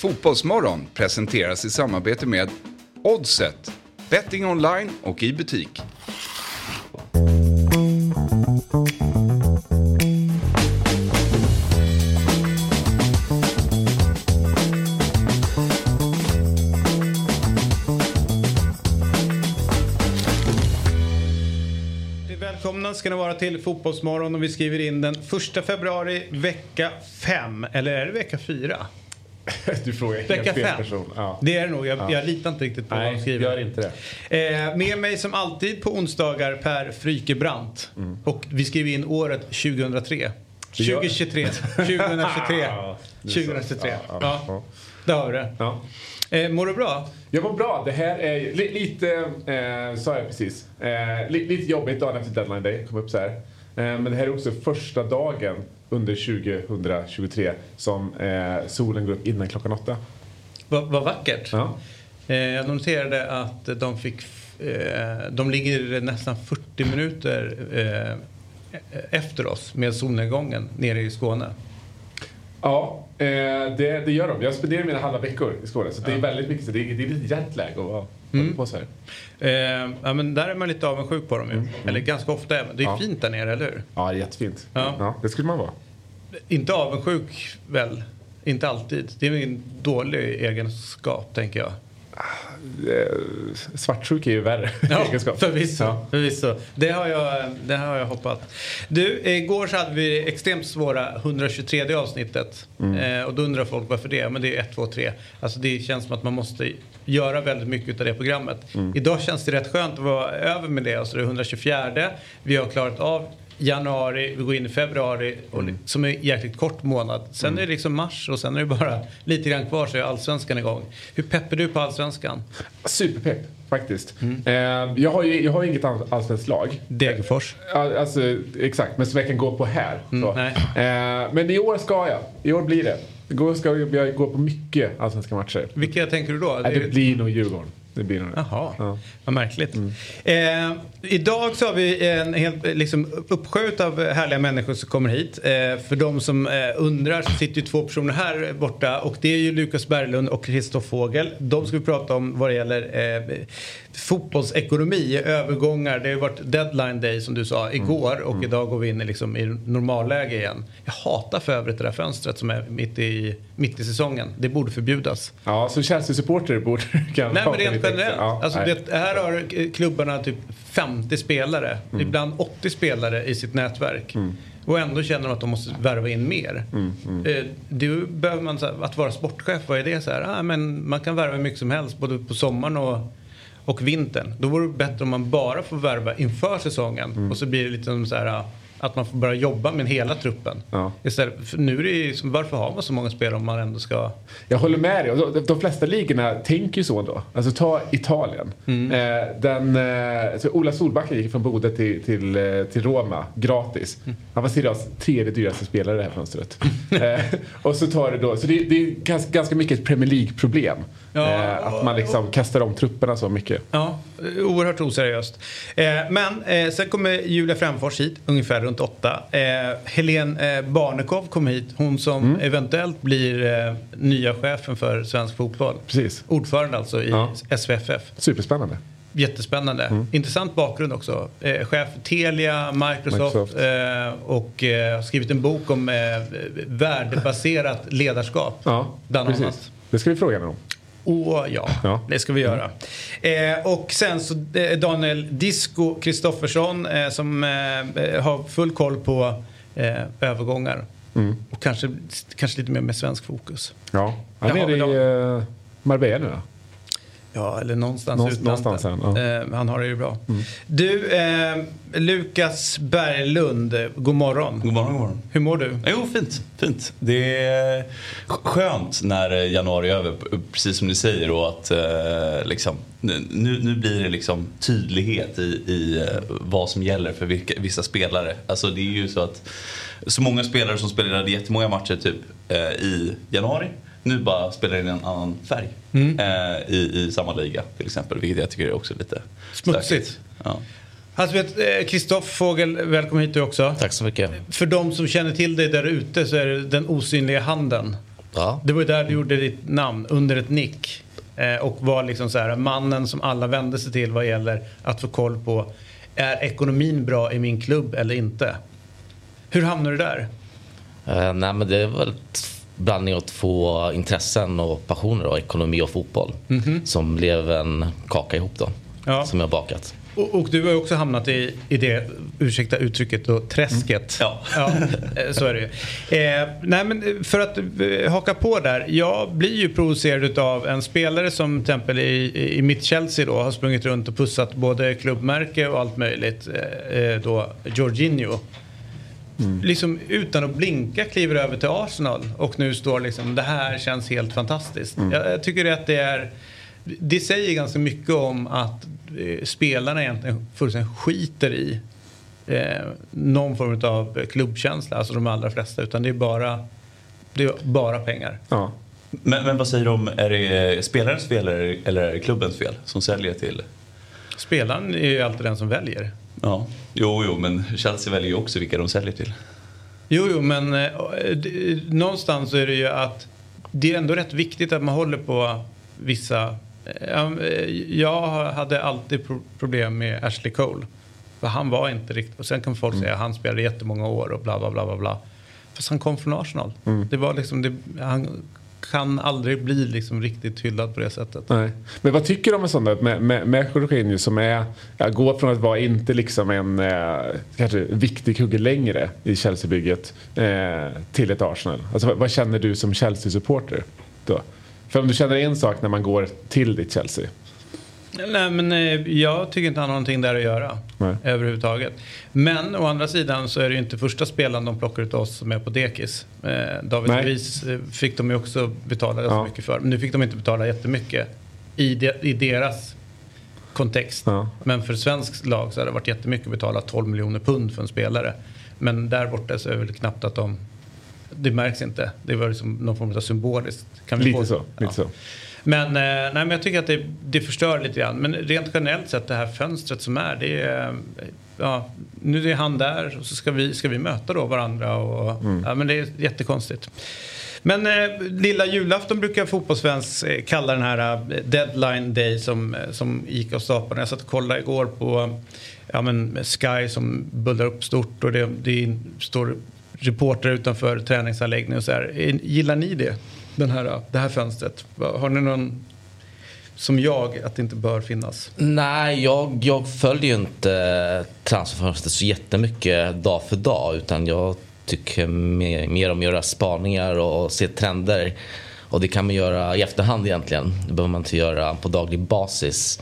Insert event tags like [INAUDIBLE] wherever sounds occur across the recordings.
Fotbollsmorgon presenteras i samarbete med Oddset, betting online och i butik. Välkomna ska ni vara till Fotbollsmorgon och vi skriver in den 1 februari vecka 5. Eller är det vecka 4? [LAUGHS] Du frågar helt Vecka fel 5. person. Ja. Det är det nog. Jag, Ja. jag litar inte riktigt på vad de Nej, skriver. gör inte det. Eh, med mig som alltid på onsdagar Per Frykebrant. Mm. Och vi skriver in året 2003. Vi gör- 2023. 2023. [LAUGHS] Ja, det är så. 2023. Ja, där har vi det. Ja. Eh, mår du bra? Jag var bra. Det här är li, lite, eh, sa jag precis, eh, li, lite jobbigt dagen efter deadline day. Kom upp så här. Eh, men det här är också första dagen under 2023 som eh, solen går upp innan klockan åtta. Vad vad vackert. Ja. Eh, jag noterade att de fick... De ligger nästan 40 minuter efter oss med solnedgången nere i Skåne. Ja, det, det gör de. Jag spenderar mina halva veckor i Skåne så det är väldigt mycket så det är, det är lite jetlag att vara mm. på så här. Eh, ja, men där är man lite avundsjuk på dem ju. Eller ganska ofta. Det är Ja. fint där nere, eller hur? Ja, det är jättefint. Ja. det skulle man vara. Inte avundsjuk väl? Inte alltid. Det är en dålig egenskap, tänker jag. Eh, Svartsjuk är ju värre [LAUGHS] egenskap. förvisso. Ja. förvisso. Det, har jag, det har jag hoppat. Du, igår så hade vi extremt svåra 123 avsnittet. Mm. Eh, och då undrar folk varför det. Men det är 1, 2, 3. Alltså det känns som att man måste göra väldigt mycket av det programmet. Mm. Idag känns det rätt skönt att vara över med det. Alltså det är 124. Vi har klarat av januari, vi går in i februari och Mm. det- som är en jäkligt kort månad. Sen är det liksom mars och sen är det bara lite grann kvar så är allsvenskan igång. Hur pepp är du på allsvenskan? Superpepp faktiskt. Mm. Eh, jag, har ju, jag har inget all- allsvenskt lag. Degerfors. Alltså, exakt, men som jag kan gå på här. Mm. Eh, men i år ska jag. I år blir det. I år ska jag, gå på mycket allsvenska matcher. Vilka tänker du då? Nej, det blir nog Djurgården. Det blir nog det. Jaha, Ja. vad märkligt. Eh, idag så har vi en helt liksom, uppsjö av härliga människor som kommer hit. Eh, för de som eh, undrar så sitter ju två personer här borta och det är ju Lukas Berglund och Christoph Fågel. De ska vi prata om vad det gäller eh, fotbollsekonomi, övergångar. Det har ju varit deadline day som du sa igår och idag går vi in i, liksom, i normalläge igen. Jag hatar för övrigt det där fönstret som är mitt i, mitt i säsongen. Det borde förbjudas. Ja, som Chelsea-supporter borde [LAUGHS] du kanske Generellt. Ja, alltså, det, här har klubbarna typ 50 spelare, Mm. ibland 80 spelare i sitt nätverk. Och ändå känner de att de måste värva in mer. Mm, Eh, då behöver man, här, att vara sportchef, vad är det? Så här, ah, men man kan värva hur mycket som helst både på sommaren och, och vintern. Då vore det bättre om man bara får värva inför säsongen. Mm. Och så blir det lite som så här, ah, att man får börja jobba med hela truppen. Ja. Istället, för nu är det ju, varför har man så många spelare om man ändå ska... Jag håller med dig. De, de flesta ligorna tänker ju så då. Alltså ta Italien. Mm. Eh, den, eh, Ola Solbacken gick från Bode till, till, eh, till Roma gratis. Mm. Han var Serie A's tredje dyraste spelare i det här fönstret. [LAUGHS] eh, och så tar det då, så det, det är ganska, ganska mycket ett Premier League-problem. Ja, eh, att man liksom kastar om trupperna så mycket. Ja, oerhört oseriöst. Eh, men eh, sen kommer Julia Frändfors hit, ungefär runt åtta. Helene eh, Barnekow kommer hit, hon som Mm. eventuellt blir nya chefen för svensk fotboll. Precis. Ordförande alltså i Ja. SVFF. Superspännande. Jättespännande. Mm. Intressant bakgrund också. Eh, chef för Telia, Microsoft, Microsoft. Eh, och eh, skrivit en bok om eh, värdebaserat ledarskap. Ja, bland precis. annat. Det ska vi fråga henne om. Åh ja, Ja. det ska vi göra. Eh, och sen så eh, Daniel Disco Kristoffersson eh, som eh, har full koll på eh, övergångar. Mm. Och kanske, kanske lite mer med svensk fokus. Ja. Han är i eh, Marbella nu? Ja, eller någonstans Någonstans- utlandet. någonstans här, ja. eh, han har det ju bra. Du, eh, Lukas Berglund, god morgon. God morgon, god morgon. Hur mår du? Jo, fint. fint. Det är skönt när januari är över, precis som ni säger. Och att eh, liksom, nu, nu blir det liksom tydlighet i, i eh, vad som gäller för vilka, vissa spelare. Alltså det är ju så att så många spelare som spelade jättemånga matcher typ eh, i januari nu bara spelar in en annan färg eh, i, i samma liga till exempel. Vilket jag tycker är också lite Smutsigt. Ja. Alltså, vet, eh, Kristoff Fågel, välkommen hit du också. Tack så mycket. För de som känner till dig där ute så är det den osynliga handen. Ja. Det var ju där du gjorde ditt namn, under ett nick. Eh, och var liksom så här, mannen som alla vände sig till vad gäller att få koll på är ekonomin bra i min klubb eller inte? Hur hamnade du där? Uh, nej men det är väl blandning av två intressen och passioner, då, ekonomi och fotboll. Mm -hmm. Som blev en kaka ihop då. Ja. Som jag bakat. Och, och, du har ju också hamnat i, i det, ursäkta uttrycket, då, träsket. Mm. Ja. ja. Eh, så är det ju. Eh, nej men för att eh, haka på där. Jag blir ju provocerad av en spelare som till exempel i, i mitt Chelsea då har sprungit runt och pussat både klubbmärke och allt möjligt. Eh, eh då Jorginho. Mm. Liksom utan att blinka kliver över till Arsenal och nu står liksom det här känns helt fantastiskt. Mm. Jag, jag tycker att det är det säger ganska mycket om att eh, spelarna egentligen fullständigt skiter i eh, någon form av klubbkänsla, alltså de allra flesta. Utan det är bara, det är bara pengar. Ja. Men, men vad säger du om, är det spelarens fel eller, eller är det klubbens fel som säljer till? Spelaren är ju alltid den som väljer. Ja, jo, jo, men Chelsea väljer ju också vilka de säljer till. Jo, jo, men eh, någonstans är det ju att det är ändå rätt viktigt att man håller på vissa... Eh, jag hade alltid problem med Ashley Cole. För han var inte riktigt... Och sen kan folk mm. säga att han spelade jättemånga år och bla bla bla bla bla. Fast han kom från Arsenal. Mm. Det var liksom... Det, han kan aldrig bli liksom riktigt hyllad på det sättet. Nej. Men vad tycker du om en sån där med, med, med Jorginho som är, ja, går från att vara inte liksom en eh, kanske viktig kugge längre i Chelsea-bygget eh, till ett Arsenal? Alltså, vad, vad känner du som Chelsea-supporter då? För om du känner en sak när man går till ditt Chelsea. Nej, men eh, jag tycker inte han har någonting där att göra Nej. överhuvudtaget. Men å andra sidan så är det ju inte första spelaren de plockar ut oss som är på dekis. Eh, David Luiz eh, fick de ju också betala ganska ja. mycket för. Men nu fick de inte betala jättemycket i, de, i deras kontext. Ja. Men för svenskt lag så har det varit jättemycket att betala 12 miljoner pund för en spelare. Men där borta så är det väl knappt att de det märks inte. Det var liksom någon form av symboliskt. Kan vi lite få? så. Lite så. Men, eh, nej, men jag tycker att det, det förstör lite grann. Men rent generellt sett det här fönstret som är. Det är ja, nu är han där och så ska vi, ska vi möta då varandra. Och, mm. ja, men det är jättekonstigt. Men eh, lilla julafton brukar fotbollsfans eh, kalla den här eh, deadline day som, som gick av staplarna. Jag satt och kollade igår på ja, men Sky som bullar upp stort och det, det står reportrar utanför träningsanläggningen och så här. Gillar ni det? Den här, det här fönstret? Har ni någon som jag att det inte bör finnas? Nej, jag, jag följer ju inte eh, transferfönstret så jättemycket dag för dag utan jag tycker mer, mer om att göra spaningar och se trender. Och det kan man göra i efterhand egentligen. Det behöver man inte göra på daglig basis.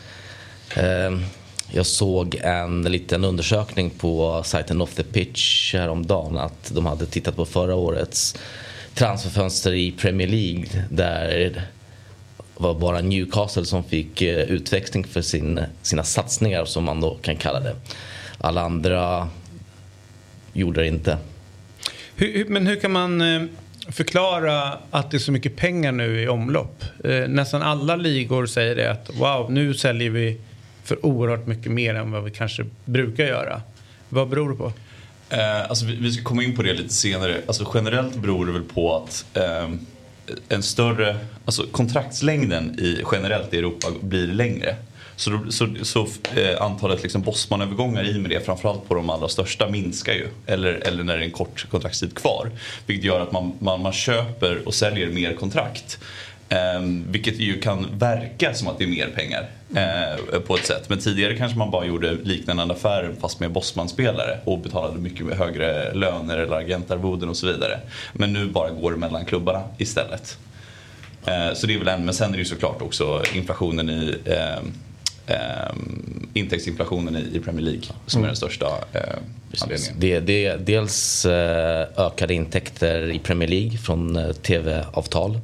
Ehm, jag såg en liten undersökning på sajten Off the Pitch häromdagen att de hade tittat på förra årets transferfönster i Premier League där det var bara Newcastle som fick eh, utväxling för sin, sina satsningar som man då kan kalla det. Alla andra gjorde det inte. Hur, men hur kan man eh, förklara att det är så mycket pengar nu i omlopp? Eh, nästan alla ligor säger det att wow, nu säljer vi för oerhört mycket mer än vad vi kanske brukar göra. Vad beror det på? Eh, alltså vi, vi, ska komma in på det lite senare. Alltså generellt beror det väl på att eh, en större, alltså kontraktslängden i, generellt i Europa blir längre. Så, då, så, så eh, antalet liksom bossmanövergångar i med det, framförallt på de allra största, minskar ju. Eller, eller när det är en kort kontraktstid kvar. Vilket gör att man, man, man köper och säljer mer kontrakt. Um, vilket ju kan verka som att det är mer pengar uh, på ett sätt. Men tidigare kanske man bara gjorde liknande affärer fast med bossmanspelare och betalade mycket högre löner eller agentarvoden och så vidare. Men nu bara går det mellan klubbarna istället. Uh, så det är väl en, men sen är det ju såklart också inflationen i uh, Um, intäktsinflationen i, Premier League som är den största uh, anledningen. Det, det, dels uh, ökade intäkter i Premier League från tv-avtal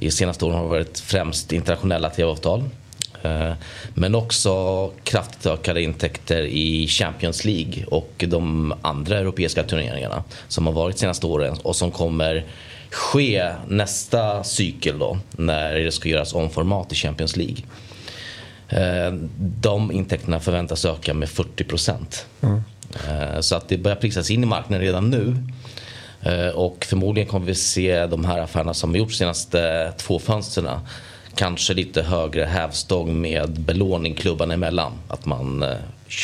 i senaste åren har varit främst internationella tv-avtal. Eh, men också kraftigt ökade intäkter i Champions League och de andra europeiska turneringarna som har varit senaste åren och som kommer ske nästa cykel då när det ska göras om format i Champions League. Eh, de intäkterna förväntas öka med 40 procent. Mm. Eh, så att det börjar prisas in i marknaden redan nu. Eh, och förmodligen kommer vi se de här affärerna som gjorts senaste två fönstren kanske lite högre hävstång med belåning klubbarna emellan. Att man eh,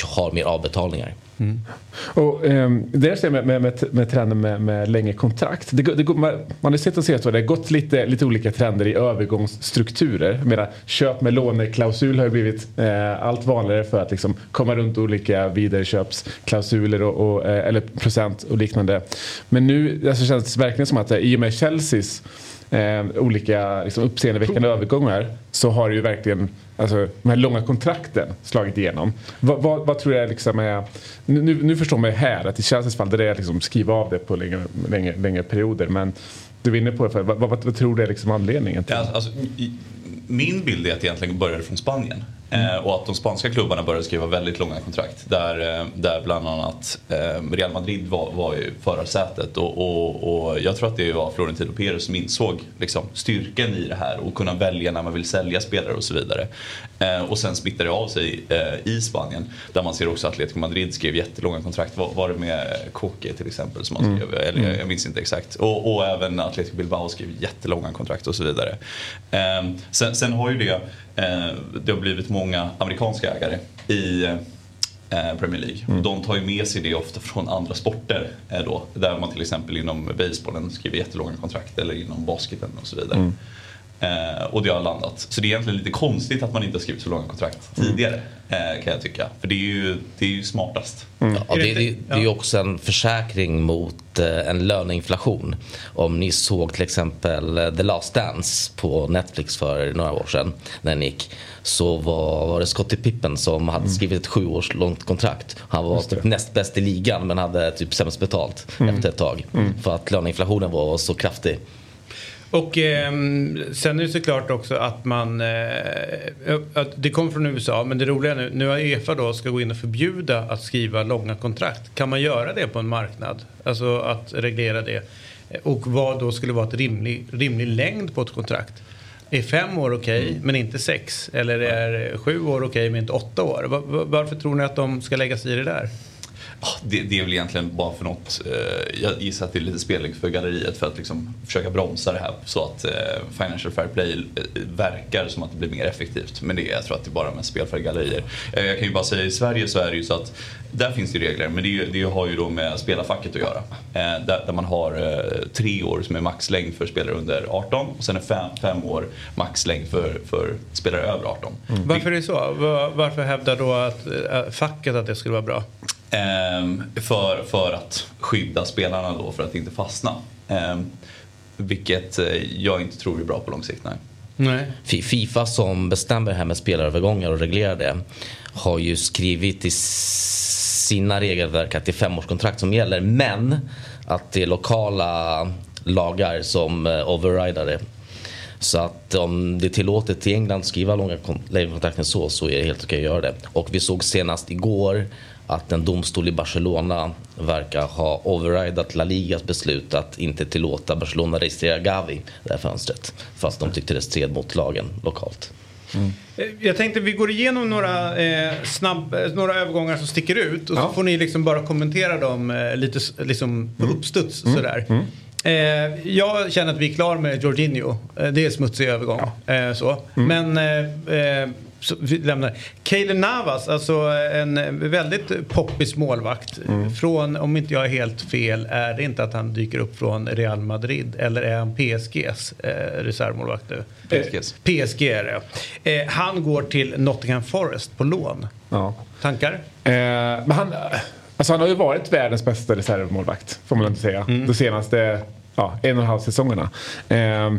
har mer avbetalningar. Mm. Och, eh, det är med, med, med, med trenden med, med längre kontrakt. Det, det, man, man har sett och sett att det har gått lite, lite olika trender i övergångsstrukturer. Medan köp med låneklausul har blivit eh, allt vanligare för att liksom komma runt olika vidareköpsklausuler och, och, eh, eller procent och liknande. Men nu alltså, känns det verkligen som att eh, i och med Chelseas eh, olika liksom, uppseendeväckande övergångar så har ju verkligen alltså, de här långa kontrakten slagit igenom. Vad, vad, vad tror jag liksom är... Nu, nu förstår man ju här att i Chelseas fall där det är liksom skriva av det på längre, längre, längre perioder men du var inne på det, vad, vad, vad, tror du är liksom anledningen? Till? Ja, alltså, min bild är att det egentligen började från Spanien. Mm. och att de spanska klubbarna började skriva väldigt långa kontrakt. Där, eh, där bland annat eh, Real Madrid var, var i förarsätet. Och, och, och, jag tror att det var Florentino Perez som insåg liksom, styrkan i det här och kunna välja när man vill sälja spelare och så vidare. och sen smittar det av sig i Spanien. Där man ser också att Atletico Madrid skrev jättelånga kontrakt. Var, var det med Koke till exempel som man mm. skrev? Mm. Eller jag minns inte exakt. Och, och även Atletico Bilbao skrev jättelånga kontrakt och så vidare. sen, sen har ju det det har blivit många amerikanska ägare i eh, Premier League. Mm. De tar ju med sig det ofta från andra sporter. Eh, då, där man till exempel inom basebollen skriver jättelånga kontrakt eller inom basketen och så vidare. Mm. Eh, och det har landat. Så det är egentligen lite konstigt att man inte har skrivit så långa kontrakt mm. tidigare. Eh, kan jag tycka. För det är ju, det är ju smartast. Mm. Ja, det, det, det är ju också en försäkring mot eh, en löneinflation. Om ni såg till exempel eh, The Last Dance på Netflix för några år sedan. När den gick. Så var, var det Scottie Pippen som hade mm. skrivit ett sju års långt kontrakt. Han var typ näst bäst i ligan men hade typ sämst betalt mm. efter ett tag. Mm. För att löneinflationen var så kraftig. Och eh, sen är det såklart också att man... Eh, att det kommer från USA men det roliga nu, nu har Efa då ska gå in och förbjuda att skriva långa kontrakt. Kan man göra det på en marknad? Alltså att reglera det. Och vad då skulle vara ett rimlig, rimlig längd på ett kontrakt? Är fem år okej okay, mm. men inte sex? Eller är sju år okej okay, men inte åtta år? Var, varför tror ni att de ska lägga sig i det där? Det, det, är väl egentligen bara för något, eh, jag gissar att det är lite spelning för galleriet för att liksom försöka bromsa det här så att eh, Financial Fair Play eh, verkar som att det blir mer effektivt. Men det, jag tror att det är bara med spel för gallerier. Eh, jag kan ju bara säga i Sverige så är det ju så att där finns det regler men det, det har ju då med spelarfacket att göra. Eh, där, där, man har eh, tre år som är maxlängd för spelare under 18 och sen är fem, fem år maxlängd för, för spelare över 18. Mm. Varför är det så? Varför hävdar då att, facket att det skulle vara bra? Ehm, för, för att skydda spelarna då för att inte fastna. Ehm, vilket eh, jag inte tror är bra på lång sikt. Nej. Nej. Fifa som bestämmer det här med spelarövergångar och reglerar det har ju skrivit i sina regelverk att det är femårskontrakt som gäller men att det är lokala lagar som eh, overrider det. Så att om det är tillåtet i England att skriva långa kontrakt än så, så är det helt okej att göra det. Och vi såg senast igår att en domstol i Barcelona verkar ha overridat La Ligas beslut att inte tillåta Barcelona registrera Gavi det här fönstret. Fast de tyckte det stred mot lagen lokalt. Mm. Jag tänkte vi går igenom några, eh, snabb, eh, några övergångar som sticker ut och ja. så får ni liksom bara kommentera dem eh, lite liksom på mm. uppstuds mm. sådär. Mm. Eh, jag känner att vi är klara med Jorginho. Eh, det är smutsig övergång. Ja. Eh, så. Mm. Men lämnar. Kaeli Navas, alltså en väldigt poppis målvakt. Mm. Från, om inte jag är helt fel, är det inte att han dyker upp från Real Madrid eller är han PSGs eh, reservmålvakt nu? PSGs. PSG är det. Eh, han går till Nottingham Forest på lån. Ja. Tankar? Eh, men han, alltså han har ju varit världens bästa reservmålvakt, får man inte säga. Mm. De senaste ja, en och en halv säsongerna. Eh,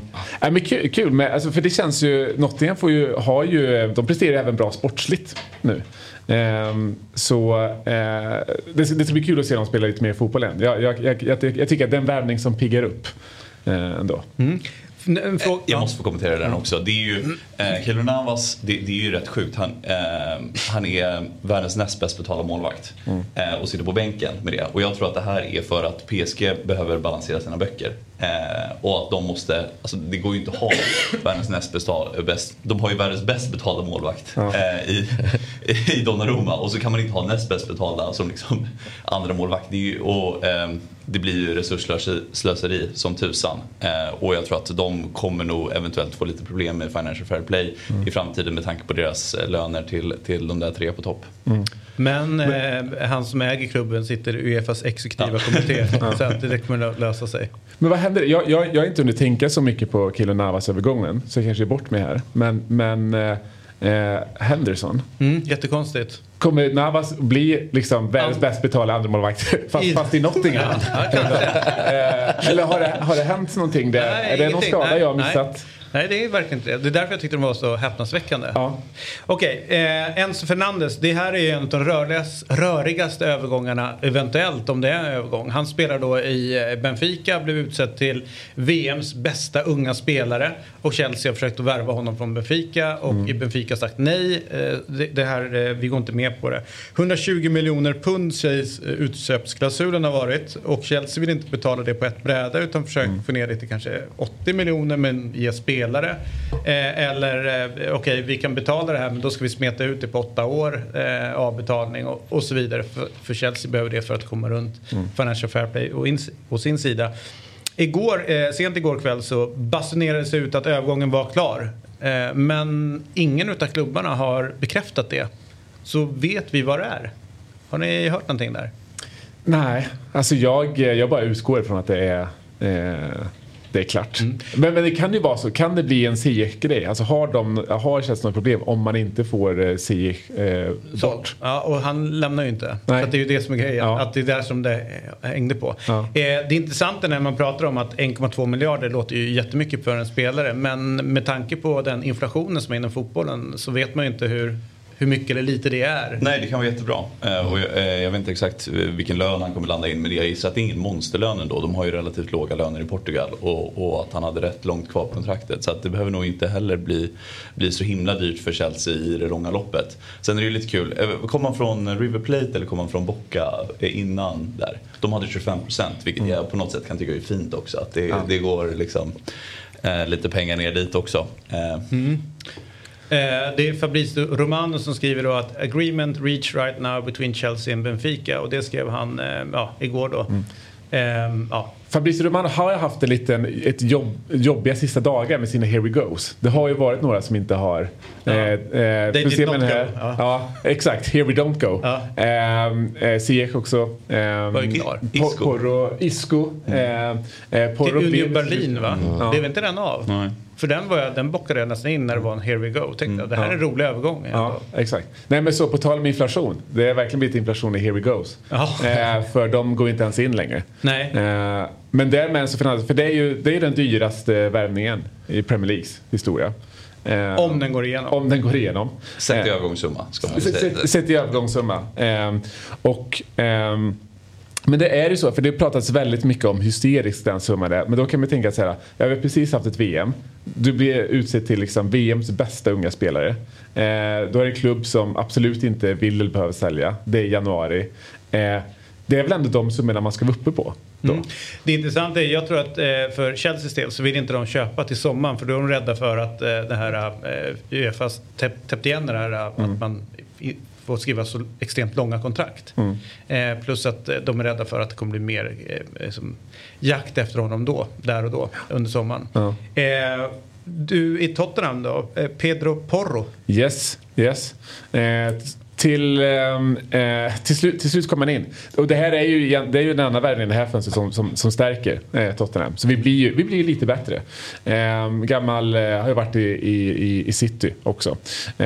men kul, kul med, alltså, för det känns ju, Nottingham får ju, har ju, de presterar ju även bra sportsligt nu. Eh, så eh, det, det ska bli kul att se dem spela lite mer fotboll än. Jag, jag, jag, jag, tycker att det är en värvning som piggar upp eh, ändå. Mm. Eh, jag måste få kommentera den också. Det är ju, eh, Keylor Navas, det, det, är ju rätt sjukt. Han, eh, han är världens näst bäst betalda målvakt mm. eh, och sitter på bänken med det. Och jag tror att det här är för att PSG behöver balansera sina böcker. Eh, och att de måste, alltså det går ju inte att ha världens näst betal, bäst, de har ju världens bäst betalda målvakt Ja. eh, i, i Donnarumma och så kan man inte ha näst bäst betalda som liksom andra målvakt. Det, ju, och, ehm, det blir ju resursslöseri som tusan. Eh, och jag tror att de kommer nog eventuellt få lite problem med Financial Fair Play i framtiden med tanke på deras eh, löner till, till de där tre på topp. Men eh, han som äger klubben sitter i Uefas exekutiva kommitté. [LAUGHS] Så att det kommer lösa sig. Men vad händer? Jag, jag, jag har inte hunnit tänka så mycket på Kilo Navas övergången så jag kanske är bort mig här. Men, men eh, eh, Henderson. Mm, jättekonstigt. Kommer Navas bli liksom världens bäst betalda andremålvakt [LAUGHS] fast, fast i Nottingham? Ja. Eh, eller har det, har det hänt någonting där? Nej, är det någon skada Nej, jag har missat? Nej, det är verkligen inte det. Det är därför jag tyckte de var så häpnadsväckande. Ja. Okej, eh, Enzo Fernandes. Det här är ju en av de rörligas, rörigaste övergångarna eventuellt om det är en övergång. Han spelar då i eh, Benfica, blev utsedd till VMs bästa unga spelare och Chelsea har försökt att värva honom från Benfica och Mm. i Benfica har sagt nej. Eh, det, det här, eh, vi går inte med på det. 120 miljoner pund sägs eh, utköpsklausulen ha varit och Chelsea vill inte betala det på ett bräde utan försöker Mm. få ner det till kanske 80 miljoner men ge spelare. Eh, eller eh, okej, vi kan betala det här men då ska vi smeta ut det på åtta år eh, avbetalning och, och så vidare. För, för Chelsea behöver det för att komma runt Financial Fair Play och in, på sin sida. Igår, eh, sent igår kväll så basunerades det ut att övergången var klar. Eh, men ingen utav klubbarna har bekräftat det. Så vet vi vad det är? Har ni hört någonting där? Nej, alltså jag, jag bara utgår från att det är, eh, det är klart. Mm. Men, men det kan ju vara så, kan det bli en Ziyech-grej? Alltså har, de, har Chelsea något problem om man inte får eh, Ziyech eh, Så, bort? ja, och han lämnar ju inte. Nej. Så att det är ju det som är grejen. Ja. Att det är där som det eh, hängde på. Ja. Eh, det intressanta när man pratar om att 1,2 miljarder låter ju jättemycket för en spelare. Men med tanke på den inflationen som är inom fotbollen så vet man ju inte hur, hur mycket eller lite det är. Nej, det kan vara jättebra. Eh, och jag, eh, jag vet inte exakt eh, vilken lön han kommer landa in men jag gissar att det är ingen monsterlön ändå. De har ju relativt låga löner i Portugal och, och att han hade rätt långt kvar på kontraktet. Så att det behöver nog inte heller bli, bli så himla dyrt för Chelsea i det långa loppet. Sen är det ju lite kul. Kom han från River Plate eller kom han från Boca innan där? De hade 25 procent vilket jag på något sätt kan tycka är fint också. Att det, det går liksom eh, lite pengar ner dit också. Eh, Eh, det är Fabrizio Romano som skriver då att agreement reach right now between Chelsea and Benfica. Och det skrev han eh, ja, igår då. Eh, ja. Fabrizio Romano har ju haft en liten, ett jobb, jobbiga sista dagar med sina Here We Goes. Det har ju varit några som inte har... Ja. Eh, eh, They did not här- go. Ja. Ja. exakt. Here We Don't Go. Ja. Ehm, eh, Ziyech också. Ehm, Var ju klar. Isco. Porro, Isco. ehm, eh, Till Porro Union blev- Berlin va? Ja. Det är väl inte den av? Nej. För den, var jag, den bockade jag nästan in när det var en Here We Go. Tänkte jag, det här är en rolig övergång. Ja, exakt. Nej men så på tal om inflation. Det har verkligen blivit inflation i Here We Goes. Ja. Eh, för de går inte ens in längre. Nej. Eh, men därmed så för det är ju det är den dyraste värvningen i Premier Leagues historia. Eh, Om den går igenom. Om den går igenom. Sett i Eh, övergångssumma ska man säga. Sett sett i övergångssumma. Ehm, och, ehm, men det är ju så, för det pratats väldigt mycket om hysterisk den summan är. Men då kan man tänka så här, jag har precis haft ett VM. Du blir utsedd till liksom VMs bästa unga spelare. Eh, då är det en klubb som absolut inte vill eller behöver sälja. Det är januari. Eh, det är väl ändå de summorna man ska vara uppe på. Mm. Det intressanta är, jag tror att eh, för Chelseas del så vill inte de köpa till sommaren för då är de rädda för att eh, det här eh, Uefas täpp, täppt igen det här eh, att man får skriva så extremt långa kontrakt. Eh, plus att eh, de är rädda för att det kommer bli mer eh, som jakt efter honom då, där och då under sommaren. Ja. Eh, du i Tottenham då, eh, Pedro Porro. Yes, yes. Till, ehm, eh, till, slut, till slut kom han in. Och det här är ju, det är ju den andra värvningen det här fönstret som, som, som stärker eh, Tottenham. Så vi blir ju vi blir ju lite bättre. Eh, gammal eh, har ju varit i, i, i, i City också. Eh,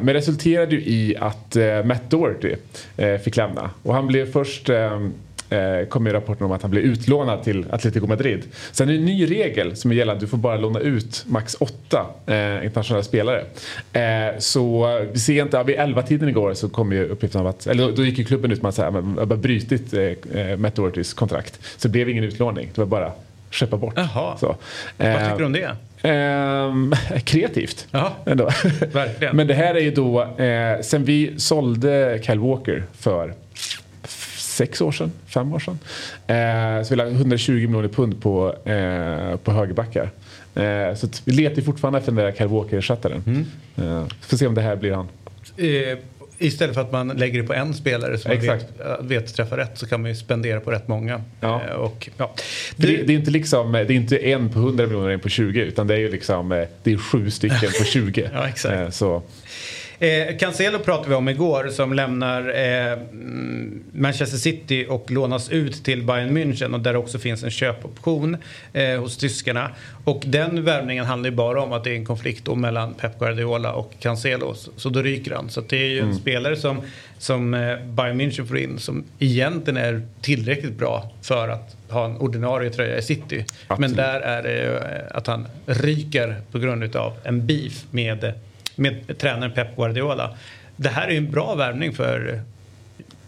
men resulterade ju i att eh, Matt Doherty eh, fick lämna. Och han blev först ehm, eh, kom ju rapporten om att han blev utlånad till Atletico Madrid. Sen är det en ny regel som gäller att du får bara låna ut max åtta eh, internationella spelare. Eh, så vi ser inte, ja, vid 11-tiden igår så kom ju uppgiften om att, eller då, då gick ju klubben ut med att bara brutit eh, eh, Matt Dohertys kontrakt. Så det blev ingen utlåning, det var bara skeppa bort. Jaha. Så. Vad Eh, tycker du om det? Ehm, kreativt. Jaha. [LAUGHS] Ändå. Verkligen. Men det här är ju då, eh, sen vi sålde Kyle Walker för sex år sedan, fem år sedan. Eh, så vi la 120 miljoner pund på, eh, på högerbackar. Eh, så vi letar fortfarande efter den där Kyle Walker-ersättaren. Mm. Eh, får se om det här blir han. Eh, istället för att man lägger det på en spelare som Exakt. man vet, vet träffa rätt så kan man ju spendera på rätt många. Ja. Eh, och, ja. Det, det, är inte liksom, det är inte en på 100 miljoner och en på 20 utan det är ju liksom eh, det är sju stycken på 20. [LAUGHS] ja, exakt. Eh, så. Eh, Cancelo pratade vi om igår som lämnar eh, Manchester City och lånas ut till Bayern München och där också finns en köpoption eh, hos tyskarna. Och den värvningen handlar ju bara om att det är en konflikt då mellan Pep Guardiola och Cancelo. Så, då ryker han. Så det är ju en mm. spelare som, som eh, Bayern München får in som egentligen är tillräckligt bra för att ha en ordinarie tröja i City. Absolut. Men där är det ju eh, att han ryker på grund av en beef med med tränaren Pep Guardiola. Det här är en bra värvning för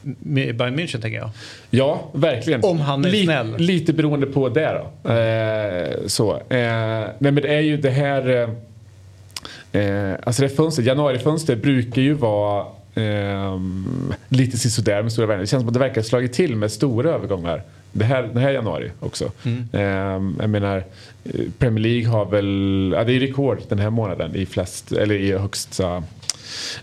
Bayern München tänker jag. Ja, verkligen. Om han är Li snäll. Lite beroende på det då. Eh, så. Eh, nej men det är ju det här... Eh, alltså det fönstret, januarifönstret brukar ju vara eh, lite sisådär med stora värden. Det känns som att det verkar slagit till med stora övergångar. Det här, den här januari också. Mm. Eh, jag menar, Premier League har väl, ja det är rekord den här månaden i flest, eller i högsta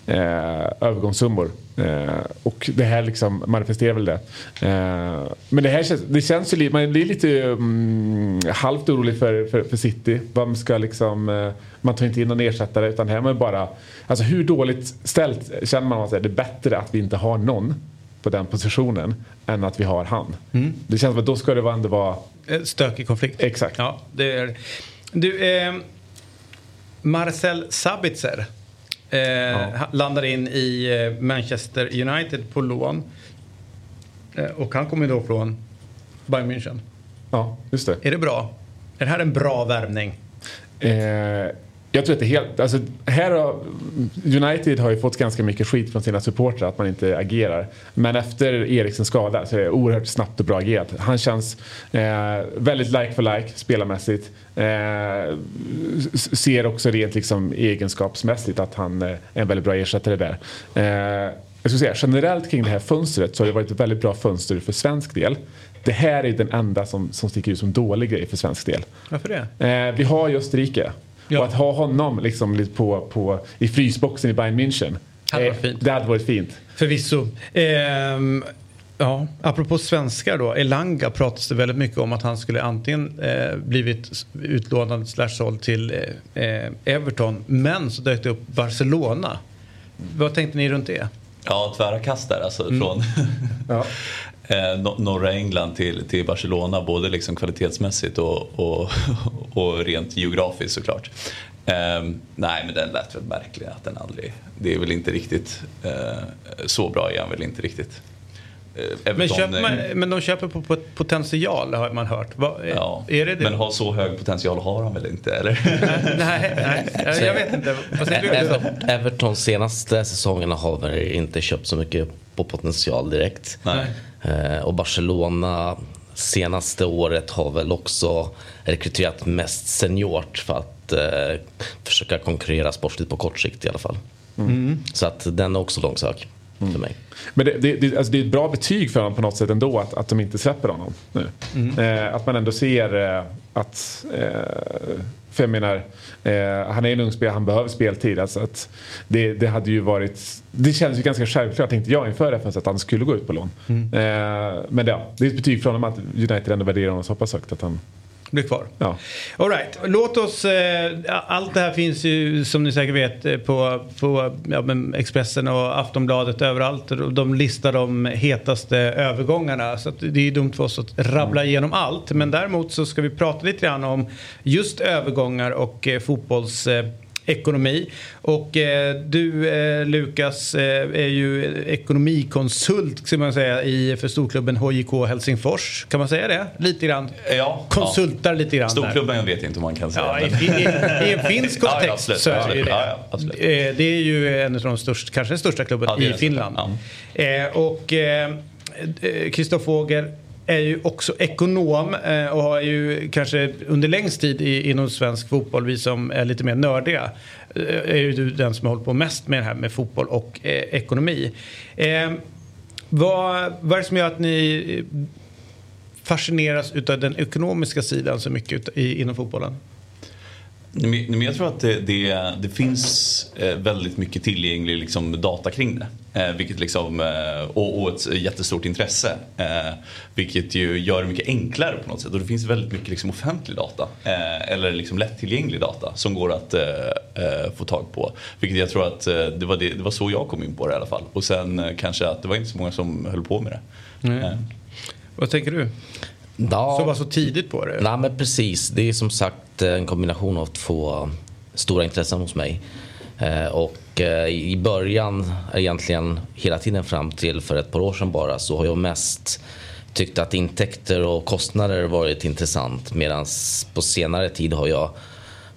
eh, övergångssummor. Eh, och det här liksom manifesterar väl det. Eh, men det här känns, det känns ju man blir lite um, halvt orolig för, för, för City. Man ska liksom, eh, man tar inte in någon ersättare utan här är man bara, alltså hur dåligt ställt känner man att det är bättre att vi inte har någon på den positionen än att vi har han. Mm. Det känns som att då ska det ändå vara... Stökig konflikt. Exakt. Ja, det är... Du, eh, Marcel Sabitzer eh, ja. landar in i eh, Manchester United på lån. Eh, och han kommer då från Bayern München. Ja, just det. Är det bra? Är det här en bra värvning? Eh, jag tror att det är helt, alltså, här har, United har ju fått ganska mycket skit från sina supportrar att man inte agerar. Men efter Eriksens skada så är det oerhört snabbt och bra agerat. Han känns eh, väldigt like for like spelarmässigt. Eh, ser också rent liksom, egenskapsmässigt att han eh, är en väldigt bra ersättare där. Eh, jag skulle säga, generellt kring det här fönstret så har det varit ett väldigt bra fönster för svensk del. Det här är den enda som, som sticker ut som dålig grej för svensk del. Varför det? Eh, vi har ju Österrike. Ja. Och att ha honom liksom på, på, i frysboxen i Bayern München. Hade varit fint. Det hade varit fint. Förvisso. Ehm, ja, apropå svenskar då. Elanga pratas det väldigt mycket om att han skulle antingen eh, blivit utlånad slash såld till eh, Everton. Men så dök det upp Barcelona. Vad tänkte ni runt det? Ja, tvära kast där alltså. Mm. Från ja. [LAUGHS] eh, norra England till, till Barcelona både liksom kvalitetsmässigt och, och, [LAUGHS] och rent geografiskt såklart. Eh, nej men den lät väl märklig att den aldrig, det är väl inte riktigt, eh, så bra är han väl inte riktigt. Eh, men, köper man, men de köper på potential har man hört. Va, ja, är det det? Men har så hög potential har han väl inte eller? [LAUGHS] nej, nej, jag vet inte. Vad säger du? Evertons senaste säsongerna har väl inte köpt så mycket på potential direkt. Nej. Eh, och Barcelona senaste året har väl också rekryterat mest seniort för att eh, försöka konkurrera sportligt på kort sikt i alla fall. Mm. Så att den är också långsök mm. för mig. Men det, det, det, alltså det, är ett bra betyg för honom på något sätt ändå att, att de inte släpper honom nu. Mm. Eh, att man ändå ser eh, att eh, för jag menar, eh, han är en ung spelare, han behöver speltid. Alltså att det, det hade ju varit, det kändes ju ganska självklart tänkte jag inför FNs att han skulle gå ut på lån. Mm. Eh, men ja, det är ett betyg från honom att United ändå värderar honom så pass högt att han blir kvar. Ja. All right. Låt oss, eh, allt det här finns ju som ni säkert vet eh, på, på ja, Expressen och Aftonbladet överallt. De listar de hetaste övergångarna. Så det är dumt för oss att rabbla mm. igenom allt. Men däremot så ska vi prata lite grann om just övergångar och eh, fotbolls eh, ekonomi. Och eh, du eh, Lukas eh, är ju ekonomikonsult ska man säga i, för storklubben HJK Helsingfors. Kan man säga det? Lite grann? Ja. Konsultar ja. lite grann. Storklubben jag vet inte om man kan säga. Ja, i, i, I, en finsk [LAUGHS] kontext ja, så är det ja, det. Det är ju en av de största, kanske den största klubben i Finland. Eh, och Kristoffer eh, Fågel är ju också ekonom eh, och har ju kanske under längst tid inom svensk fotboll, vi som är lite mer nördiga, eh, är ju du den som har hållit på mest med det här med fotboll och eh, ekonomi. Vad, vad är det som gör att ni fascineras utav den ekonomiska sidan så mycket inom fotbollen? Men jag tror att det, det, det finns väldigt mycket tillgänglig liksom, data kring det. Eh, vilket liksom, eh, och, och, ett jättestort intresse. vilket ju gör det mycket enklare på något sätt. Och det finns väldigt mycket liksom, offentlig data. eller liksom, lättillgänglig data som går att få tag på. Vilket jag tror att det var, det, det var så jag kom in på det i alla fall. Och sen kanske att det var inte så många som höll på med det. Mm. Vad tänker du? Ja. Så var så tidigt på det? Nej men precis. Det är som sagt en kombination av två stora intressen hos mig. Eh, och eh, i början, egentligen hela tiden fram till för ett par år sedan bara, så har jag mest tyckt att intäkter och kostnader varit intressant. Medan på senare tid har jag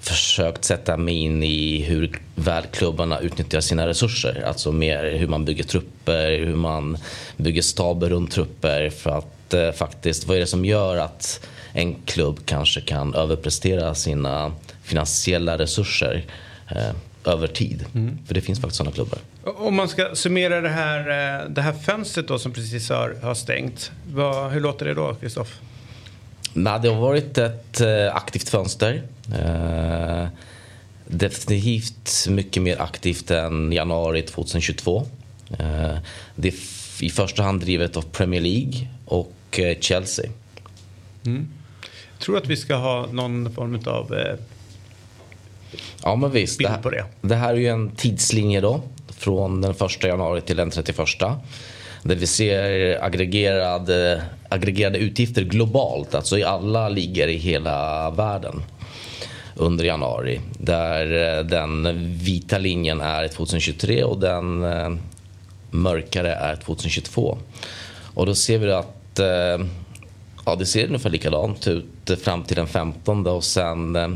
försökt sätta mig in i hur väl klubbarna utnyttjar sina resurser. Alltså mer hur man bygger trupper, hur man bygger staber runt trupper för att eh, faktiskt, vad är det som gör att en klubb kanske kan överprestera sina finansiella resurser eh, över tid? Mm. För det finns faktiskt sådana klubbar. Om man ska summera det här, eh, det här fönstret då som precis har, har stängt. Vad, hur låter det då, Kristoff? det har varit ett eh, aktivt fönster. Eh, definitivt mycket mer aktivt än januari 2022. Eh, det är i första hand drivet av Premier League och Chelsea. Mm. Jag tror att vi ska ha någon form av eh, ja, men visst, bild på det. Det här är ju en tidslinje då. Från den 1 januari till den 31. Där vi ser aggregerade, aggregerade utgifter globalt, alltså i alla ligor i hela världen under januari. Där eh, den vita linjen är 2023 och den eh, mörkare är 2022. Och då ser vi att eh, ja, det ser ungefär likadant ut fram till den 15 och sen eh,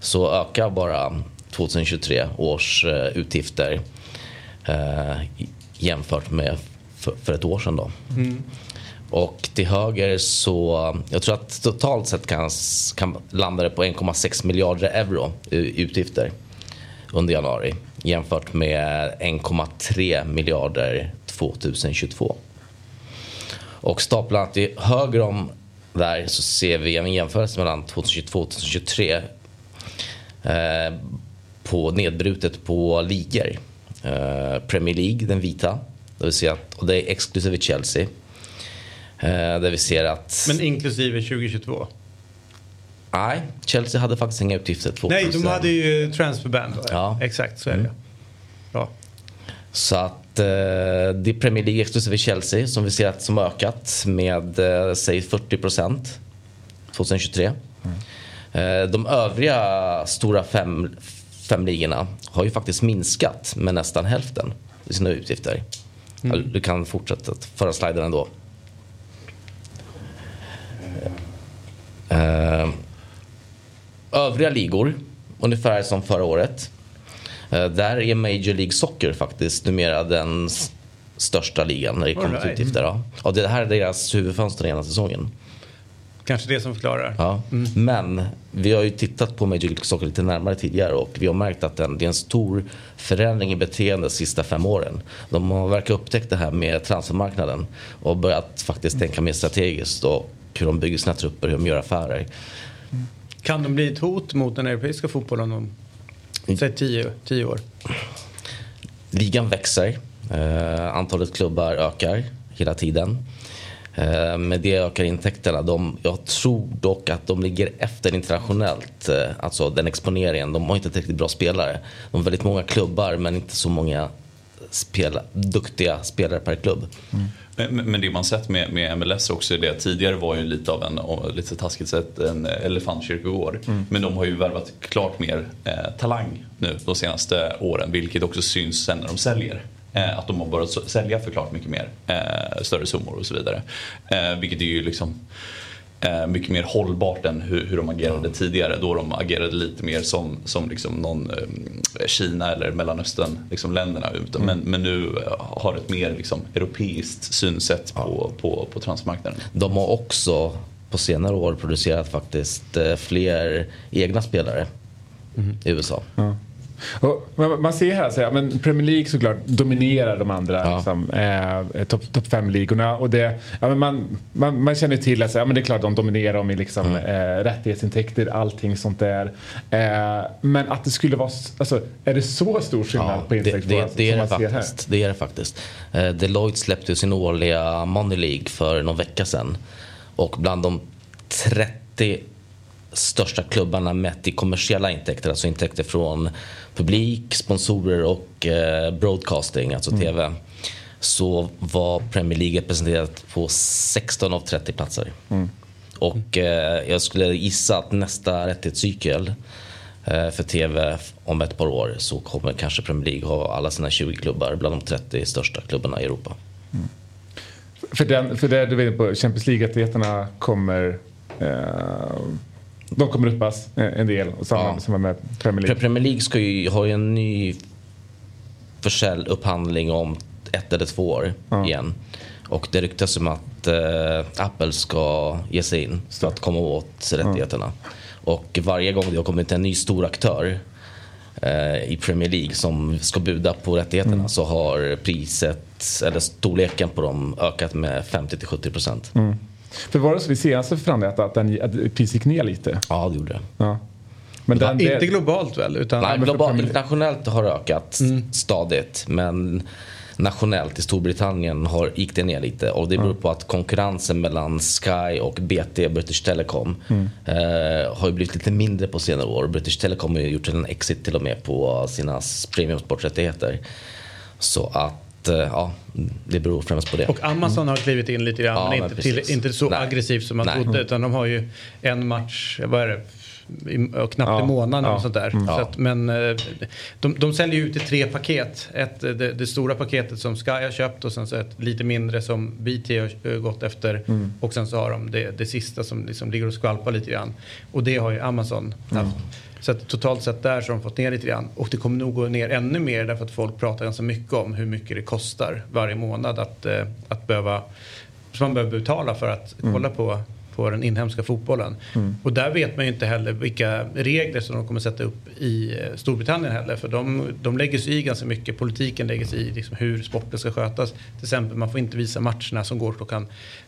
så ökar bara 2023 års eh, utgifter eh, jämfört med för, för, ett år sedan. Då. Mm. Och till höger så, jag tror att totalt sett kan, kan landa det på 1,6 miljarder euro i utgifter under januari jämfört med 1,3 miljarder 2022. Och staplar till höger om där så ser vi en jämförelse mellan 2022 och 2023 eh, på nedbrutet på ligor. Eh, Premier League, den vita, där vi ser att, och det är exklusive Chelsea. Eh, där vi ser att... Men inklusive 2022? Nej, Chelsea hade faktiskt inga utgifter. 2000. Nej, de hade ju transferband. Ja. Exakt, så är det. Mm. Bra. Så att eh, det är Premier League exklusive Chelsea som vi ser att som ökat med eh, säg 40 procent 2023. Mm. Eh, de övriga stora fem, fem ligorna har ju faktiskt minskat med nästan hälften i sina utgifter. Mm. Du kan fortsätta föra sliden ändå. Eh, övriga ligor, ungefär som förra året. Eh, där är Major League Soccer faktiskt numera den största ligan när det kommer right. till utgifter. Ja. Och det här är deras huvudfönster ena säsongen. Kanske det som förklarar. Ja. Mm. Men vi har ju tittat på Major League Soccer lite närmare tidigare och vi har märkt att det är en stor förändring i beteende de sista fem åren. De har verkar upptäckt det här med transfermarknaden och börjat faktiskt tänka mer strategiskt och hur de bygger sina trupper, hur de gör affärer. Kan de bli ett hot mot den europeiska fotbollen om Säg tio, tio år. Ligan växer. Eh, antalet klubbar ökar hela tiden. Eh, med det ökar intäkterna. De, jag tror dock att de ligger efter internationellt. Eh, alltså den exponeringen. De har inte tillräckligt bra spelare. De har väldigt många klubbar men inte så många spela, duktiga spelare per klubb. Mm. Men, det man sett med, med MLS också är det tidigare var ju lite av en, lite taskigt sett, en elefantkyrkogård. Mm. Men de har ju värvat klart mer eh, talang nu de senaste åren vilket också syns sen när de säljer. Eh, att de har börjat sälja för klart mycket mer, eh, större summor och så vidare. Eh, vilket är ju liksom eh, mycket mer hållbart än hur, hur de agerade ja. tidigare. Då de agerade lite mer som, som liksom någon eh, Kina eller Mellanöstern liksom länderna. Mm. Men, men nu har ett mer liksom, europeiskt synsätt ja. på, på, på transmarknaden. De har också på senare år producerat faktiskt fler egna spelare mm. i USA. Ja. Och man, ser här, så här men Premier League såklart dominerar de andra Ja. liksom, eh, topp top fem ligorna Och det, ja, men man, man, man känner till att så här, men det är klart de dominerar dem i liksom, Mm. eh, rättighetsintäkter, allting sånt där. Eh, men att det skulle vara, alltså, är det så stor skillnad Ja, på det, intäktsnivå det, det, som det, man ser här? faktiskt, det är det faktiskt. Eh, Deloitte släppte sin årliga Money League för någon vecka sedan. Och bland de 30 största klubbarna mätt i kommersiella intäkter, alltså intäkter från publik, sponsorer och eh, broadcasting, alltså TV. Så var Premier League representerat på 16 av 30 platser. Och eh, jag skulle gissa att nästa rättighetscykel eh, för TV om ett par år så kommer kanske Premier League ha alla sina 20 klubbar bland de 30 största klubbarna i Europa. För, den, för det du var inne på, Champions League-rättigheterna kommer eh, de kommer uppas eh, en del och samma, Ja. samma med Premier Pre- League. Premier League ska ju ha ju en ny försälj, upphandling om ett eller två år Ja. igen. Och det ryktas om att eh, Apple ska ge sig in för att komma åt rättigheterna. Och varje gång det har kommit en ny stor aktör eh, i Premier League som ska buda på rättigheterna Mm. så har priset, eller storleken på dem ökat med 50-70 procent. Mm. För var det så vid senaste förhandlingen att, att, den, att priset gick ner lite? Ja, det gjorde det. Ja. Men den, det, Inte globalt väl? Utan Nej, Premier- internationellt har det ökat Mm. stadigt. Men nationellt i Storbritannien har, gick det ner lite. Och det beror på att konkurrensen mellan Sky och BT, British Telecom, Mm. eh, har ju blivit lite mindre på senare år. British Telecom har ju gjort en exit till och med på sina premiumsporträttigheter. Så att, eh, ja, det beror främst på det. Och Amazon har klivit in lite grann Ja, men men inte, till, inte så Nej. aggressivt som man Nej. trodde. Utan de har ju en match, vad är det? I, och knappt Ja, en månad ja, och sånt där. Ja. Så att, men eh, de, de säljer ju ut i tre paket. Ett, eh, det, det stora paketet som Sky har köpt och sen så ett lite mindre som BT har gått efter. Och sen så har de det, det sista som liksom ligger och skvalpar lite grann. Och det har ju Amazon haft. Så att totalt sett där så har de fått ner lite grann. Och det kommer nog gå ner ännu mer därför att folk pratar ganska mycket om hur mycket det kostar varje månad att, eh, att behöva, som man behöver betala för att kolla på, på den inhemska fotbollen. Och där vet man ju inte heller vilka regler som de kommer sätta upp i eh, Storbritannien heller. För de, de lägger sig i ganska mycket. Politiken lägger sig i liksom hur sporten ska skötas. Till exempel man får inte visa matcherna som går klockan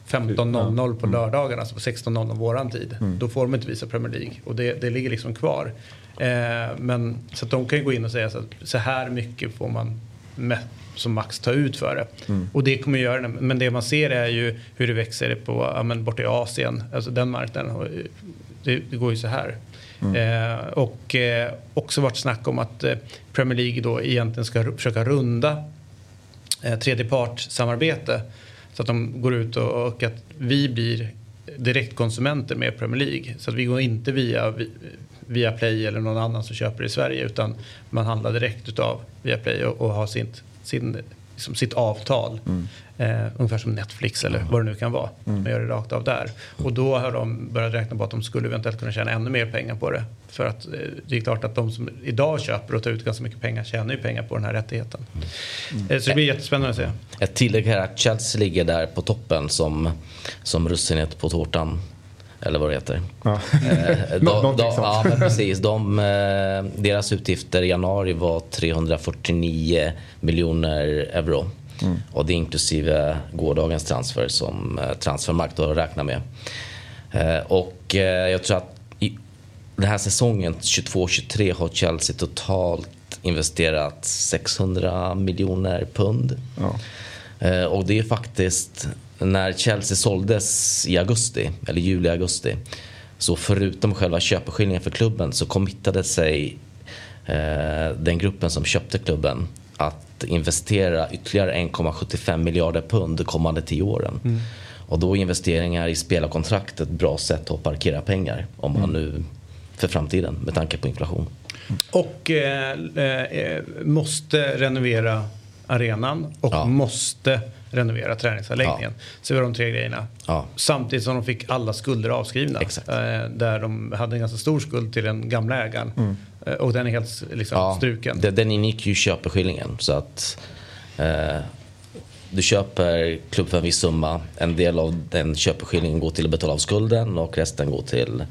15.00 på lördagarna, alltså på 16.00 våran tid. Då får de inte visa Premier League. Och det, det ligger liksom kvar. Eh, men så att de kan ju gå in och säga så att så här mycket får man som max ta ut för det. Och det kommer göra det. Men det man ser är ju hur det växer på, ja, men borta i Asien. Alltså den marknaden. ju- Det, det går ju så här. Eh, och eh, också varit snack om att eh, Premier League då egentligen ska försöka runda eh, tredjepartssamarbete. Så att de går ut och, och att vi blir direktkonsumenter med Premier League. Så att vi går inte via, vi- via Play eller någon annan som köper i Sverige utan man handlar direkt utav via Play och, och har sitt, sin, liksom sitt avtal. Eh, ungefär som Netflix eller vad det nu kan vara. Man gör det rakt av där. Och då har de börjat räkna på att de skulle eventuellt kunna tjäna ännu mer pengar på det. För att eh, det är klart att de som idag köper och tar ut ganska mycket pengar tjänar ju pengar på den här rättigheten. Eh, så det blir jättespännande att se. Ett tillägg här att Chelsea ligger där på toppen som, som russinet på tårtan. Eller vad det heter. Ja. Eh, [LAUGHS] de, de, ja, men precis. De, eh, deras utgifter i januari var 349 miljoner euro. Mm. Och det är inklusive gårdagens transfer som eh, Transfermarkt har räknat med. Eh, och jag tror att i den här säsongen 22-23 har Chelsea totalt investerat 600 miljoner pund. Ja. Och det är faktiskt när Chelsea såldes i augusti, eller juli-augusti. Så förutom själva köpeskillingen för klubben så committade sig eh, den gruppen som köpte klubben att investera ytterligare 1,75 miljarder pund de kommande tio åren. Och då är investeringar i spelarkontrakt ett bra sätt att parkera pengar om man nu för framtiden med tanke på inflation. Och eh, eh, måste renovera arenan och Ja. måste renovera träningsanläggningen. Så det var de tre grejerna. Ja. Samtidigt som de fick alla skulder avskrivna. Exakt. Eh, där de hade en ganska stor skuld till den gamla ägaren. Eh, och den är helt liksom, Ja, struken. Den ingick ju i köpeskillingen. Så att eh, du köper klubb för en viss summa. En del av den köpeskillingen går till att betala av skulden och resten går till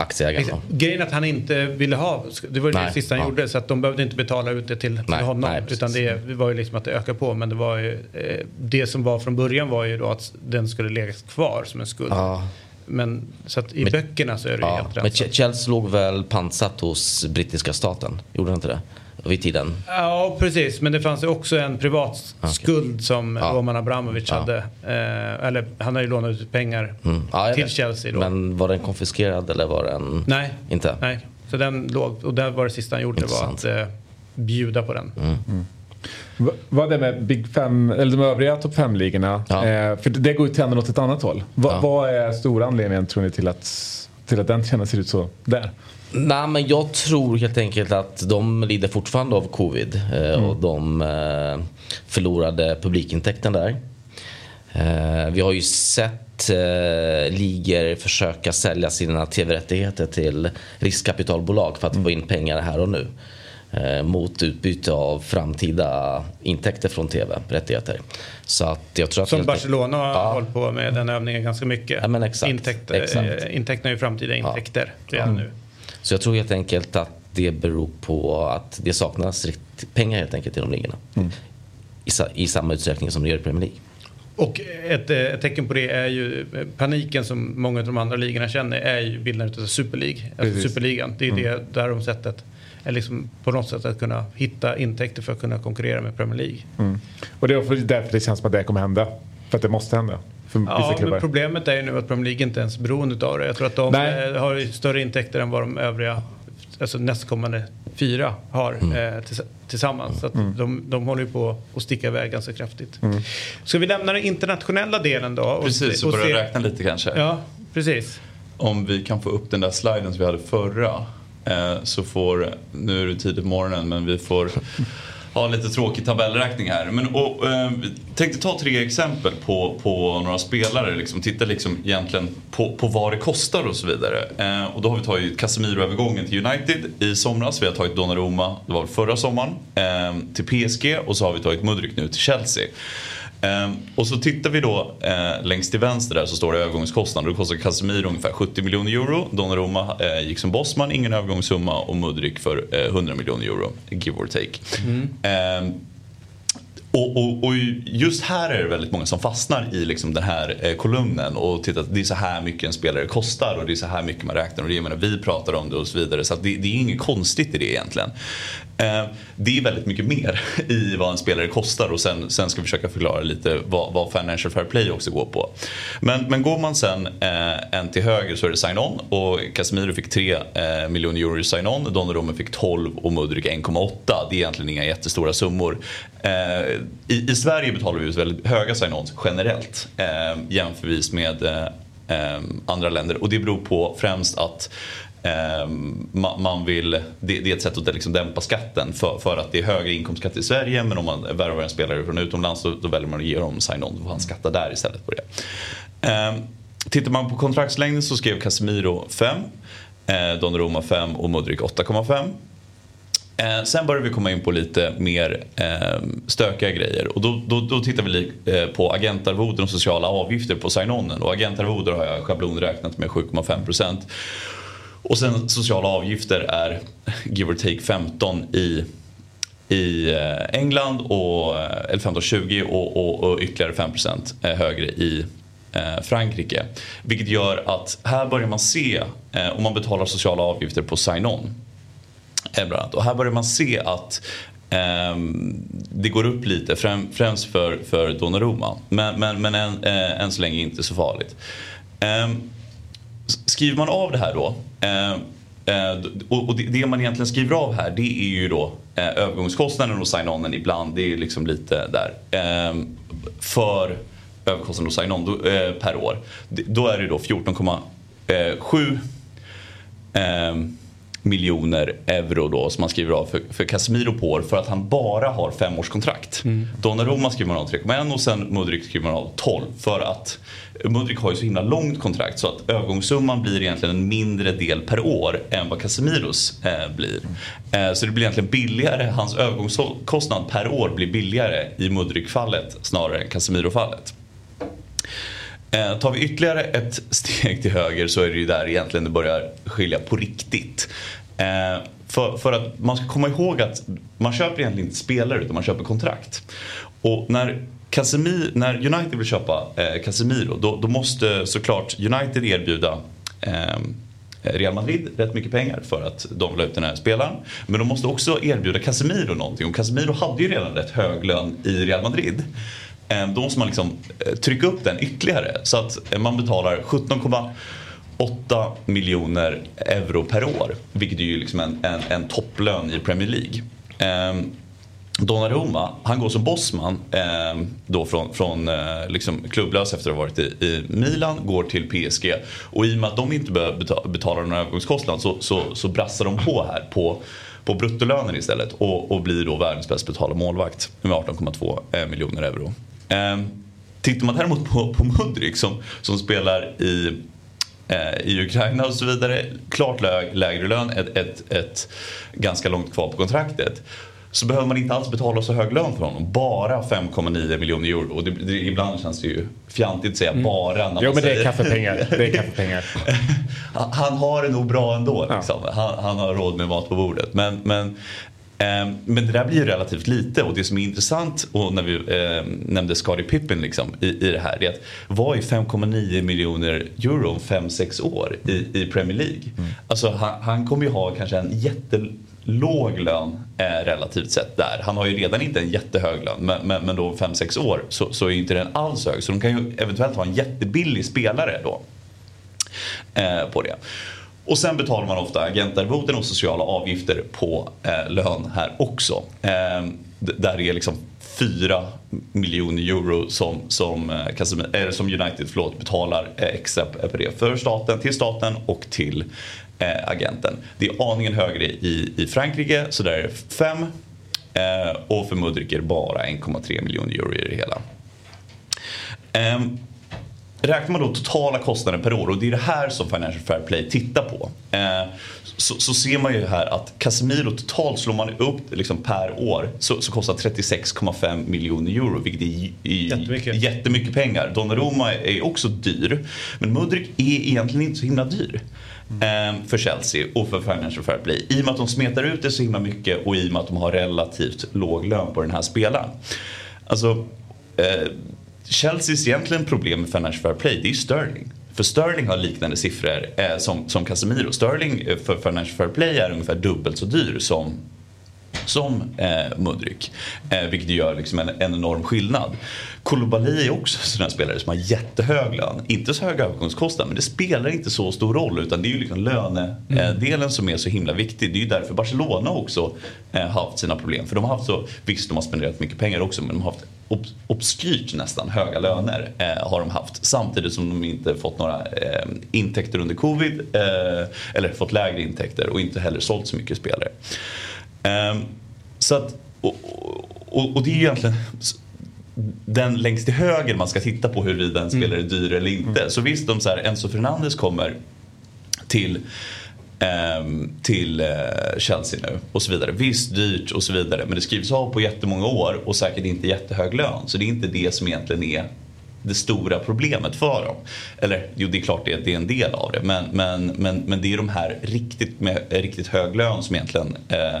aktieägarna. Grejen att han inte ville ha, det var det Nej, sista han ja. gjorde så att de behövde inte betala ut det till, till Nej, honom. nej, utan det, det var ju liksom att det ökade på men det var ju, eh, det som var från början var ju då att den skulle läggas kvar som en skuld. Ja. Men så att i Men- böckerna så är det ju Ja, helt men rätt. Ch- Chelsea låg väl pantsatt hos brittiska staten? Gjorde den inte det? Vid tiden? Ja, precis. Men det fanns ju också en privat skuld som Ja. Roman Abramovic Ja. hade. Eh, eller han har ju lånat ut pengar Mm. Ja, till vet. Chelsea då. Men var den konfiskerad eller var den... Nej. Inte? Nej, så den låg. Och där var det sista han gjorde var att Intressant. eh, bjuda på den. Mm. Va- Vad är det med Big Fem, eller de övriga topp 5-ligorna? Ja. Eh, för det går ju trenden åt ett annat håll. Va, Ja. Vad är stora anledningen tror ni till att, till att den trenden ser ut så där? Nej, men jag tror helt enkelt att de lider fortfarande av covid. Eh, Och de eh, förlorade publikintäkten där. Eh, vi har ju sett eh, ligor försöka sälja sina tv-rättigheter till riskkapitalbolag för att få in pengar här och nu. Eh, mot utbyte av framtida intäkter från tv-rättigheter. Så att jag tror att Som Barcelona har Ja. hållit på med den övningen ganska mycket. Ja, exakt. Intäkt, Exakt. Intäkterna är ju framtida intäkter redan nu. Så jag tror helt enkelt att det beror på att det saknas rikt- pengar helt enkelt i de ligorna. I, sa- I samma utsträckning som det gör i Premier League. Och ett, eh, ett tecken på det är ju eh, paniken som många av de andra ligorna känner är ju bildandet av Super League. Alltså. Superligan. Det är ju det där de sättet är liksom på något sätt att kunna hitta intäkter för att kunna konkurrera med Premier League. Mm. Och det är därför det känns som att det kommer hända. För att det måste hända. För vissa Ja, klubbar. men problemet är ju nu att Premier League inte ens är beroende av det. Jag tror att de Nej. eh, har större intäkter än vad de övriga, alltså nästkommande fyra har Mm. eh, tills, tillsammans. Så att de, de håller ju på att sticka iväg ganska kraftigt. Mm. Ska vi lämna den internationella delen då? Och, Precis, och och börja se- räkna lite kanske. Ja, precis. Om vi kan få upp den där sliden som vi hade förra. Eh, så får, nu är det tidigt på morgonen men vi får [LAUGHS] ha lite tråkig tabellräkning här. Men, och, eh, tänkte ta tre exempel på, på några spelare. Liksom, titta liksom egentligen på, på vad det kostar och så vidare. Eh, och då har vi tagit Casemiro-övergången till United i somras. Vi har tagit Donnarumma, det var förra sommaren, eh, till PSG och så har vi tagit Mudryk nu till Chelsea. Ehm, och så tittar vi då eh, längst till vänster där så står det övergångskostnader. Då kostar Casemiro ungefär 70 miljoner euro. Donnarumma eh, gick som bossman, ingen övergångssumma och Mudryk för eh, 100 miljoner euro. Give or take. Ehm, och, och, och just här är det väldigt många som fastnar i liksom den här eh, kolumnen och tittar att det är så här mycket en spelare kostar och det är så här mycket man räknar och det, jag menar, vi pratar om det och så vidare. Så att det, det är inget konstigt i det egentligen. Eh, det är väldigt mycket mer [LAUGHS] i vad en spelare kostar och sen, sen ska vi försöka förklara lite vad, vad Financial Fair Play också går på. Men, men går man sen eh, en till höger så är det sign-on och Casemiro fick 3 eh, miljoner euro i sign-on, Donnarumma fick 12 och Mudryk 1,8. Det är egentligen inga jättestora summor. Eh, i, I Sverige betalar vi ut väldigt höga sign-ons generellt eh, jämförvis med eh, eh, andra länder och det beror på främst att eh, man, man vill, det, det är ett sätt att liksom dämpa skatten för, för att det är högre inkomstskatt i Sverige men om man värvar en spelare från utomlands då, då väljer man att ge dem sign-on då får han skatta där istället på det. Eh, tittar man på kontraktslängden så skrev Casemiro 5, eh, Donnarumma 5 och Mudrik 8,5. Eh, sen börjar vi komma in på lite mer eh, stökiga grejer och då, då, då tittar vi eh, på agentarvoden och sociala avgifter på sign-onen och agentarvoder har jag schablonräknat med 7,5% och sen sociala avgifter är [LAUGHS] give or take 15 i i eh, England, och, eh, eller 15-20 och, och, och ytterligare 5% eh, högre i Frankrike. Vilket gör att här börjar man se, om man betalar sociala avgifter på sign-on och här börjar man se att eh, det går upp lite, främ, främst för, för Donnarumma. Men, men, men än, eh, än så länge inte så farligt. Eh, skriver man av det här då ehm, eh, eh, och det, det man egentligen skriver av här det är ju då eh, övergångskostnaden och sign-onen ibland. Det är ju liksom lite där. Eh, för överkostnaden och sign-on då, eh, per år. Då är det då 14,7 eh, ehm, miljoner euro då som man skriver av för, för Casemiro på år för att han bara har femårskontrakt. Mm. Donnarumma skriver man av 3,1 och sen Mudryk skriver man av 12 för att Mudryk har ju så himla långt kontrakt så att övergångssumman blir egentligen en mindre del per år än vad Casemiros eh, blir. Eh, så det blir egentligen billigare, hans övergångskostnad per år blir billigare i Mudryk-fallet snarare än Casemiro-fallet. Eh, tar vi ytterligare ett steg till höger så är det ju där egentligen det börjar skilja på riktigt. Eh, för, för att man ska komma ihåg att man köper egentligen inte spelare utan man köper kontrakt. Och när Casemiro, när United vill köpa eh, Casemiro då, då, måste såklart United erbjuda eh, Real Madrid rätt mycket pengar för att de vill ha ut den här spelaren. Men de måste också erbjuda Casemiro någonting och Casemiro hade ju redan rätt hög lön i Real Madrid. Eh, då måste man liksom eh, trycka upp den ytterligare så att eh, man betalar 17,8 miljoner euro per år. Vilket är ju liksom en, en, en topplön i Premier League. Ehm, Donnarumma, han går som bossman eh, då från, från eh, liksom klubblös efter att ha varit i, i, Milan, går till PSG. Och i och med att de inte behöver betala någon övergångskostnad så, så, så brassar de på här på, på bruttolönen istället och, och blir då världens bäst betalda målvakt med 18,2 miljoner euro. Eh, tittar man däremot på, på Mudrik som, som spelar i eh, i Ukraina och så vidare. Klart lägre lön, ett, ett, ett ganska långt kvar på kontraktet så behöver man inte alls betala så hög lön för honom. Bara 5,9 miljoner euro. Och det, det, ibland känns det ju fjantigt att säga mm. bara. När jo men det är kaffepengar. Det är kaffepengar. [LAUGHS] han har det nog bra ändå. Liksom. Ja. Han, han, har råd med mat på bordet. Men, men, men det där blir ju relativt lite och det som är intressant och när vi eh, nämnde Scottie Pippen liksom, i, i det här är att vad är 5,9 miljoner euro om 5-6 år i, i Premier League? Mm. Alltså han, han kommer ju ha kanske en jätte låg lön eh, relativt sett där. Han har ju redan inte en jättehög lön men, men, men då 5-6 år så, så är inte den alls hög. Så de kan ju eventuellt ha en jättebillig spelare då eh, på det. Och sen betalar man ofta agentarvoden och sociala avgifter på eh, lön här också. Eh, där är liksom 4 miljoner euro som, som, eh, eh, som United förlåt, betalar eh, extra på det för staten, till staten och till eh, agenten. Det är aningen högre i, i Frankrike så där är det 5 eh, och för Mudrik är det bara 1,3 miljoner euro i det hela. Ehm, Räknar man då totala kostnaden per år och det är det här som Financial Fair Play tittar på. Eh, så, så, ser man ju här att Casemiro totalt slår man upp liksom per år så, så kostar 36,5 miljoner euro vilket är, är jättemycket. jättemycket pengar. Donnarumma är också dyr men Mudrik är egentligen inte så himla dyr. Mm. för Chelsea och för Financial Fair Play. I och med att de smetar ut det så himla mycket och i och med att de har relativt låg lön på den här spelaren. Alltså, eh, Chelseas egentligen problem med Financial Fair Play det är Sterling. För Sterling har liknande siffror eh, som, som Casemiro. Sterling eh, för Financial Fair Play är ungefär dubbelt så dyr som som eh, Mudryk. Eh, vilket gör liksom en, en enorm skillnad. Koulibaly är också en sån här spelare som har jättehög lön. Inte så hög övergångskostnad men det spelar inte så stor roll utan det är ju liksom lönedelen mm. som är så himla viktig. Det är ju därför Barcelona också eh, haft sina problem. För de har haft så, visst de har spenderat mycket pengar också men de har haft obs obskyrt nästan höga löner eh, har de haft. Samtidigt som de inte fått några eh, intäkter under covid. Eh, eller fått lägre intäkter och inte heller sålt så mycket spelare. Så att, och, och, och, det är ju egentligen den längst till höger man ska titta på huruvida en spelare är dyr eller inte. Mm. Så visst, om så här, Enzo Fernandes kommer till ehm, till eh, Chelsea nu och så vidare. Visst dyrt och så vidare men det skrivs av på jättemånga år och säkert inte jättehög lön. Så det är inte det som egentligen är det stora problemet för dem. Eller jo, det är klart det, det är en del av det. Men, men, men, men det är de här riktigt, med riktigt hög lön som egentligen eh,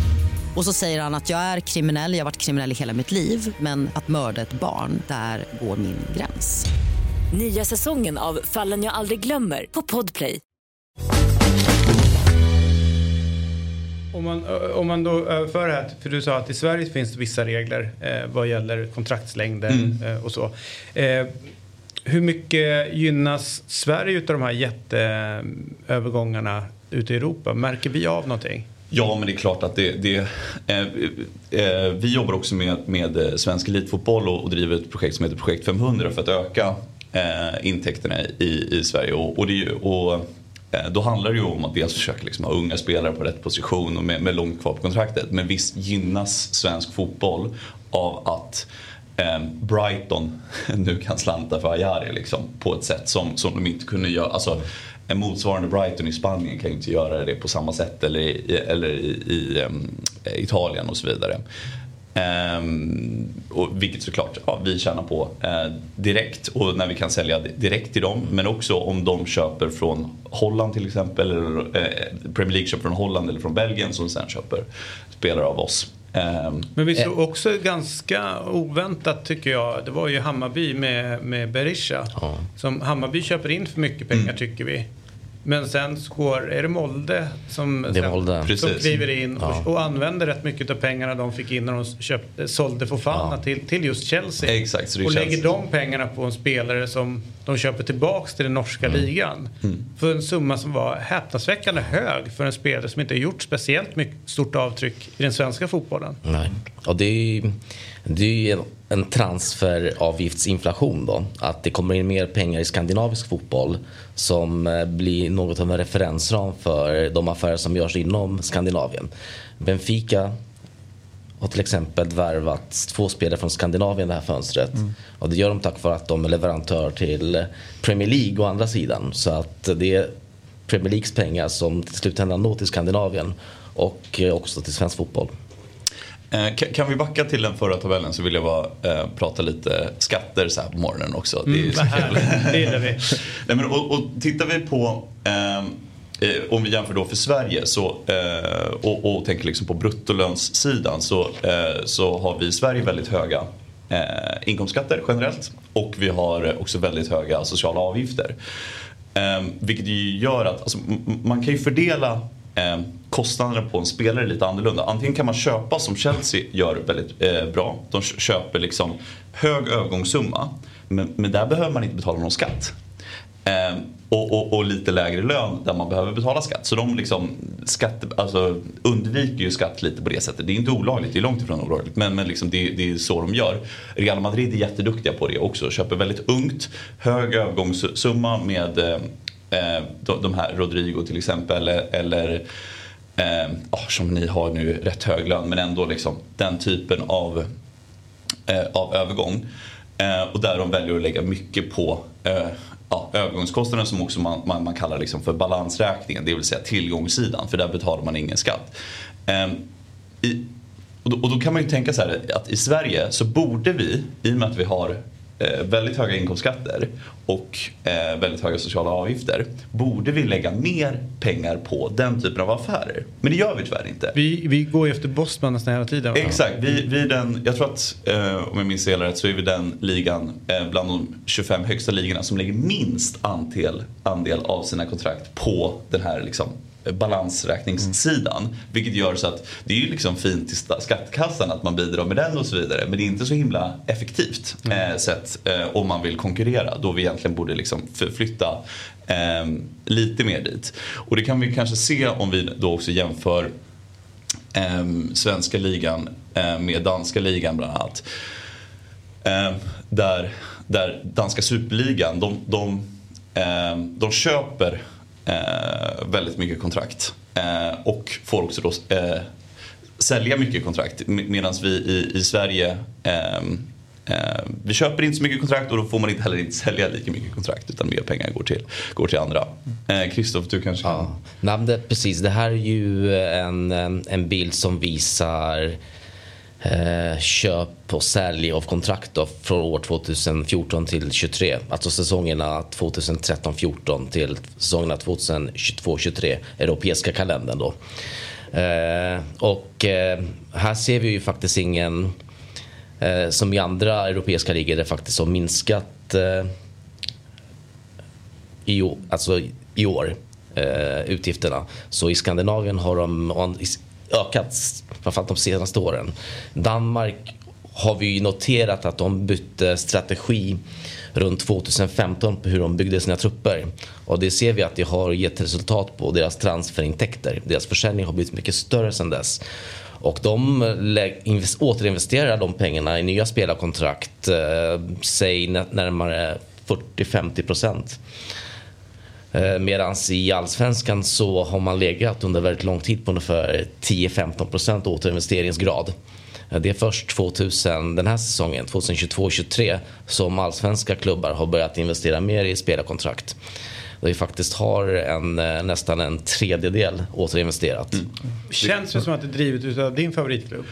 Och så säger han att jag är kriminell, jag har varit kriminell i hela mitt liv men att mörda ett barn, där går min gräns. Nya säsongen av Fallen jag aldrig glömmer på Podplay. Om man, om man då överför det här, för du sa att i Sverige finns det vissa regler eh, vad gäller kontraktslängder mm. eh, och så. Eh, hur mycket gynnas Sverige av de här jätteövergångarna ute i Europa? Märker vi av någonting? Ja, men det är klart att det... det eh, eh, vi jobbar också med, med eh, svensk elitfotboll och, och driver ett projekt som heter Projekt 500 för att öka eh, intäkterna i, i Sverige. Och, och, det, och Eh, då handlar det ju om att dels försöka liksom ha unga spelare på rätt position och med, med långt kvar på kontraktet. Men visst gynnas svensk fotboll av att eh, Brighton [LAUGHS] nu kan slanta för Ajari liksom, på ett sätt som, som de inte kunde göra. Alltså, en motsvarande Brighton i Spanien kan ju inte göra det på samma sätt eller i, eller i, i um, Italien och så vidare. Um, och vilket såklart ja, vi tjänar på uh, direkt och när vi kan sälja direkt till dem. Men också om de köper från Holland till exempel. Eller uh, Premier League köper från Holland eller från Belgien som sen köper spelare av oss. Um, Men vi såg också ganska oväntat tycker jag. Det var ju Hammarby med, med Berisha. Ja. Som Hammarby köper in för mycket pengar Mm. tycker vi. Men sen går, är det Molde som, Det Molde. som kliver in och, Ja. och använder rätt mycket av pengarna de fick in när de köpte, sålde Fofana Ja. till, till just Chelsea. Exakt, så det är och Chelsea. lägger de pengarna på en spelare som de köper tillbaks till den norska Mm. ligan. För en summa som var häpnadsväckande hög för en spelare som inte har gjort speciellt mycket stort avtryck i den svenska fotbollen. Nej. Och det är det är ju en, en transferavgiftsinflation då. Att det kommer in mer pengar i skandinavisk fotboll som eh, blir något av en referensram för de affärer som görs inom Skandinavien. Benfica har till exempel värvat två spelare från Skandinavien det här fönstret. Och det gör de tack vare att de är leverantör till Premier League å andra sidan. Så att det är Premier Leagues pengar som till slutändan når till Skandinavien och eh, också till svensk fotboll. Eh, kan, vi backa till den förra tabellen så vill jag bara eh, prata lite skatter så här på morgonen också. Det är så det gillar vi. [LAUGHS] Nej, men, och, och tittar vi på, ehm, eh, om vi jämför då för Sverige så, eh, och, och tänker liksom på bruttolönssidan så, eh, så har vi i Sverige väldigt höga eh, inkomstskatter generellt och vi har också väldigt höga sociala avgifter. Eh, vilket ju gör att alltså, man kan ju fördela eh, kostnaderna på en spelare lite annorlunda. Antingen kan man köpa som Chelsea gör väldigt eh, bra. De köper liksom hög övergångssumma men, men där behöver man inte betala någon skatt. Eh, och, och, och lite lägre lön där man behöver betala skatt. Så de liksom skatte, alltså, undviker ju skatt lite på det sättet. Det är inte olagligt, det är långt ifrån olagligt. Men, men liksom det, det är så de gör. Real Madrid är jätteduktiga på det också. Köper väldigt ungt, hög övergångssumma med eh, Eh, de, här Rodrigo till exempel. Eh, eller eh, ah, som ni har nu rätt hög lön men ändå liksom den typen av eh, av övergång. Eh, och där de väljer att lägga mycket på eh, ja, övergångskostnaden som också man, man, man kallar liksom för balansräkningen, det vill säga tillgångssidan, för där betalar man ingen skatt. Eh, i, och, då, och då kan man ju tänka så här att i Sverige så borde vi, i och med att vi har väldigt höga inkomstskatter och eh, väldigt höga sociala avgifter, borde vi lägga mer pengar på den typen av affärer. Men det gör vi tyvärr inte. Vi, vi går ju efter Bosman nästan hela tiden. Exakt, vi, vi den, jag tror att eh, om jag minns hela rätt så är vi den ligan eh, bland de 25 högsta ligorna som lägger minst andel, andel av sina kontrakt på den här liksom, balansräkningssidan. Vilket gör så att det är ju liksom fint till sta- skattkassan att man bidrar med den och så vidare. Men det är inte så himla effektivt eh, sätt eh, om man vill konkurrera. Då vi egentligen borde liksom förflytta eh, lite mer dit. Och det kan vi kanske se om vi då också jämför eh, svenska ligan eh, med danska ligan bland annat. Eh, där, där danska superligan, de, de, eh, de köper Eh, väldigt mycket kontrakt eh, och får också då eh, sälja mycket kontrakt medan vi i, i Sverige eh, vi köper inte så mycket kontrakt och då får man inte heller inte sälja lika mycket kontrakt utan mer pengar går till, går till andra. Eh, Kristoff, du kanske kan... Ja, Nej, det, precis. Det här är ju en, en en bild som visar eh, köp och sälj av kontrakt då, från år 2014 till 2023. Alltså säsongerna 2013-14 till säsongerna 2022-23, europeiska kalendern då. Eh, och eh, här ser vi ju faktiskt ingen, eh, som i andra europeiska ligor, det faktiskt har minskat eh, i, alltså, i år, eh, utgifterna. Så i Skandinavien har de ökat, framförallt de senaste åren. Danmark har vi noterat att de bytte strategi runt 2015 på hur de byggde sina trupper. Och det ser vi att det har gett resultat på deras transferintäkter. Deras försäljning har blivit mycket större sedan dess. Och de återinvesterar de pengarna i nya spelarkontrakt, eh, säg närmare 40-50 procent. Eh, Medan i allsvenskan så har man legat under väldigt lång tid på ungefär 10-15% återinvesteringsgrad. Eh, Det är först 2000, den här säsongen, 2022-23, som allsvenska klubbar har börjat investera mer i spelarkontrakt. Där vi faktiskt har en, eh, nästan en tredjedel återinvesterat. Känns det som att det är drivet av din favoritklubb?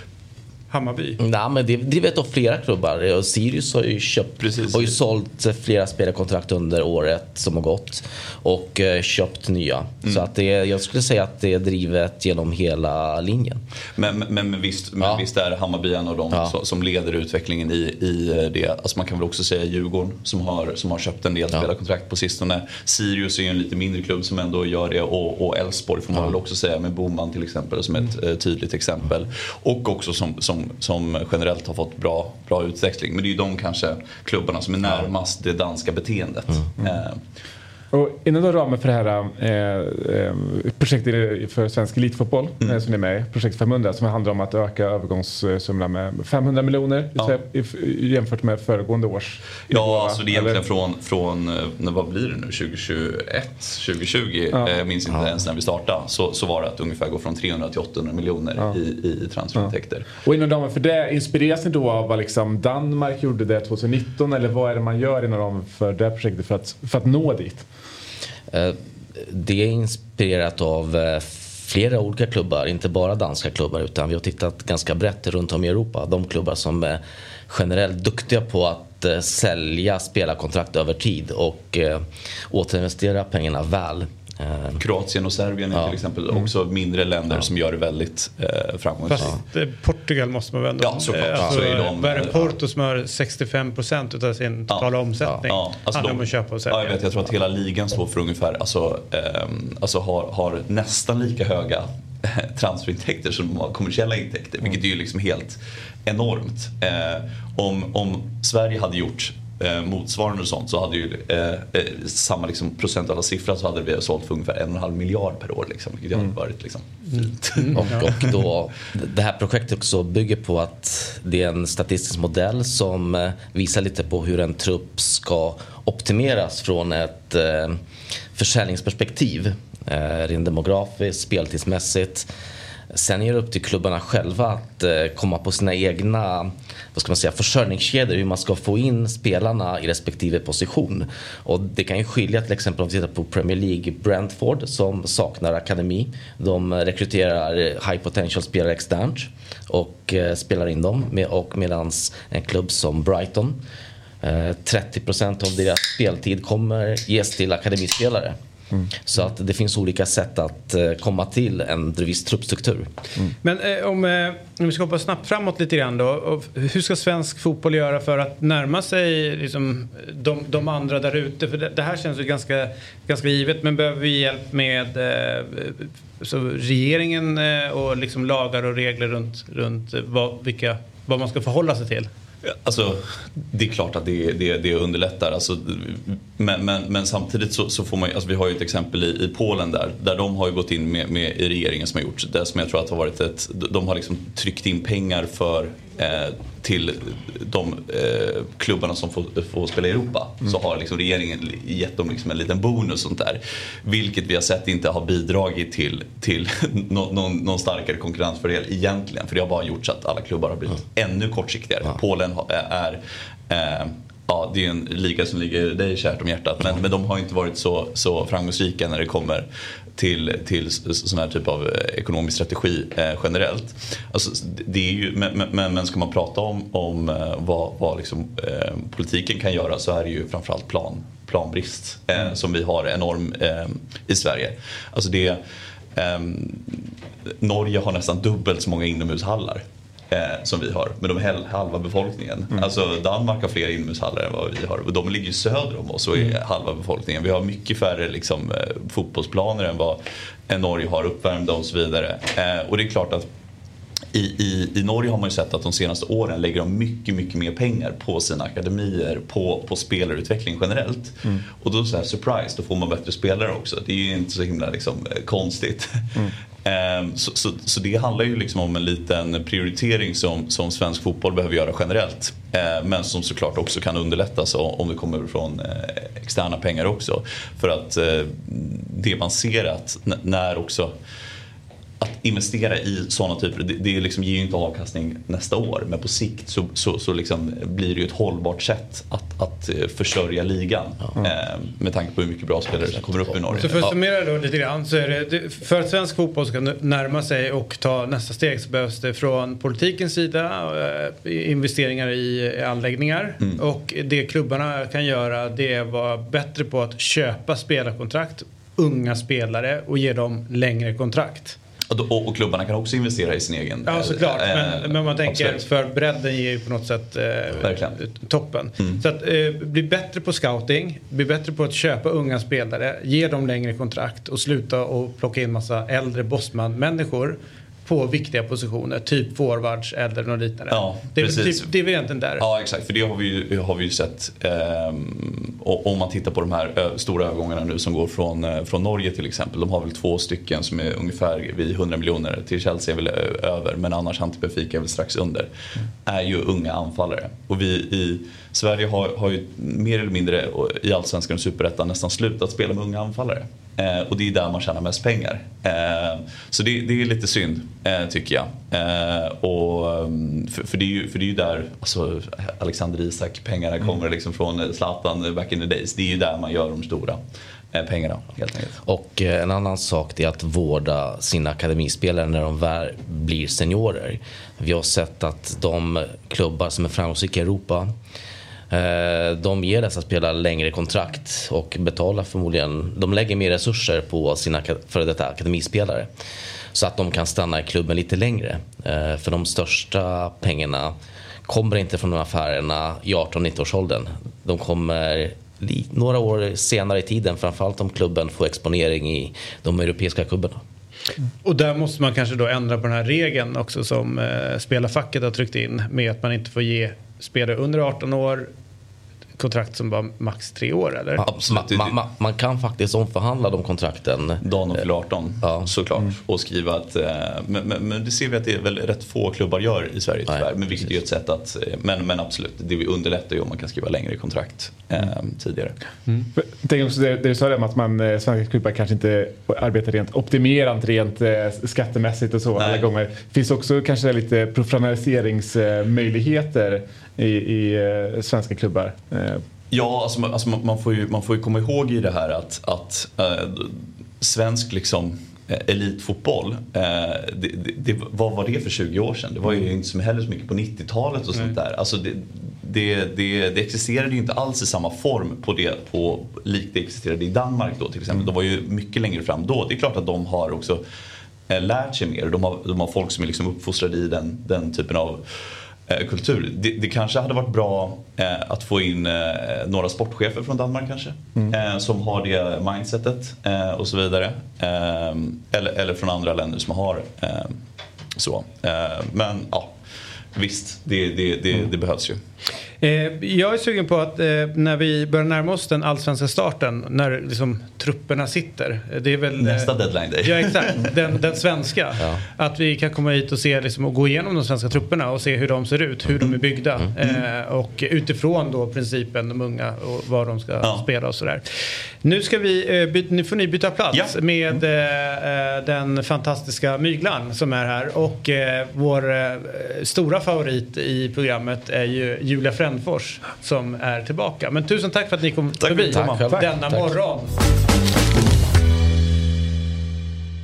Hammarby? Nej, men det drivet av flera klubbar. Sirius har ju, köpt, har ju sålt flera spelarkontrakt under året som har gått. Och eh, köpt nya. Så att det, jag skulle säga att det är drivet genom hela linjen. Men, men, men visst, men visst är Hammarby en av dem Ja. som, leder utvecklingen i, i det. Alltså man kan väl också säga Djurgården som har, som har köpt en del spelarkontrakt på sistone. Sirius är ju en lite mindre klubb som ändå gör det och Elfsborg får man väl också säga med Boman till exempel som ett eh, tydligt exempel. Och också som, som, som generellt har fått bra, bra utveckling. Men det är ju de kanske klubbarna som är närmast det danska beteendet. Eh, Och inom då ramen för det här eh, eh, projektet för svensk elitfotboll Mm. eh, som ni är med i, projekt 500 som handlar om att öka övergångssummorna med 500 miljoner Ja. jämfört med föregående års. nivå, Ja, va? alltså det är egentligen Eller- från, från eh, när- vad blir det nu, 2021, 2020, Ja. jag minns inte ens när vi startade, så, så var det att ungefär gå från 300 till 800 miljoner Ja. i, i transferintäkter. Och inom ramen för det, inspireras ni då av vad liksom Danmark gjorde det 2019 eller vad är det man gör inom ramen för det projektet för att, för att nå dit? Eh, det är inspirerat av eh, flera olika klubbar, inte bara danska klubbar utan vi har tittat ganska brett runt om i Europa. De klubbar som är generellt duktiga på att eh, sälja spelarkontrakt över tid och återinvestera pengarna väl. Eh, Kroatien och Serbien är Ja. till exempel också mindre länder som gör det väldigt eh, framgångsrikt. Fast eh, Portugal måste man vända. Ja, såklart. Alltså, Så är de- vad är det Porto som har 65% av sin totala omsättning? Ja, alltså handlar de- om att köpa och sälja. Ja, jag, vet, jag tror att hela ligan står för ungefär, alltså, ehm, alltså har, har nästan lika höga transferintäkter som de har kommersiella intäkter. Vilket är ju liksom helt enormt. Eh, om, om Sverige hade gjort eh, motsvarande sånt så hade ju eh, eh, samma liksom, procentuella siffra så hade vi sålt för ungefär en och en halv miljard per år. Liksom, vilket hade varit liksom, fint. Och, och då, det här projektet också bygger på att det är en statistisk modell som eh, visar lite på hur en trupp ska optimeras från ett eh, försäljningsperspektiv. Eh, rent demografiskt, speltidsmässigt. Sen är det upp till klubbarna själva att eh, komma på sina egna vad ska man säga, försörjningskedjor, hur man ska få in spelarna i respektive position. Och det kan ju skilja till exempel om vi tittar på Premier League, Brentford som saknar akademi. De rekryterar high potential spelare externt och eh, spelar in dem. Med, och medans en klubb som Brighton, eh, 30% av deras speltid kommer ges till akademispelare. Mm. Så att det finns olika sätt att eh, komma till en viss truppstruktur. Mm. Men eh, om, eh, om vi ska hoppa snabbt framåt lite grann då. Och hur ska svensk fotboll göra för att närma sig liksom, de, de andra där ute? För det, det här känns ju ganska, ganska givet. Men behöver vi hjälp med eh, så regeringen eh, och liksom lagar och regler runt, runt eh, vad, vilka, vad man ska förhålla sig till? Alltså, det är klart att det, det, det underlättar. Alltså, men, men, men samtidigt så, så får man alltså vi har ju ett exempel i, i Polen där, där de har ju gått in med, med i regeringen som har gjort det som jag tror att har varit ett, de har liksom tryckt in pengar för till de eh, klubbarna som får, får spela i Europa. Så har liksom regeringen gett dem liksom en liten bonus sånt där. Vilket vi har sett inte har bidragit till, till [LAUGHS] någon, någon, någon starkare konkurrensfördel egentligen. För det har bara gjort så att alla klubbar har blivit ännu kortsiktigare. Polen har- är, är eh, Ja, det är en liga som ligger dig kärt om hjärtat. Men, men de har inte varit så, så framgångsrika när det kommer till, till sån här typ av eh, ekonomisk strategi eh, generellt. Alltså, det är ju, men, men, men ska man prata om, om eh, vad, vad liksom, eh, politiken kan göra så är det ju framförallt plan, planbrist eh, som vi har enorm eh, i Sverige. Alltså det, eh, Norge har nästan dubbelt så många inomhushallar eh, som vi har, men de är halva befolkningen. Alltså Danmark har fler inomhushallar än vad vi har och de ligger ju söder om oss och är halva befolkningen. Vi har mycket färre liksom, eh, fotbollsplaner än vad Norge har uppvärmda och så vidare. Eh, och det är klart att i, i, I Norge har man ju sett att de senaste åren lägger de mycket, mycket mer pengar på sina akademier, på, på spelarutveckling generellt. Och då så här, surprise, då får man bättre spelare också. Det är ju inte så himla liksom, eh, konstigt. Ehm, Ehm, så, så, så det handlar ju liksom om en liten prioritering som, som svensk fotboll behöver göra generellt. Ehm, men som såklart också kan underlättas om det kommer från eh, externa pengar också. För att eh, det man ser att när också att investera i sådana typer, det, det liksom ger ju inte avkastning nästa år. Men på sikt så, så, så liksom blir det ju ett hållbart sätt att, att eh, försörja ligan. Eh, med tanke på hur mycket bra spelare som kommer upp i Norge. Så för att summera då lite grann. Så är det, det- för att svensk fotboll ska närma sig och ta nästa steg så behövs det från politikens sida eh, investeringar i anläggningar. Mm. Och det klubbarna kan göra det är att vara bättre på att köpa spelarkontrakt, unga spelare och ge dem längre kontrakt. Och, och, klubbarna kan också investera i sin egen... Ja såklart, eh, men, men man tänker absolut. för bredden ger ju på något sätt eh, toppen. Mm. Så att eh, bli bättre på scouting, bli bättre på att köpa unga spelare, ge dem längre kontrakt och sluta och plocka in massa äldre bossman-människor på viktiga positioner, typ forwards eller något liknande. Ja, det, är precis. typ, det är väl egentligen där. Ja exakt, för det har vi ju, har vi ju sett. ehm, om man tittar på de här stora övergångarna nu som går från, eh, från Norge till exempel. De har väl två stycken som är ungefär vid 100 miljoner. Till Chelsea är väl över men annars Ante Benfica är väl strax under. Är ju unga anfallare. Och vi i Sverige har, har ju mer eller mindre i Allsvenskan och Superettan nästan slutat spela med unga anfallare. Eh, och det är där man tjänar mest pengar. Eh, så det, det är lite synd eh, tycker jag. Eh, och, mm, för, för, det är ju, för det är ju där alltså, Alexander Isak pengarna kommer liksom från Zlatan back in the days. Det är ju där man gör de stora eh, pengarna helt enkelt. Och eh, en annan sak är att vårda sina akademispelare när de väl blir seniorer. Vi har sett att de klubbar som är framgångsrika i Europa eh, Eh, de ger dessa spelare längre kontrakt och betalar förmodligen, de lägger mer resurser på sina före detta akademispelare. Så att de kan stanna i klubben lite längre. Eh, för de största pengarna kommer inte från de affärerna i 18-19-årsåldern. De kommer några år senare i tiden, framförallt om klubben får exponering i de europeiska klubbarna. Och där måste man kanske då ändra på den här regeln också som eh, spelarfacket har tryckt in med att man inte får ge spelare under 18 år kontrakt som var max tre år eller? Ma- ma- ma- ma- man kan faktiskt omförhandla de kontrakten. Dagen de fyller 18 såklart. Och skriva att, eh, men, men, men det ser vi att det är väl rätt få klubbar gör i Sverige tyvärr. men vilket är ju ett sätt att, eh, men, men absolut, det vi underlättar ju om man kan skriva längre kontrakt eh, tidigare. Jag tänker också det, det du sa om att man, eh, svenska klubbar kanske inte arbetar rent optimerande rent skattemässigt och så alla gånger. Finns också kanske lite professionaliseringsmöjligheter i, i eh, svenska klubbar? Eh, Ja, alltså, man- alltså, man, får ju, man får ju komma ihåg i det här att, att eh, svensk liksom, elitfotboll, det, det, det, vad var det för 20 år sedan? Det var ju inte som heller så mycket på 90-talet och sånt där. Alltså det, existerade ju inte alls i samma form på det, på, likt det existerade i Danmark då till exempel. De var ju mycket längre fram då. Det är klart att de har också lärt sig mer. De har, de har folk som är liksom uppfostrade i den, den typen av kultur. Det, det kanske hade varit bra eh, att få in eh, några sportchefer från Danmark kanske. Eh, som har det mindsetet eh, och så vidare. Eh, eller, eller från andra länder som har eh, så. Eh, men ja, visst, det, det, det, det behövs ju. Eh, jag är sugen på att eh, när vi börjar närma oss den allsvenska starten, när liksom, trupperna sitter. eh, Det är väl, Nästa deadline day. Ja exakt, den, den svenska. [LAUGHS] Att vi kan komma hit och se liksom, och gå igenom de svenska trupperna och se hur de ser ut, hur de är byggda. Eh, och utifrån då principen de unga och vad de ska spela och sådär. Nu ska vi, eh, by, nu får ni byta plats med eh, eh, den fantastiska Myglan som är här. Och vår stora favorit i programmet är ju Julia Frändfors som är tillbaka. Men tusen tack för att ni kom förbi detsamma. Tack själv. denna Tack. morgon.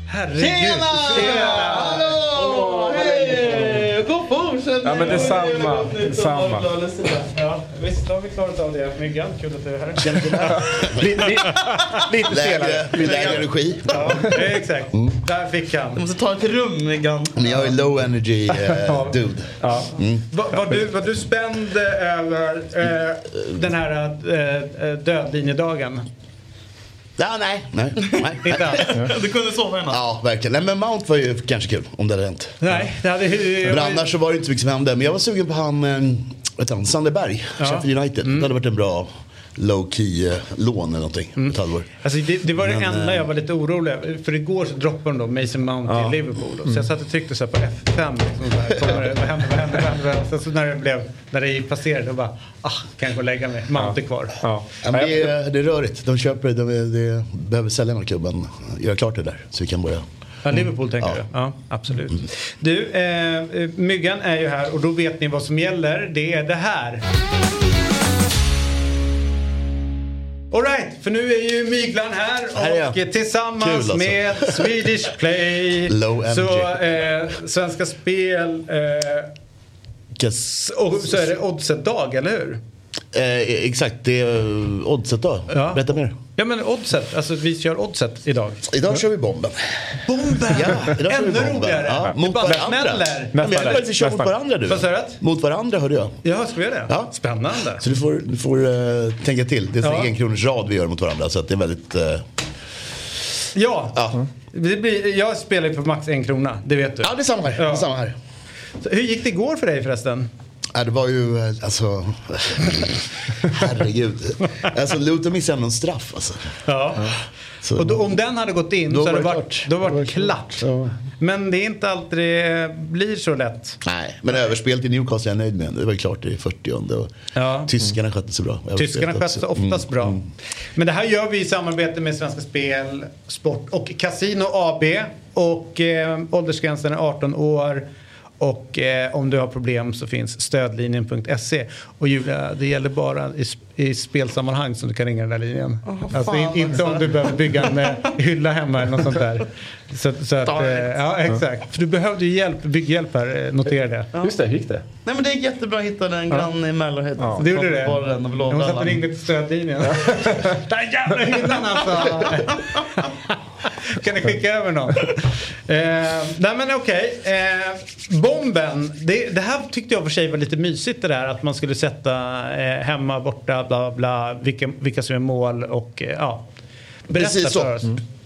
Herregud. Tjena! Hallå! Då Ja, men detsamma. Detsamma. Ja, visst har vi klarat av det. Myggan, kul att du är här. Lite, lite Lägre, energi. Ja, exakt. Där fick han. Du måste ta ett rum, Myggan. Men jag är low energy eh, dude. Ja. Mm. Var, var, du, var du spänd över eh, den här eh, dödlinjedagen? Ja, nej. Nej. nej. Inte alls? [LAUGHS] Du kunde sova i natt. Ja, verkligen. Nej, men Mount var ju kanske kul om det hade hänt. Nej, det hade... Men annars så var det inte så mycket som hände. Men jag var sugen på han, eh, vet han Sandeberg, Ja. Sheffield United. Det hade varit en bra low key eh, lån eller någonting. Ett halvår. Alltså det, det var det Men, enda eh, jag var lite orolig över. För igår så droppade de då Mason Mount Ja. till Liverpool. Så jag satt och tryckte så här på F5. Liksom här, kommer det, vad händer, vad händer, vad händer? Sen så när det, blev, när det gick passerade då bara, ah, kan jag gå och lägga mig. Mount är kvar. Ja. Ja, men det, är, det är rörigt. De köper, de, de behöver sälja någon klubben, göra klart det där så vi kan börja. Ja, Liverpool tänker Ja. du? Ja, absolut. Du, eh, eh, Myggan är ju här och då vet ni vad som gäller. Det är det här. Alright, för nu är ju Myglan här Här och tillsammans Kul, alltså. med Swedish Play så eh, Svenska Spel eh, och så är det Oddset-dag, eller hur? Eh, exakt, det är eh, oddset då. Ja. Berätta mer. Ja men Oddset, alltså vi kör Oddset idag. Idag kör vi bomben. Bomben! Ja, idag kör vi Ännu bomben. roligare! Ja, Det mot bara varandra. smäller. Men vi Nästan. hade faktiskt kört mot varandra du. Vad sa du? Mot varandra hörde jag. Ja, ska vi göra det? Ja. Spännande. Så du får, du får eh, tänka till. Det är Ja. en enkronors rad vi gör mot varandra. Så att det är väldigt... eh, Ja. ja. Det blir, jag spelar ju på max en krona, det vet du. ja, det är samma här. Det är samma här. Så Hur gick det igår för dig förresten? Ja, det var ju, eh, alltså... [LAUGHS] herregud. Alltså, Luton missade en straff alltså. Ja. Så, Och då, om den hade gått in Då så hade det var det varit, då var det klart. Ja. Men det är inte alltid det blir så lätt. Nej, men överspelet i Newcastle är jag nöjd med. Det var ju klart i 40 och Ja. Tyskarna skötte sig bra. Tyskarna sköter sig oftast bra. Mm. Men det här gör vi i samarbete med Svenska Spel, Sport och Casino AB. Och eh, åldersgränsen är 18 år. Och eh, om du har problem så finns stödlinjen.se. Och Julia, det gäller bara i, i spelsammanhang som du kan ringa den där linjen. alltså in, inte om du behöver bygga en eh, hylla hemma eller något sånt där. Så, så att, eh, ja, exakt. För du behövde ju hjälp, bygghjälp här, eh, notera det. Just det, hur gick det? Nej men det är jättebra att hitta en granne i Mellerhead. Ja. Det gjorde det? Var den och Jag ringa till stödlinjen. [LAUGHS] Den jävla hyllan alltså! [LAUGHS] kan ni skicka över någon? Eh, nej men okej. Eh, bomben. Det, det här tyckte jag för sig var lite mysigt det där att man skulle sätta eh, hemma, borta, bla bla, vilka, vilka som är mål och eh, ja. Berätta Precis så. för oss.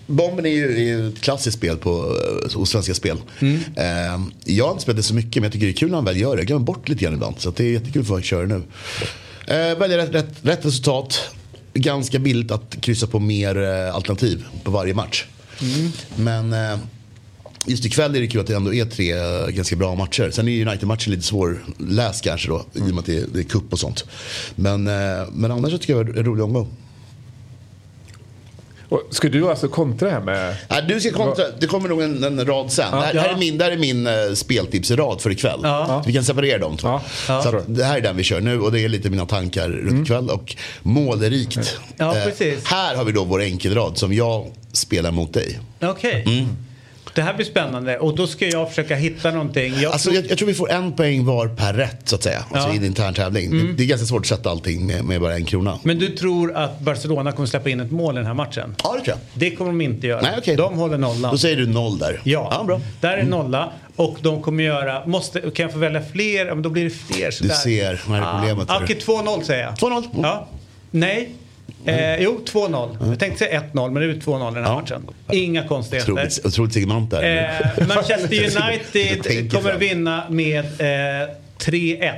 Bomben är ju, är ju ett klassiskt spel på, eh, hos Svenska Spel. Mm. Eh, jag har inte spelat det så mycket men jag tycker det är kul när han väl gör det. Jag glömmer bort lite grann ibland. Så det är jättekul för att köra nu. Eh, välja rätt, rätt, rätt resultat. Ganska billigt att kryssa på mer eh, alternativ på varje match. Mm. Men eh, just ikväll är det kul att det ändå är tre eh, ganska bra matcher. Sen är United-matchen lite svårläst kanske då. I och med att det är, det är cup och sånt. Men, eh, men annars så tycker jag det var en rolig omgång. Och ska du alltså kontra här med... Ja, du ska kontra, det kommer nog en, en rad sen. det, här, det här är min, det här är min uh, speltipsrad för ikväll. Ja. Vi kan separera de två. Ja. Ja. Så att det här är den vi kör nu och det är lite mina tankar runt ikväll. Och målerikt. Ja, Eh, precis. här har vi då vår enkelrad som jag spelar mot dig. Okej. Mm. Det här blir spännande och då ska jag försöka hitta någonting. Jag Alltså, jag, jag tror vi får en poäng var per rätt så att säga. Alltså Ja. i en intern tävling. Det, det är ganska svårt att sätta allting med, med bara en krona. Men du tror att Barcelona kommer släppa in ett mål i den här matchen? Ja, det tror jag. Det kommer de inte göra. Nej, okej. De håller nollan. Då säger du noll där. Ja, ja bra. Mm. där är nolla. Och de kommer göra, måste, kan jag få välja fler? Ja, men då blir det fler. Du ser, vad är problemet? Ah? Okej, 2-0 säger jag. 2-0. Mm. Ja. Nej. Eh, jo, 2-0. Jag tänkte säga 1-0, men det är 2-0 i den här Ja. matchen. Inga konstigheter. Otroligt, otroligt segment där. Eh, Manchester [LAUGHS] United kommer fram. vinna med eh, 3-1.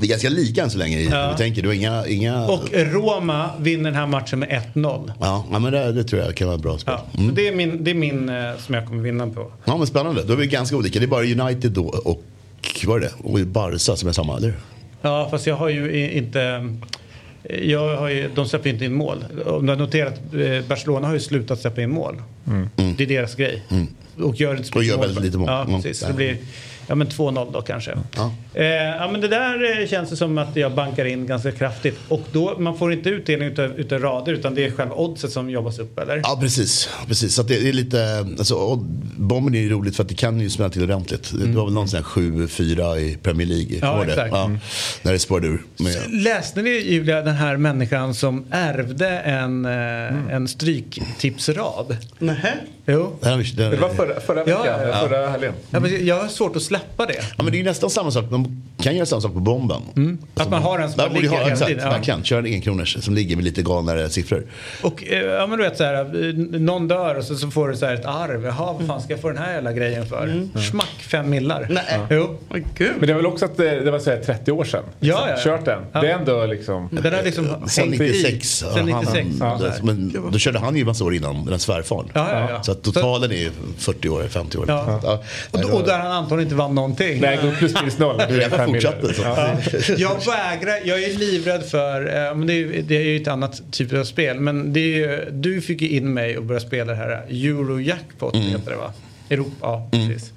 Vi är ganska lika än så länge. i- Ja. Vi tänker, du har inga... inga... Och Roma vinner den här matchen med 1-0. Ja, men det, det tror jag kan vara ett bra spel. Ja, så det är min, det är min eh, som jag kommer vinna på. Ja, men spännande. Då är vi ganska olika. Det är bara United då och, vad är det? och Barca som är samma, eller? Ja, fast jag har ju inte... Jag har ju, de släpper inte in mål. Om du har noterat, eh, Barcelona har ju slutat släppa in mål. Det är deras grej. Och gör inte så Mm. Och gör väldigt lite mål. Ja, Mm. precis. Så det blir ja, men 2-0 då kanske. Ja. Eh, ja, men det där eh, känns det som att jag bankar in ganska kraftigt. Och då, man får inte utdelning utav, utav rader utan det är själva oddset som jobbas upp, eller? Ja, precis. precis. Så att det är lite, alltså, bomben är ju roligt för att det kan ju smälla till ordentligt. Det var väl någon sån här 7-4 i Premier League. Ja, exakt. Mm. När det spårade ur. Med, Läste ni Julia den här människan som ärvde en, eh, Mm. en stryktipsrad? Nähä? Jo. det, var förra, förra Ja, veckan, ja. förra helgen. Ja, men jag har svårt att släppa det. Ja, men det är ju nästan samma sak. Man Kan göra samma sak på bomben. Att man har en som Där ligger ha, hela exakt, tiden. Ja. verkligen. Kör en enkronors som ligger med lite galnare siffror. Och eh, ja men du vet så här, eh, någon dör och så, så får du så här ett arv. Jaha, vad fan ska jag få den här jävla grejen för? Schmack, fem millar. Nej. Jo. Gud. Men det är väl också att det, det var så här 30 år sedan. Ja, ja, ja. Kört den. Ja. Det är ändå liksom... Den har liksom Sen hängt i. 96. Sen ja, 96. Han, ja. men då körde han ju massa år innan den svärfar. Ja, ja, ja. Så att totalen är ju 40 år, 50 år. Ja. Ja. Och, och där han antagligen inte vann någonting. Nej, gå plus minus noll. Det han fortsatte. Så. Ja. [LAUGHS] Jag vägrar, jag är livrädd för, eh, men det, är, det är ju ett annat typ av spel. Men det är ju, du fick ju in mig och börja spela det här Eurojackpot Mm. heter det va? Europa, ja precis.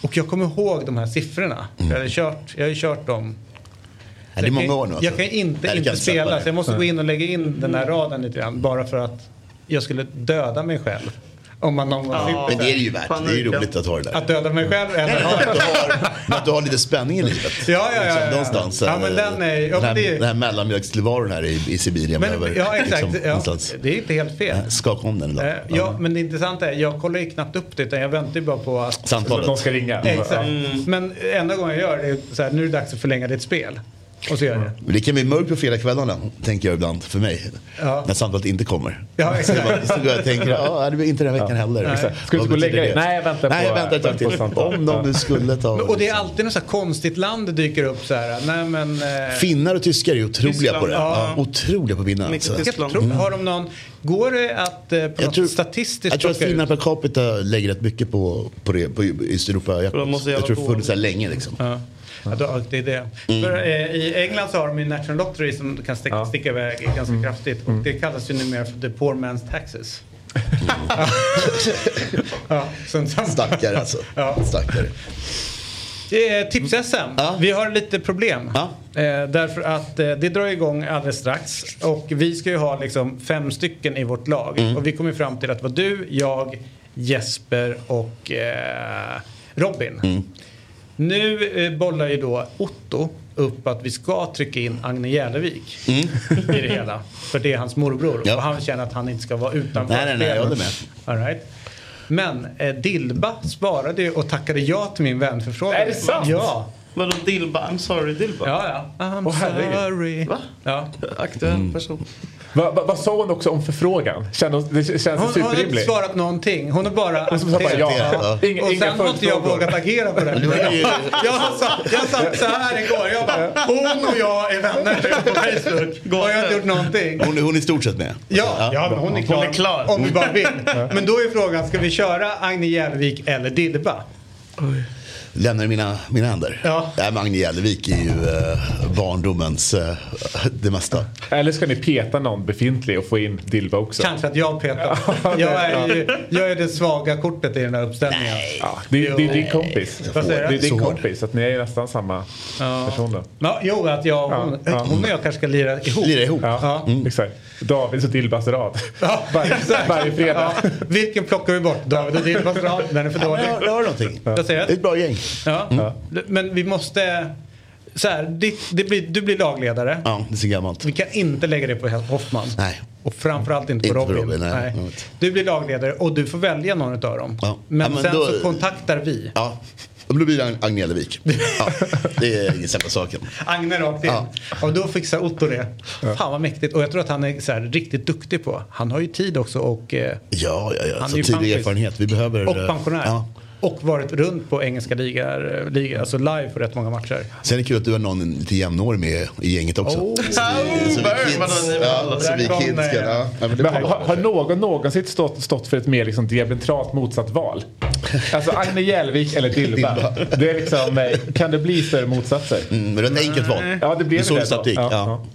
Och jag kommer ihåg de här siffrorna. Jag, hade kört, jag har ju kört dem. Ja, det är Jag många kan- år nu. alltså. Jag kan inte Nej, inte kan spela det. så jag måste gå in och lägga in den här raden lite grann. Bara för att jag skulle döda mig själv. Om man någon gång Ja. Men det är det ju värt. Det är ju Paniken. roligt att ha det där. Att döda mig själv eller ha Att du har, men att du har lite spänning i livet. Ja, ja, ja, Liksom, ja. Någonstans. Ja, men den är- ja, den, här, det- den här mellanmjölkstillvaron här i, i Sibirien. Men, behöver ja exakt, liksom ja, det är inte helt fel. skaka om den ibland. Eh, Ja, men det intressanta är, jag kollar ju knappt upp det utan jag väntar ju bara på att... Samtalet. De ska ringa. Exakt. Men enda gången jag gör det är så här, nu är det dags att förlänga ditt spel. Och så gör jag det. Det kan bli mörkt på fredagskvällarna, tänker jag ibland, för mig. Ja. När samtalet inte kommer. Ja, exakt. Så går jag och tänker, ja, det blir inte den här veckan heller. Ska du Vad gå och lägga dig? det? Nej, jag väntar Nej, jag väntar ett tag till. Om de nu skulle ta... Men- Och det är alltid något så här konstigt land det dyker upp så här. Nej men... Eh, Finnar och tyskar är otroliga Tyskland, på det. ja. Ja. Otroliga på att vinna. Så- Tyskland. tror, har de någon... Går det att eh, på Jag tror, statistiskt jag tror att finnar per capita lägger rätt mycket på, på, det, på Östeuropa. Jag, jag tror det funnits så här länge liksom. Ja. Ja, det är det. För, eh, I England så har de ju National Lottery som kan sticka, sticka iväg ganska kraftigt. Och det kallas ju numera för the poor man's taxes. [LAUGHS] ja, sånt som- Stackare alltså. [LAUGHS] Ja. Stackare. Eh, Tips-SM. Ja. Vi har lite problem. Ja. Eh, därför att eh, det drar igång alldeles strax. Och vi ska ju ha liksom fem stycken i vårt lag. Mm. Och vi kommer fram till att det var du, jag, Jesper och eh, Robin. Mm. Nu eh, bollar ju då Otto upp att vi ska trycka in Agne Jälevik i det hela. För det är hans morbror. Mm. Ja. Och han känner att han inte ska vara utanför Nej, nej, nej, jag håller med. All right. Men eh, Dilba svarade ju och tackade ja till min vänförfrågan. Är det sant? Ja. Vadå Dilba? I'm sorry Dilba? Ja, ja. I'm Åh, herregud. sorry. Va? Ja. Aktuell person. Vad va, vad sa hon också om förfrågan? Känns, det känns Hon, hon har inte superrimligt. svarat någonting. Hon har bara Hon som sa bara ja. Ja. Inga, Och inga sen har inte jag följdfrågor. vågat agera på det. det var ju- Jag, satt, jag satt så här igår. Jag bara, hon och jag är vänner på Facebook. Och jag har inte gjort någonting. Hon, är- hon är i stort sett med. Ja, ja men hon är klar, Hon är klar. om vi bara vill. Men då är frågan, ska vi köra Agne Jälevik eller Dilba? Lämnar i mina, mina händer. Ja. Nej, men Agne Jälevik är ju eh, barndomens eh, det mesta. Eller ska ni peta någon befintlig och få in Dilba också? Kanske att jag petar. Jag är, ju, jag är det svaga kortet i den här uppställningen. Ja, det, det är din kompis. Det är din kompis, så att ni är nästan samma person då. Ja, jo, att jag, hon, Ja, ja. hon och jag kanske ska lira ihop. Lira ihop. Ja, exakt. Davids och Dilbas rad. Ja, [LAUGHS] Varje- fredag. Ja. Vilken plockar vi bort? David och Dilbas rad? Den är för Ja, dålig. men det har någonting. Vad säger Det är ett bra gäng. Ja. Men vi måste... Så här, det, det blir, du blir lagledare. Ja, det är så gammalt. Vi kan inte lägga det på Hoffman. Nej. Och framförallt inte på Inte på Robin. Robin, nej. Jag vet. Du blir lagledare och du får välja någon av dem. Ja. Men, Ja, men sen då- så kontaktar vi. Ja, och då blir det Ag- Agne Jälevik. [LAUGHS] Ja, det är ingen sämsta saken. Agne rakt in. Ja. Och då fixar Otto det. Fan vad mäktigt. Och jag tror att han är så här, riktigt duktig på. Han har ju tid också och, eh, Ja, ja, ja. Han är Så ju tidig erfarenhet. Vi behöver... och eh, pensionär. Ja. Och varit runt på engelska ligar, liga, alltså live på rätt många matcher. Sen är det kul att du har någon lite jämnårig med i gänget också. Oh. Så vi- så vi Burn, vadå, ni kids, ja, så Där vi kom kids det. kan... Ja, ja, men det Men har, har någon någonsin stått, stått för ett mer liksom diametralt motsatt val? Alltså Agne Jälvik eller Dilba. Dilba. Det är liksom, eh, kan det bli större motsatser? Mm, men det är ett enkelt val. Ja, det blev är så det det. Ja, Ja.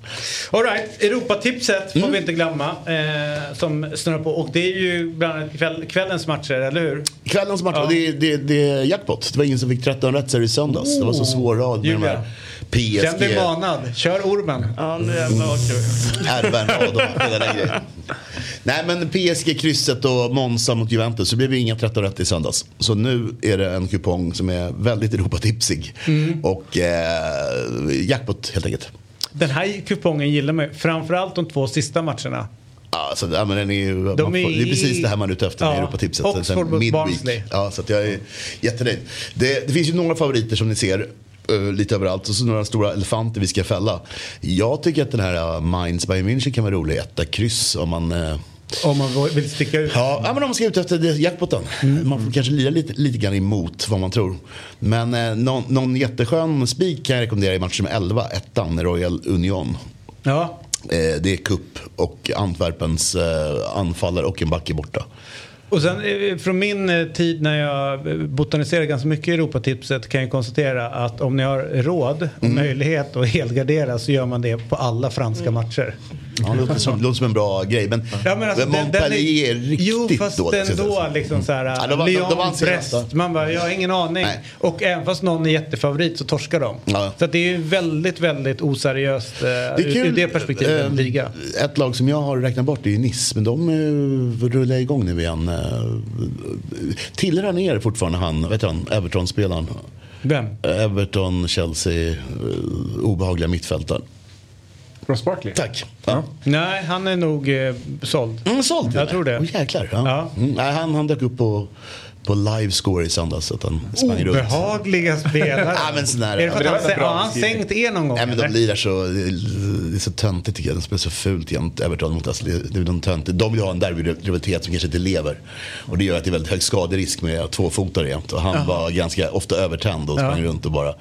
All right, Europatipset får vi inte glömma. Eh, som snurrar på. Och det är ju bland annat kväll, kvällens matcher, eller hur? Kvällens match, det, det, det är jackpot. Det var ingen som fick 13 rätt så är det i söndags. Det var så svår rad med de Julia. här Känn dig PSG, manad. Kör ormen. Ja, nu jävlar vad kul. Erben, Adam, hela den grejen. Nej men PSG, krysset och Monza mot Juventus. Så blev det inga 13 rätt i söndags. Så nu är det en kupong som är väldigt Europatipsig. Mm. Och eh, jackpot helt enkelt. Den här kupongen gillar man ju. Framförallt de två sista matcherna. Alltså, ja, men den är ju, får, är- det är precis det här man är ute efter med Ja. Europatipset. Oxford mot. Barnsley. Ja, så jag är jättenöjd. Det, det finns ju några favoriter som ni ser. eh, lite överallt och så några stora elefanter vi ska fälla. Jag tycker att den här uh, Mainz Bayern München kan vara rolig. Etta kryss om man eh, Om man vill sticka ut. Ja, men om man ska ut efter det- jackpoten. Man får kanske lira lite, lite grann emot vad man tror. Men eh, någon, någon jätteskön spik kan jag rekommendera i match nummer 11, ettan, Royal Union. Ja. Eh, det är kupp och Antwerpens eh, anfallare och en back är borta. Och sen eh, från min tid när jag botaniserade ganska mycket i Europatipset kan jag konstatera att om ni har råd och möjlighet att helgardera så gör man det på alla franska matcher. Ja, det låter som, låter som en bra grej. Men, Ja, men alltså, den- den Montpellier är riktigt Jo fast dåligt. ändå säga. liksom så här, Ja, de var- Lyon, de vann Brest. Man bara, jag har ingen aning. Nej. Och även fast någon är jättefavorit så torskar de. Ja. Så det är ju väldigt, väldigt oseriöst eh, Det ur, ur det perspektivet, Eh, liga. Ett lag som jag har räknat bort är ju Nice, men de eh, rullar igång nu igen. Eh, Tillhör han er fortfarande han, vet han, Everton-spelaren? Vem? Everton, Chelsea, eh, obehagliga mittfältaren. Ross Barkley? Tack. Ja. Nej, han är nog eh, såld. Mm, såld Jag tror det. Åh, jäklar. Ja. Ja. Mm, nej, han, han dök upp på, på livescore i söndags. Att han sprang runt. Obehagliga spelare. [LAUGHS] Ja, men sån där- är det för att han, har han sänkt er någon gång? Nej, men de lirar så, det är så töntigt tycker jag. De spelar så fult jämt, Everton mot oss. Det är de, töntigt. de vill ha en derbyrivalitet som kanske inte lever. Och det gör att det är väldigt hög skaderisk med tvåfotare jämt. Och han var ganska ofta övertänd och sprang runt och bara. Eh,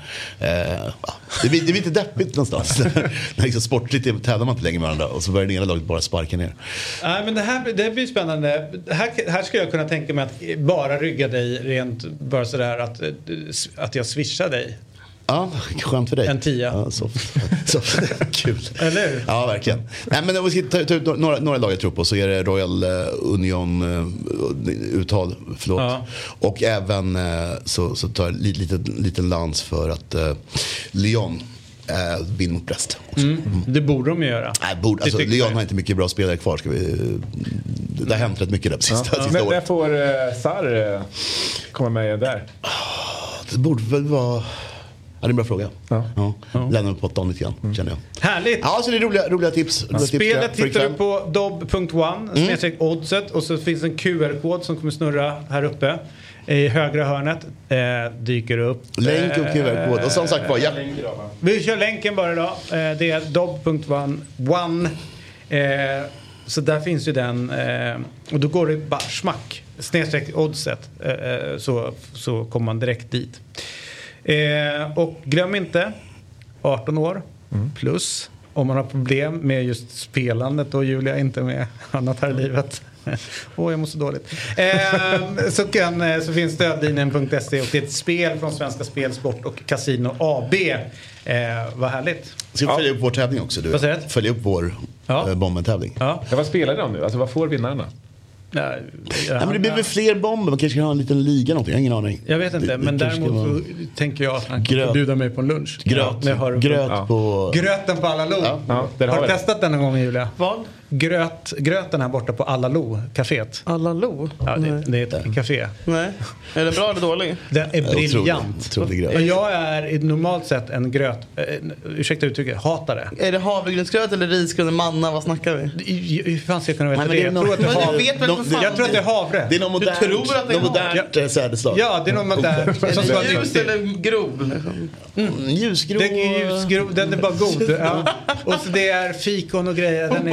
det, blir, det blir lite deppigt någonstans. [LAUGHS] När liksom sportligt tävlar man inte längre med varandra. Och så börjar det ena laget bara sparka ner. Nej, men det här det blir spännande. Här, här skulle jag kunna tänka mig att bara rygga dig rent bara sådär att, att jag swishar dig. Ja, skönt för dig. En tia. Ja, soft. [LAUGHS] soft. Kul. Eller hur? Ja, verkligen. Nej, men om vi ska ta, ta ut några, några lag jag tror på så är det Royal eh, Union eh, uttal, förlåt. Ja. Och även eh, så, så tar jag en liten, lans för att eh, Lyon eh, vinner mot Brest. också. Det borde de ju göra. Nej, borde, alltså, man. har inte mycket bra spelare kvar. Ska vi, det har hänt rätt mycket där på sista, sista Men när året. får uh, Sarr eh, komma med där? Det borde väl vara... Ja, det är en bra fråga. Ja. Ja. Lämna upp på åttan lite grann, känner jag. Härligt! Ja, så det är roliga, roliga tips. Roliga tips Spelet för hittar du på dob.one snedstreck oddset och så finns en QR-kod som kommer snurra här uppe. I högra hörnet eh, dyker upp. Länk och QR-kod. Och som sagt var, ja, Vi kör länken bara idag. Eh, det är dob.one. Eh, så där finns ju den. Eh, och då går det bara smack. Snedstreck oddset. Eh, eh, så, så kommer man direkt dit. Eh, och glöm inte 18 år plus. Om man har problem med just spelandet och Julia inte med annat här i livet. Åh, jag mår så dåligt. Eh, så, kan, eh, så finns stödlinjen.se och det är ett spel från Svenska Spel, Sport och Casino AB. Eh, vad härligt. Ska vi följa upp vår tävling också? Du? Vad säger du? Följa upp vår Ja. ja. bomben-tävling. Ja. Ja, vad spelar de nu? Alltså vad får vinnarna? Nej, Nej, men det blir väl fler bomber? Man kanske kan ha en liten liga någonting. Jag har ingen aning. Jag vet inte, Det- det men däremot så tänker jag att han kan Gröt. bjuda mig på en lunch. Gröt, Ja, gröt Ja. på... Gröten på alla Lo. Ja, där har har du testat den någon gång Julia? Vad? Gröt, gröten här borta på alla Lo, kaféet. Alla Lo? Ja, det, det är ett café. Nej. Är den bra eller dålig? Den är briljant. otrolig. Och jag är i normalt sett en gröt, eh, ursäkta uttrycket, hatare. Är det havregrynsgröt eller risgröt manna? Vad snackar vi? Hur fan ska jag kunna veta Nej, men det? Jag tror att det är Men havre. du vet de- fan? Jag tror att det är havre. Det är något modernt, tror att det är något modernt eh, sädesslag. Ja, det är något modernt. Som ska Är det ljus eller grov? Liksom? Mm, ljusgrå. Den är ljusgrå, den är bara god. Ja. Och så det är fikon och grejer. Den är...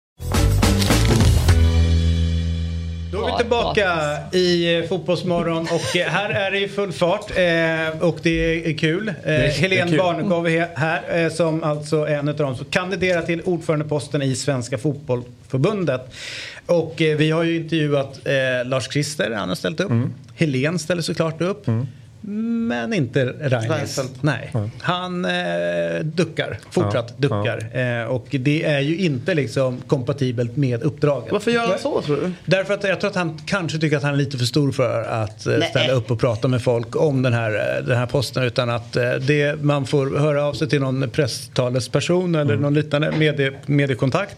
Då är vi tillbaka i eh, Fotbollsmorgon och eh, här är det i full fart eh, och det är kul. Eh, det är Helene. Barnekow är här eh, som alltså är en av dem som kandiderar till ordförandeposten i Svenska Fotbollförbundet. Och vi har ju intervjuat eh, Lars Christer, han har ställt upp. Mm. Helene ställer såklart upp. Men inte Reinfeldt. Nej. Han eh, duckar, fortsatt Ja, duckar. Eh, och det är ju inte liksom kompatibelt med uppdraget. Varför gör han så tror du? Därför att jag tror att han kanske tycker att han är lite för stor för att eh, ställa upp och prata med folk om den här, eh, den här posten. Utan att eh, det, man får höra av sig till någon presstalesperson eller någon liknande medie, mediekontakt.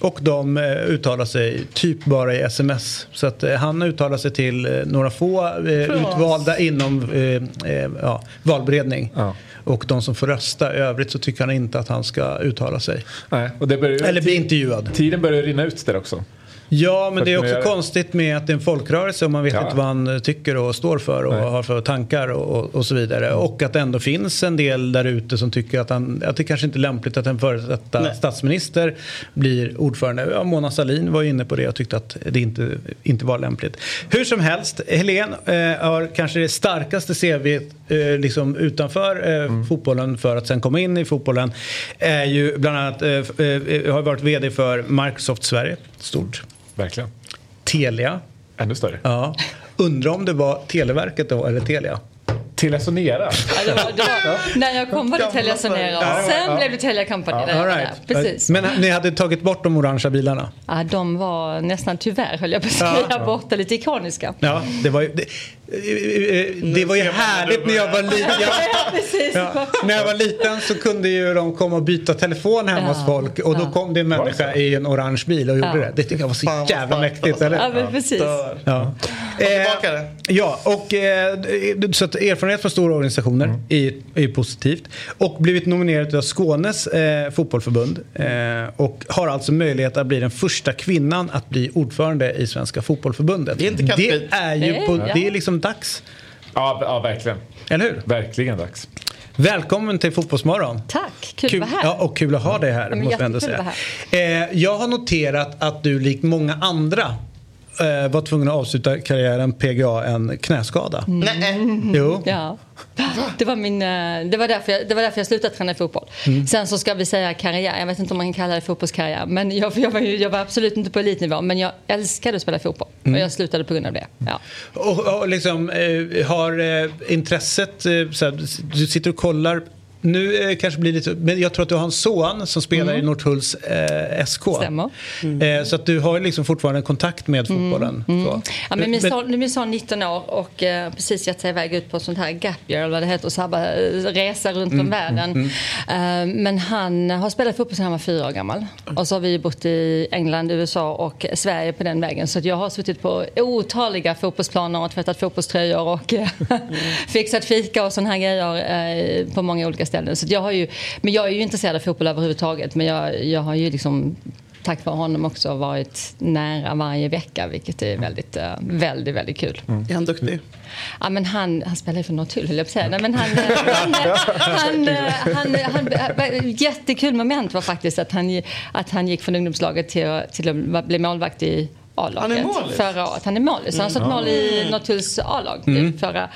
Och de eh, uttalar sig typ bara i sms. Så att eh, han uttalar sig till eh, några få eh, utvalda inom eh, eh, ja, valberedning. Ja. Och de som får rösta. I övrigt så tycker han inte att han ska uttala sig. Nej, och det börjar, Eller bli intervjuad. Tiden börjar rinna ut där också. Ja, men det är också konstigt med att det är en folkrörelse och man vet Ja. inte vad han tycker och står för och Nej. har för tankar och, och, så vidare. Och att det ändå finns en del där ute som tycker att, han, att det kanske inte är lämpligt att en före detta Nej. statsminister blir ordförande. Ja, Mona Sahlin var ju inne på det och tyckte att det inte, inte var lämpligt. Hur som helst, Helen eh, har kanske det starkaste CV eh, liksom utanför eh, Mm. fotbollen för att sen komma in i fotbollen. Är ju bland annat, eh, eh, har varit vd för Microsoft Sverige, stort. Verkligen. Telia. Ännu större. Ja. Undrar om det var Televerket då eller Telia? Telia Sonera. Ja, när jag kom var det Telia Sonera Ja, och sen ja. blev det Telia Company. där All var right. där. Precis. Men ni hade tagit bort de orangea bilarna? Ja, de var nästan tyvärr, höll jag på att Ja. säga, borta. Lite ikoniska. Ja, det var ju, det, det var ju härligt när jag var liten. [LAUGHS] Ja, när jag var liten så kunde ju de komma och byta telefon hemma Ja. hos folk och då kom det en människa i en orange bil och gjorde Ja. det. Det tycker jag var så Fan, jävla starkt, mäktigt, eller? Ja, men precis. Ja. Eh, ja, och eh, så att erfarenhet från stora organisationer är, är positivt. Och blivit nominerad av Skånes eh, fotbollförbund. Eh, och har alltså möjlighet att bli den första kvinnan att bli ordförande i Svenska fotbollförbundet. Det är inte det är ju på, det är liksom dags. Ja, ja, verkligen. Eller hur? Verkligen dags. Välkommen till Fotbollsmorgon. Tack, kul, att vara här. Ja, och kul att ha dig här. men måste jag ändå säga. Eh, jag har noterat att du likt många andra eh, var tvungen att avsluta karriären PGA en knäskada. Nej. Jo. Ja. Det var, min, eh, det, var därför jag, det var därför jag slutade träna fotboll. Mm. Sen så ska vi säga karriär, jag vet inte om man kan kalla det fotbollskarriär. Men jag, jag, var, ju, jag var absolut inte på elitnivå. Men jag älskade att spela fotboll. Mm. Och jag slutade på grund av det. Ja. Och, och liksom, eh, har eh, intresset, eh, såhär, du sitter och kollar nu eh, kanske blir lite, men jag tror att du har en son som spelar i Norrtulls eh, SK. Mm. Stämmer. Eh, så att du har liksom fortfarande kontakt med fotbollen. Så. Mm. Ja, men min, son, nu är min son 19 år och eh, precis gett sig iväg ut på sånt här gap year, eller vad det heter, och sabba, eh, resa runt Mm, om världen. Eh, men han har spelat fotboll sedan han var fyra år gammal. Och så har vi bott i England, USA och Sverige på den vägen. Så jag har suttit på otaliga fotbollsplaner och tvättat fotbollströjor och [LAUGHS] fixat fika och såna här grejer på många olika ställen. Så att jag har ju, men jag är ju intresserad av fotboll överhuvudtaget. Men jag, jag har ju liksom tack vare honom också varit nära varje vecka vilket är väldigt, eh, väldigt, väldigt kul. Är han duktig? Ja, men han, han spelar ju för Norrtull höll jag på att säga. Nej, men han, [LAUGHS] han, han, han, han, han, jättekul moment var faktiskt att han, att han gick från ungdomslaget till, att- till att bli målvakt i A-laget Han är målis? förra året. Han är målis. Han har stått mål i Norrtulls A-lag förra,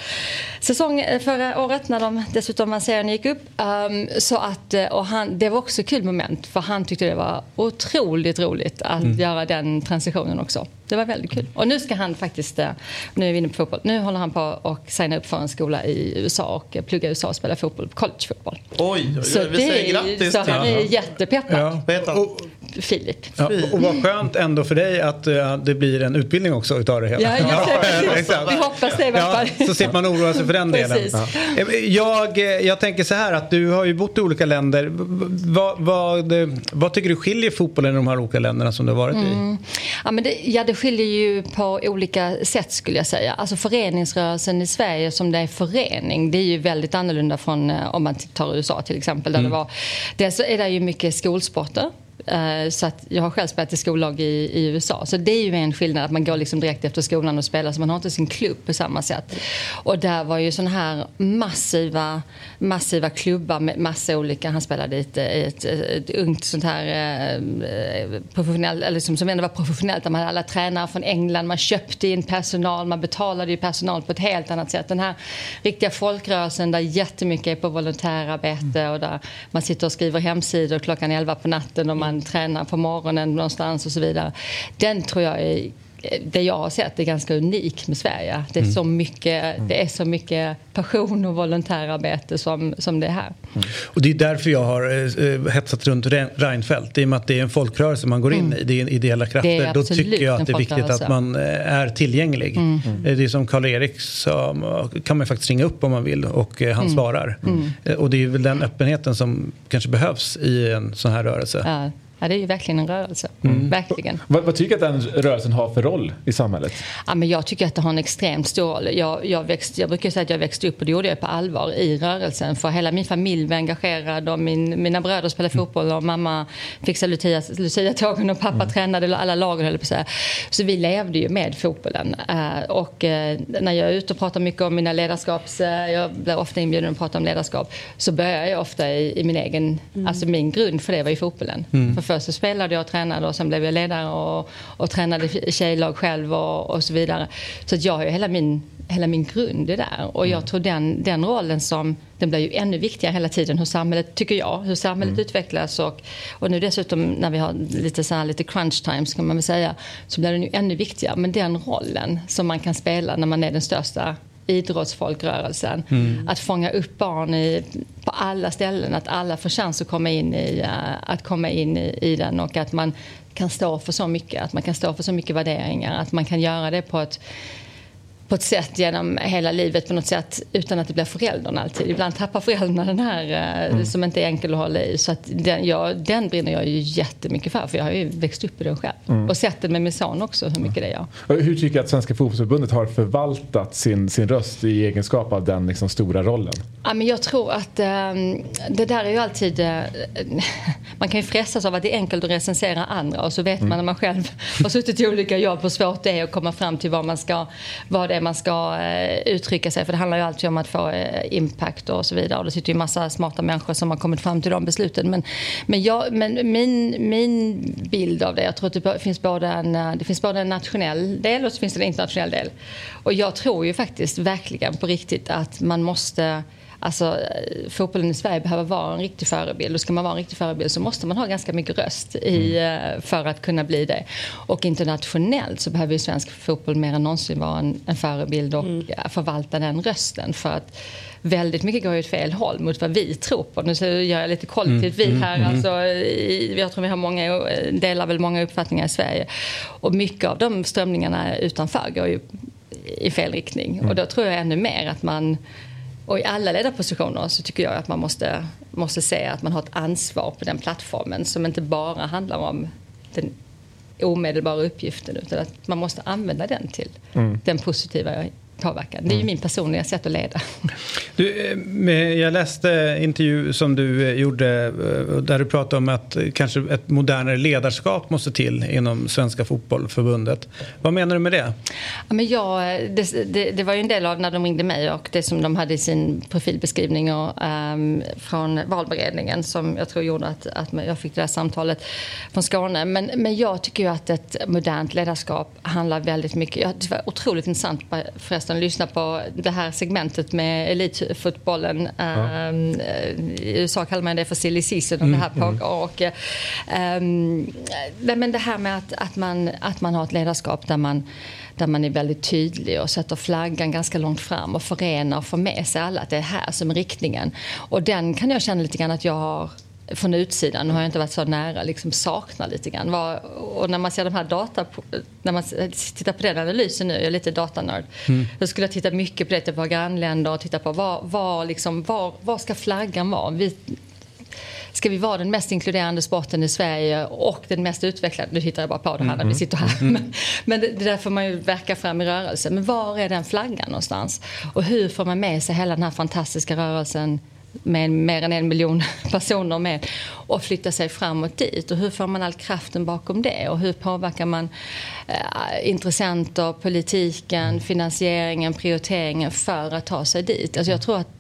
säsong, eh, förra året när de dessutom när serien gick upp. Um, så att, eh, och han, det var också ett kul moment för han tyckte det var otroligt roligt att göra den transitionen också. Det var väldigt kul. Och nu ska han faktiskt, eh, nu är vi inne på fotboll, nu håller han på att signa upp för en skola i USA och plugga i USA och spela fotboll, collegefotboll. Oj, oj, oj. Vi säger grattis så han är jättepeppad. Ja. Och, Filip. ja, och vad skönt ändå för dig att eh, det blir en utbildning också utav det hela. Ja, [LAUGHS] exakt. Vi hoppas det i alla fall. så slipper man oroa sig för den delen. Ja. Jag, eh, jag tänker så här att du har ju bott i olika länder. Vad, vad, vad tycker du skiljer fotbollen i de här olika länderna som du har varit i? Ja, men det, ja, det skiljer ju på olika sätt skulle jag säga. Alltså föreningsrörelsen i Sverige som det är förening, det är ju väldigt annorlunda från eh, om man tar USA till exempel. Där det var, dels så är det ju mycket skolsporter. Eh, så att jag har själv spelat i skollag i, i USA. Så det är ju en skillnad att man går liksom direkt efter skolan och spelar. Så man har inte sin klubb på samma sätt. Och där var ju sådana här massiva, massiva klubbar med massa olika. Han spelade i ett, ett, ett ungt sånt här eh, professionellt, eller liksom, som ändå var professionellt. Där man hade alla tränare från England. Man köpte in personal. Man betalade ju personal på ett helt annat sätt. Den här riktiga folkrörelsen där jättemycket är på volontärarbete och där man sitter och skriver hemsidor klockan 11 på natten och man tränar på morgonen någonstans och så vidare. Den tror jag är det jag har sett är ganska unikt med Sverige. Det är, Mm. så, mycket, det är så mycket passion och volontärarbete som, som det är här. Och det är därför jag har eh, hetsat runt Re- Reinfeldt. I och med att det är en folkfolkrörelse man går in Mm. i. Det är ideella krafter. Då tycker jag att det är viktigt att folkrörelse. man eh, är tillgänglig. Mm. Eh, Det är som Karl-Erik sa, kan man faktiskt ringa upp om man vill och eh, han Mm. svarar. Mm. Eh, Och det är väl den öppenheten som kanske behövs i en sån här rörelse. Ja, ja, det är ju verkligen en rörelse. Mm. Verkligen. Vad, vad tycker du att den rörelsen har för roll i samhället? Ja, men jag tycker att det har en extremt stor roll. Jag, jag, växte, jag brukar säga att jag växte upp och det gjorde jag på allvar i rörelsen. För hela min familj var engagerad och min, mina bröder spelade fotboll och mamma fixade Lucia, Lucia-tågen och pappa tränade alla lagen höll på säga. Så vi levde ju med fotbollen. Eh, och eh, när jag är ute och pratar mycket om mina ledarskaps... eh, jag blir ofta inbjuden att prata om ledarskap. Så börjar jag ofta i, i min egen... Alltså min grund för det var ju fotbollen. Mm. För först så spelade jag och tränade och sen blev jag ledare och, och tränade tjejlag själv och, och så vidare. Så att jag har ju hela min, hela min grund i där. Och jag tror den, den rollen som, den blir ju ännu viktigare hela tiden hur samhället, tycker jag, hur samhället utvecklas och, och nu dessutom när vi har lite så här, lite crunch times kan man väl säga, så blir den ju ännu viktigare. Men den rollen som man kan spela när man är den största idrottsfolkrörelsen. Mm. Att fånga upp barn i, på alla ställen, att alla får chans att komma in i, eh, att komma in i, i den och att man kan stå för så mycket, att man kan stå för så mycket värderingar, att man kan göra det på ett på ett sätt genom hela livet på något sätt utan att det blir föräldern alltid. Ibland tappar föräldrarna den här eh, Mm. som inte är enkel att hålla i. Så att den, ja, den brinner jag ju jättemycket för för jag har ju växt upp i den själv. Mm. Och sett det med min son också hur mycket det gör. Hur tycker du att Svenska fotbollsförbundet har förvaltat sin, sin röst i egenskap av den liksom stora rollen? Ja, men jag tror att ehm, det där är ju alltid... eh, [LAUGHS] man kan ju frestas av att det är enkelt att recensera andra och så vet man när man själv [LAUGHS] har suttit i olika jobb hur svårt det är att komma fram till vad, man ska, vad det är man ska eh, uttrycka sig. För det handlar ju alltid om att få eh, impact och så vidare. Och det sitter ju massa smarta människor som har kommit fram till de besluten. Men, men, jag, men min, min bild av det, jag tror att det finns, både en, eh, det finns både en nationell del och så finns det en internationell del. Och jag tror ju faktiskt verkligen på riktigt att man måste Alltså, eh, fotbollen i Sverige behöver vara en riktig förebild och ska man vara en riktig förebild så måste man ha ganska mycket röst i, eh, för att kunna bli det. Och internationellt så behöver ju svensk fotboll mer än någonsin vara en, en förebild och eh, förvalta den rösten. För att väldigt mycket går ju åt fel håll mot vad vi tror på. Nu gör jag lite kollektivt Mm, vi mm, här. mm. Alltså, jag tror vi har många, delar väl många uppfattningar i Sverige. Och mycket av de strömningarna utanför går ju i fel riktning. Mm. Och då tror jag ännu mer att man och i alla ledarpositioner så tycker jag att man måste, måste se att man har ett ansvar på den plattformen som inte bara handlar om den omedelbara uppgiften utan att man måste använda den till Mm. den positiva påverkan. Det är ju min personliga sätt att leda. Du, eh, jag läste intervju som du eh, gjorde eh, där du pratade om att kanske ett modernare ledarskap måste till inom Svenska Fotbollförbundet. Vad menar du med det? Ja, men jag, det, det, det var ju en del av när de ringde mig och det som de hade i sin profilbeskrivning och, ehm, från valberedningen som jag tror gjorde att, att jag fick det där samtalet från Skåne. Men, men jag tycker ju att ett modernt ledarskap handlar väldigt mycket... Ja, det var otroligt intressant förresten att lyssna på det här segmentet med elitfotbollen. Ehm, I USA kallar man det för silly season och det här Mm, mm. pågår. Ehm, nej, men det här med att, att, man, att man har ett ledarskap där man där man är väldigt tydlig och sätter flaggan ganska långt fram och förenar och får med sig alla att det är här som är riktningen. Och den kan jag känna lite grann att jag har från utsidan, nu har jag inte varit så nära, liksom saknar lite grann. Och när man ser de här data, när man tittar på den analysen nu, jag är lite datanörd, Mm. då skulle jag titta mycket på det till våra grannländer och titta på vad, vad, liksom, var, var ska flaggan vara? Vi, Ska vi vara den mest inkluderande sporten i Sverige och den mest utvecklade? Nu hittar jag bara på det här när vi Mm. sitter här. Mm. Men, men det, där får man ju verka fram i rörelse. Men var är den flaggan någonstans? Och hur får man med sig hela den här fantastiska rörelsen med mer än en miljon [LAUGHS] personer med och flytta sig framåt dit. Och hur får man all kraften bakom det? Och hur påverkar man eh, intressenter, politiken, finansieringen, prioriteringen för att ta sig dit? Alltså jag tror att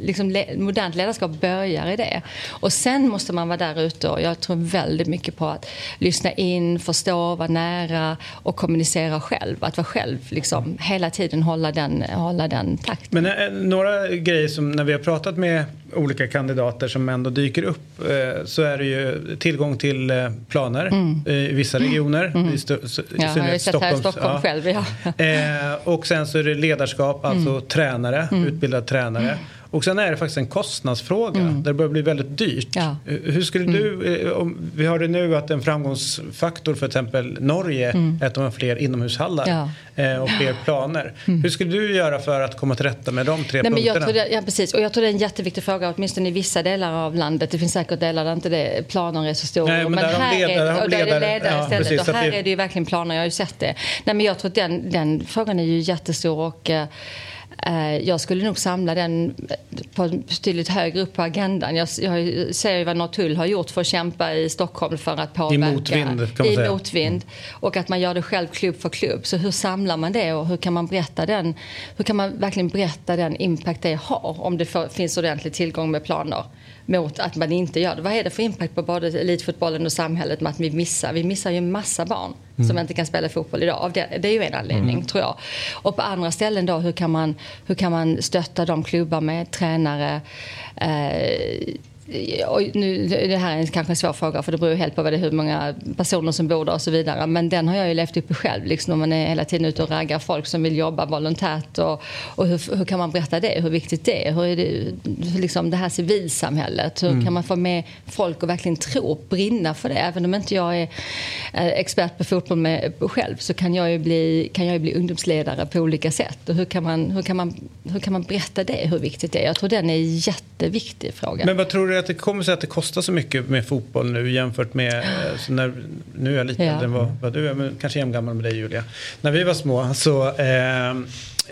liksom, le- modernt ledarskap börjar i det. Och sen måste man vara där ute och jag tror väldigt mycket på att lyssna in, förstå, vara nära och kommunicera själv. Att vara själv, liksom, hela tiden hålla den, hålla den takten. Men eh, några grejer som när vi har pratat med olika kandidater som ändå dyker upp eh, så är det ju tillgång till eh, planer Mm. eh, i vissa regioner. Mm. I Ja, jag har ju sett här i Stockholm ja. själv. Ja. Och sen så är det ledarskap, alltså Mm. tränare, Mm. utbildad tränare. Och sen är det faktiskt en kostnadsfråga Mm. där det börjar bli väldigt dyrt. Ja. Hur skulle du, eh, om, vi hörde nu att en framgångsfaktor för exempel Norge Mm. är att de har fler inomhushallar Ja. eh, och fler planer. Mm. Hur skulle du göra för att komma till rätta med de tre Nej, men jag punkterna? tror det, ja, precis. Och jag tror det är en jätteviktig fråga, åtminstone i vissa delar av landet. Det finns säkert delar där inte det, planer är så stora. Nej, men har här ledare- är, och där är det ledare- ja, istället. precis, och här det- är det ju verkligen planer, jag har ju sett det. Nej, men jag tror att den, den frågan är ju jättestor och eh, jag skulle nog samla den på betydligt högre upp på agendan. Jag, jag ser ju vad Norrtull har gjort för att kämpa i Stockholm för att påverka. motvind, kan man I säga. motvind. Och att man gör det själv klubb för klubb. Så hur samlar man det och hur kan man berätta den? Hur kan man verkligen berätta den impact det har om det får, finns ordentlig tillgång med planer? Mot att man inte gör det. Vad är det för impact på både elitfotbollen och samhället med att vi missar? Vi missar ju en massa barn Mm. som inte kan spela fotboll idag. Det, det är ju en anledning Mm. tror jag. Och på andra ställen då, hur kan man, hur kan man stötta de klubbar med tränare? Eh, nu, det här är kanske en svår fråga för det beror helt på vad det är, hur många personer som bor där och så vidare. Men den har jag ju levt upp i själv. Liksom, man är hela tiden ute och raggar folk som vill jobba volontärt. Och, och hur, hur kan man berätta det? Hur viktigt det är? Hur är det, liksom det här civilsamhället? Hur Mm. kan man få med folk att verkligen tro, brinna för det? Även om inte jag är eh, expert på fotboll med, själv så kan jag ju bli, kan jag ju bli ungdomsledare på olika sätt. Och hur, kan man, hur, kan man, hur kan man berätta det? Hur viktigt det är? Jag tror den är en jätteviktig fråga. Men vad tror du att det kommer sig att det kostar så mycket med fotboll nu jämfört med, eh, när, nu är jag lite Ja. äldre än vad, vad du är, men kanske jämngammal med dig Julia. När vi var små så, eh,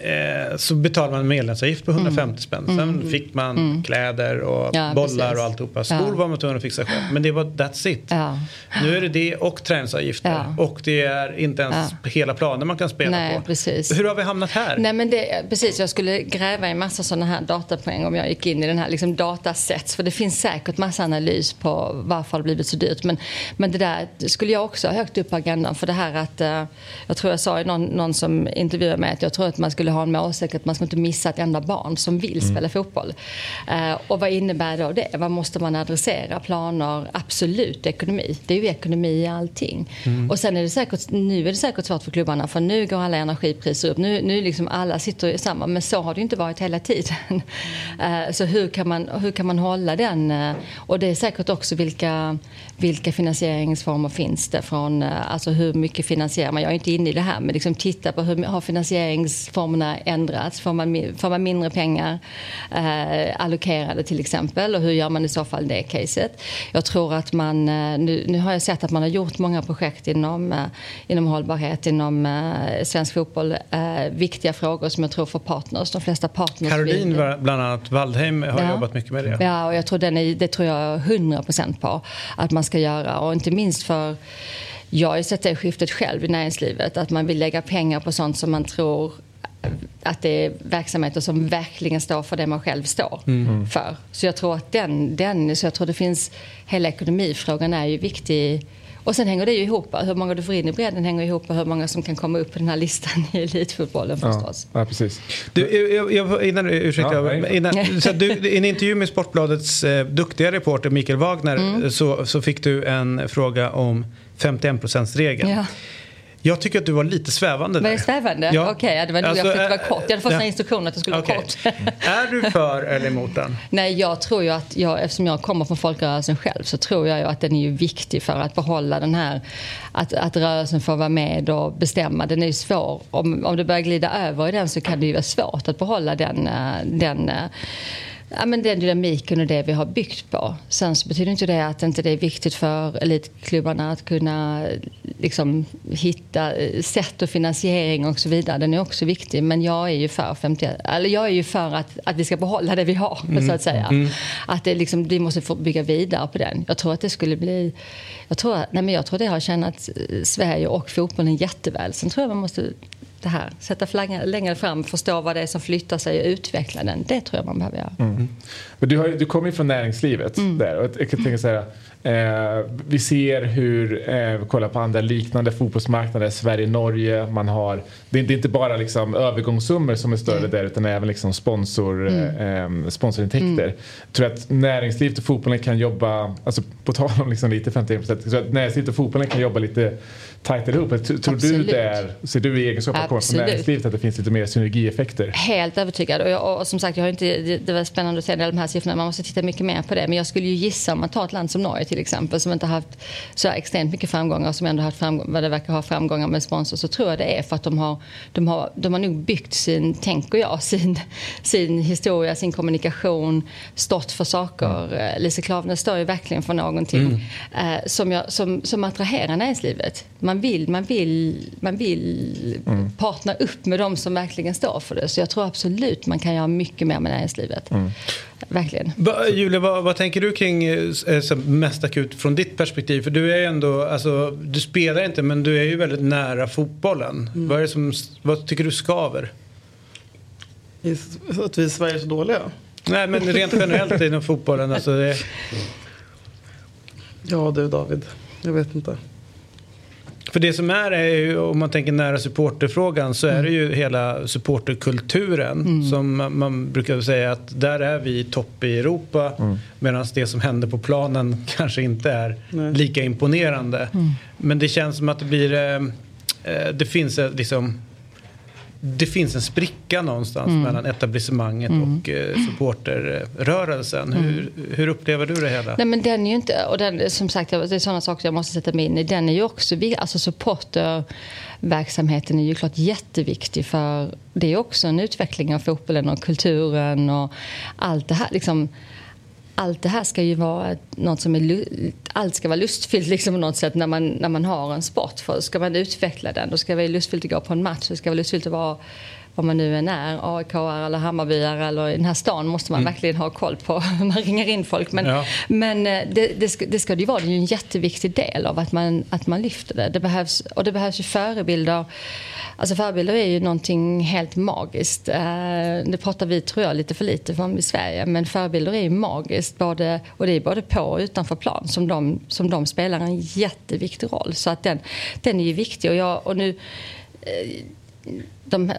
eh, så betalade man en medlemsavgift på 150 spänn. Sen Mm. fick man Mm. kläder och Ja, bollar precis. och alltihopa. Skor Ja. var man tvungen att fixa själv. Men det var that's it. Ja. Nu är det det och träningsavgifter. Och det är inte ens hela planen man kan spela Nej, på. precis. Hur har vi hamnat här? Nej, men det, precis, jag skulle gräva i massa sådana här datapoäng om jag gick in i den här liksom, datasets. För det finns säkert massa analys på varför det blivit så dyrt. Men, men det där skulle jag också ha högt upp på agendan. För det här att, eh, jag tror jag sa i någon, någon som intervjuade mig att jag tror att man skulle ha en målsättning att man ska inte missa ett enda barn som vill Mm. spela fotboll. Eh, och vad innebär då det? Vad måste man adressera? Planer? Absolut ekonomi. Det är ju ekonomi i allting. Mm. Och sen är det säkert, nu är det säkert svårt för klubbarna för nu går alla energipriser upp. Nu, nu liksom alla sitter i samma, men så har det inte varit hela tiden. [LAUGHS] Eh, så hur kan, man, hur kan man hålla den? eh, Och det är säkert också vilka, vilka finansieringsformer finns det från, eh, alltså hur mycket finansierar man? Jag är inte inne i det här, men liksom titta på hur har finansieringsformerna ändrats? Får man, får man mindre pengar eh, allokerade till exempel? Och hur gör man i så fall det caset? Jag tror att man, eh, nu, nu har jag sett att man har gjort många projekt inom, eh, inom hållbarhet, inom eh, svensk fotboll. Eh, viktiga frågor som jag tror för partners, de flesta partners Caroline vill- bland annat, Waldheim har Ja. jobbat mycket med det. Ja, och jag tror den är, det tror jag 100% på att man ska göra. Och inte minst för, jag har ju sett det skiftet själv i näringslivet, att man vill lägga pengar på sånt som man tror att det är verksamheter som verkligen står för det man själv står Mm. för. Så jag tror att den, den, så jag tror det finns, hela ekonomifrågan är ju viktig. Och sen hänger det ju ihop, hur många du får in i bredden hänger ihop med hur många som kan komma upp på den här listan i elitfotbollen förstås. Ja, precis. Du, jag, jag, innan, ursäkta, Ja, innan, så att du, I en intervju med Sportbladets eh, duktiga reporter Mikael Wagner Mm. så, så fick du en fråga om 51%-regeln. Ja. Jag tycker att du var lite svävande Var jag svävande? Ja. Okej, ja, det var nog Alltså, jag fick vara kort. Jag hade fått ja. instruktioner att det skulle Okej. vara kort. Är du för eller emot den? [LAUGHS] Nej, jag tror ju att jag, eftersom jag kommer från folkrörelsen själv så tror jag ju att den är ju viktig för att behålla den här, att, att rörelsen får vara med och bestämma. Den är ju svår. Om, om det börjar glida över i den så kan det ju vara svårt att behålla den, den Ja, men den dynamiken och det vi har byggt på. Sen så betyder inte det att inte det är viktigt för elitklubbarna att kunna liksom, hitta eh, sätt och finansiering och så vidare. Den är också viktig. Men jag är ju för, 50, eller jag är ju för att, att vi ska behålla det vi har, Mm. så att säga. Mm. Att det liksom, vi måste få bygga vidare på den. Jag tror att det skulle bli... Jag tror, nej men jag tror det har tjänat eh, Sverige och fotbollen jätteväl. Sen tror jag man måste det här, sätta flaggan längre fram, förstå vad det är som flyttar sig och utveckla den. Det tror jag man behöver göra. Mm. Men du, har, du kommer ju från näringslivet Mm. där och jag kan tänka så här, Eh, vi ser hur, eh, vi kollar på andra liknande fotbollsmarknader, Sverige, Norge, man har, det är, det är inte bara liksom övergångssummor som är större Mm. där utan även liksom sponsor, Mm. eh, sponsorintäkter. Mm. Tror att näringslivet och fotbollen kan jobba, alltså på tal om liksom lite 51%, jag tror att näringslivet och fotbollen kan jobba lite tajtare ihop. Tror tror du Absolut. där, ser du i egenskap av från Absolut. näringslivet att det finns lite mer synergieffekter? Helt övertygad. Och, jag, och som sagt, jag har inte, det, det var spännande att se de här siffrorna. Man måste titta mycket mer på det. Men jag skulle ju gissa om man tar ett land som Norge till exempel som inte har haft så extremt mycket framgångar som ändå har haft framgång, vad det verkar ha framgångar med sponsor så tror jag det är för att de har, de har, de har nog byggt sin, tänker jag, sin, sin historia, sin kommunikation, stått för saker. Mm. Lise Klaveness står ju verkligen för någonting eh, som, jag, som, som attraherar näringslivet. Man vill, man vill, man vill Mm. Partna upp med de som verkligen står för det. Så jag tror absolut man kan göra mycket mer med näringslivet. Verkligen. Va, Julia, vad, vad tänker du kring eh, så mest akut från ditt perspektiv? För du är ju ändå, alltså, du spelar inte men du är ju väldigt nära fotbollen. Vad, är det som, vad tycker du skaver? Att vi i Sverige är så dåliga? Nej men rent generellt inom fotbollen. Alltså, det, Ja du David, jag vet inte. För det som är, är ju, om man tänker nära supporterfrågan så är det ju hela supporterkulturen som man, man brukar säga att där är vi topp i Europa medan det som händer på planen [LAUGHS] kanske inte är lika imponerande. Men det känns som att det blir, eh, eh, det finns eh, liksom det finns en spricka någonstans Mm. mellan etablissemanget Mm. och eh, supporterrörelsen. Hur, hur upplever du det hela? Nej men den är ju inte, och den, som sagt det är sådana saker jag måste sätta mig in i. Den är ju också, alltså supporterverksamheten är ju klart jätteviktig för det är också en utveckling av fotbollen och kulturen och allt det här liksom. Allt det här ska ju vara något som är, allt ska vara lustfyllt liksom på något sätt när man, när man har en sport. För ska man utveckla den då ska det vara lustfyllt att gå på en match. Det ska vara lustfyllt att vara vad man nu än är, AIK eller Hammarbyare eller i den här stan måste man Mm. verkligen ha koll på. [LAUGHS] Man ringer in folk. Men, Ja. men eh, det, det, ska, det ska det ju vara. Det är ju en jätteviktig del av att man, att man lyfter det. det behövs, och det behövs ju förebilder. Alltså förebilder är ju någonting helt magiskt. Eh, Det pratar vi, tror jag, lite för lite om i Sverige. Men förebilder är ju magiskt. Både, och det är både på och utanför plan som de, som de spelar en jätteviktig roll. Så att den, den är ju viktig. Och, jag, och nu eh, de,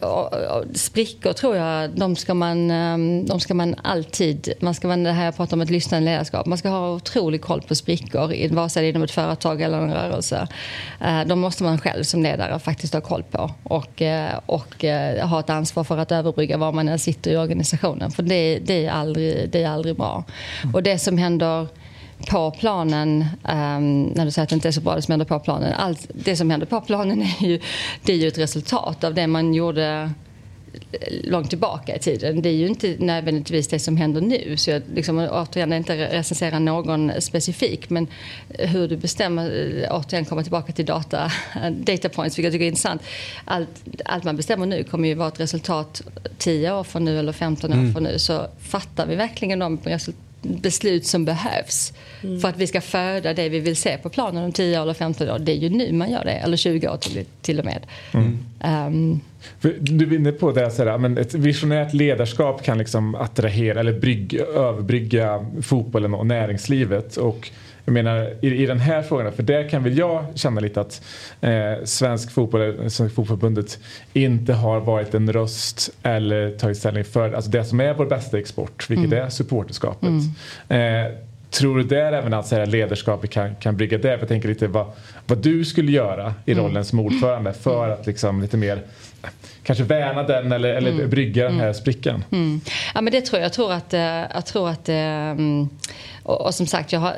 sprickor tror jag, de ska man, ehm, de ska man alltid, man ska man, det här jag pratar om ett lyssnande ledarskap, man ska ha otrolig koll på sprickor, vare sig det är inom ett företag eller en rörelse. Eh, de måste man själv som ledare faktiskt ha koll på och, eh, och eh, ha ett ansvar för att överbrygga var man än sitter i organisationen. För det, det, är, aldrig, det är aldrig bra. Och det som händer på planen, ehm, när du säger att det inte är så bra det som händer på planen. Allt, det som händer på planen är ju, det är ju ett resultat av det man gjorde långt tillbaka i tiden. Det är ju inte nödvändigtvis det som händer nu. Så jag liksom, återigen, inte recensera någon specifik men hur du bestämmer, återigen komma tillbaka till data, [LAUGHS] data points, vilket jag tycker är intressant. Allt, allt man bestämmer nu kommer ju vara ett resultat 10 år från nu eller 15 år Mm. från nu. Så fattar vi verkligen de resul- beslut som behövs Mm. för att vi ska föda det vi vill se på planen om 10 eller 15 år. Det är ju nu man gör det, eller 20 år till, till och med. Ehm, För du är inne på det, så här, men ett visionärt ledarskap kan liksom attrahera eller brygga, överbrygga fotbollen och näringslivet. Och jag menar i, i den här frågan, för där kan väl jag känna lite att eh, svensk fotboll, Svenska fotbollförbundet inte har varit en röst eller tagit ställning för alltså det som är vår bästa export, vilket Mm. är supporterskapet. Eh, Tror du där även att så här, ledarskapet kan, kan brygga det? Jag tänker lite vad, vad du skulle göra i Mm. rollen som ordförande för att liksom lite mer kanske värna den eller, eller Mm. brygga den här sprickan. Mm. Ja, men det tror jag. Jag tror att... eh, Jag tror att eh, mm, och, och som sagt, jag har,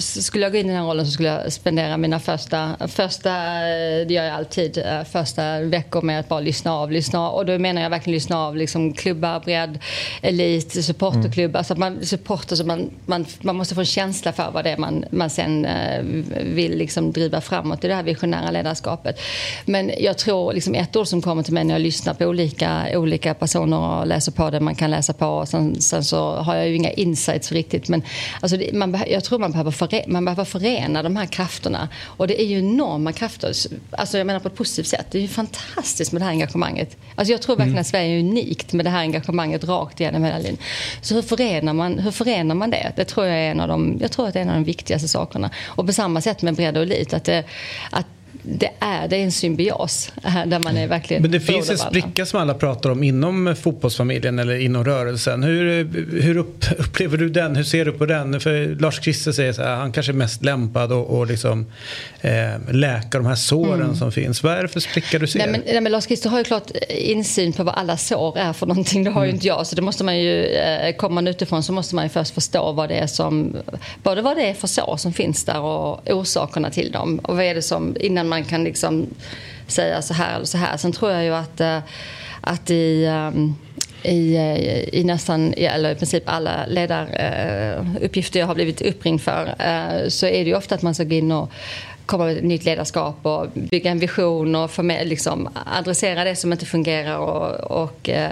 skulle jag gå in i den här rollen så skulle jag spendera mina första, första eh, det gör jag alltid, eh, första veckor med att bara lyssna av. Lyssna. Och då menar jag verkligen lyssna av liksom klubbar, bredd, elit, supporterklubbar. Alltså att man, supporter, så man, man, man måste få en känsla för vad det är man, man sen eh, vill liksom driva framåt i det här visionära ledarskapet. Men jag tror liksom ett ord som kommer till mig när jag lyssnar på olika, olika personer och läser på det man kan läsa på. Sen, sen så har jag ju inga insights riktigt. Men alltså det, man, jag tror man behöver, förena, man behöver förena de här krafterna. Och det är ju enorma krafter. Alltså jag menar på ett positivt sätt. Det är ju fantastiskt med det här engagemanget. Alltså jag tror verkligen att Sverige är unikt med det här engagemanget rakt igenom hela linjen. Så hur förenar man, hur förenar man det? Det tror jag är en av de, jag tror att det är en av de viktigaste sakerna. Och på samma sätt med bredd och elit. Att det, att det är, det är en symbios eh, där man är verkligen Men det finns en spricka som alla pratar om inom fotbollsfamiljen eller inom rörelsen. Hur, hur upp, [LAUGHS] upplever du den? Hur ser du på den? För Lars-Christer säger så här, han kanske är mest lämpad och, och liksom, eh, läka de här såren Mm. som finns. Vad är det för spricka du ser? Nej men, nej, men Lars-Christer har ju klart insyn på vad alla sår är för någonting. Det har ju Mm. inte jag. Så det måste man ju, eh, kommer man utifrån så måste man ju först förstå vad det är som, både vad det är för sår som finns där och orsakerna till dem. Och vad är det som, innan man man kan liksom säga så här eller så här. Sen tror jag ju att, eh, att i ehm, i, eh, i nästan, eller i princip alla ledaruppgifter jag har blivit uppringd för eh, så är det ju ofta att man ska gå in och komma med ett nytt ledarskap och bygga en vision och med, liksom, adressera det som inte fungerar och, och eh,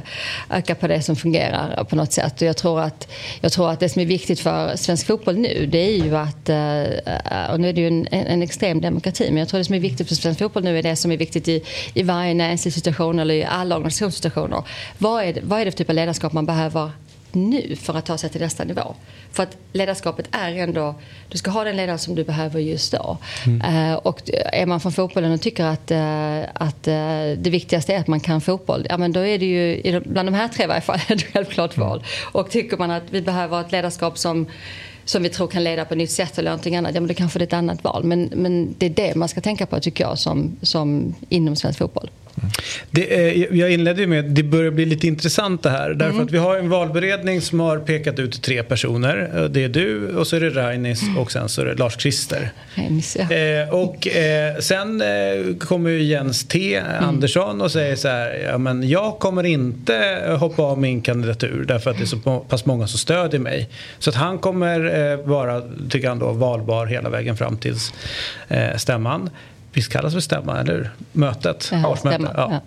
öka på det som fungerar på något sätt. Och jag, tror att, jag tror att det som är viktigt för svensk fotboll nu det är ju att, eh, och nu är det ju en, en extrem demokrati, men jag tror det som är viktigt för svensk fotboll nu är det som är viktigt i, i varje näringslivssituation eller i alla organisationssituationer. Vad är, vad är det för typ av ledarskap man behöver nu för att ta sig till nästa nivå. För att ledarskapet är ändå, du ska ha den ledare som du behöver just då. Eh, och är man från fotbollen och tycker att, eh, att eh, det viktigaste är att man kan fotboll, ja men då är det ju, bland de här tre i varje fall, [LAUGHS] ett självklart val. Och tycker man att vi behöver ett ledarskap som som vi tror kan leda på ett nytt sätt eller någonting annat, ja men då kanske det är ett annat val. Men, men det är det man ska tänka på tycker jag som, som inom svensk fotboll. Det, jag inledde ju med det börjar bli lite intressant det här. Därför Mm. att vi har en valberedning som har pekat ut tre personer. Det är du och så är det Rainis och sen så är det Lars-Christer. Ja. Eh, och eh, sen eh, kommer ju Jens T Andersson och säger så här. Ja, men jag kommer inte hoppa av min kandidatur därför att det är så pass många som stödjer mig. Så att han kommer eh, vara, tycker han då, valbar hela vägen fram tills eh, stämman. Visst kallas det för stämma, eller hur? Mötet? Ja, årsmöte. stämma, Ja.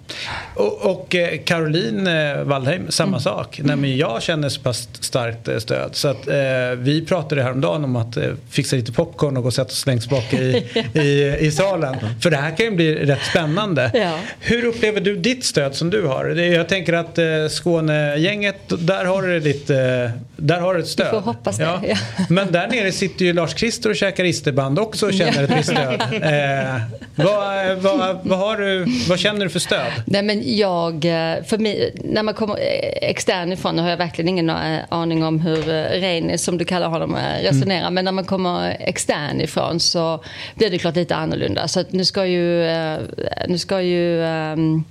Och, och eh, Caroline eh, Wallheim, samma Mm. sak. Nej, men jag känner så pass starkt eh, stöd. Så att, eh, vi pratade häromdagen om att eh, fixa lite popcorn och gå och sätta oss längst bak i, [LAUGHS] i, i salen. För det här kan ju bli rätt spännande. Ja. Hur upplever du ditt stöd som du har? Jag tänker att eh, Skånegänget, där har du lite, eh, där har du ett stöd. får hoppas det, ja. Men där nere sitter ju Lars-Christer och käkar isterband också och känner ett visst stöd. [LAUGHS] Eh, vad, vad, vad, har du, vad känner du för stöd? Nej, men jag, eh, för mig, när man kommer eh, extern ifrån, nu har jag verkligen ingen aning om hur Reine, som du kallar honom, resonerar. Men när man kommer extern ifrån så blir det klart lite annorlunda. Så nu ska ju, nu ska ju ehm,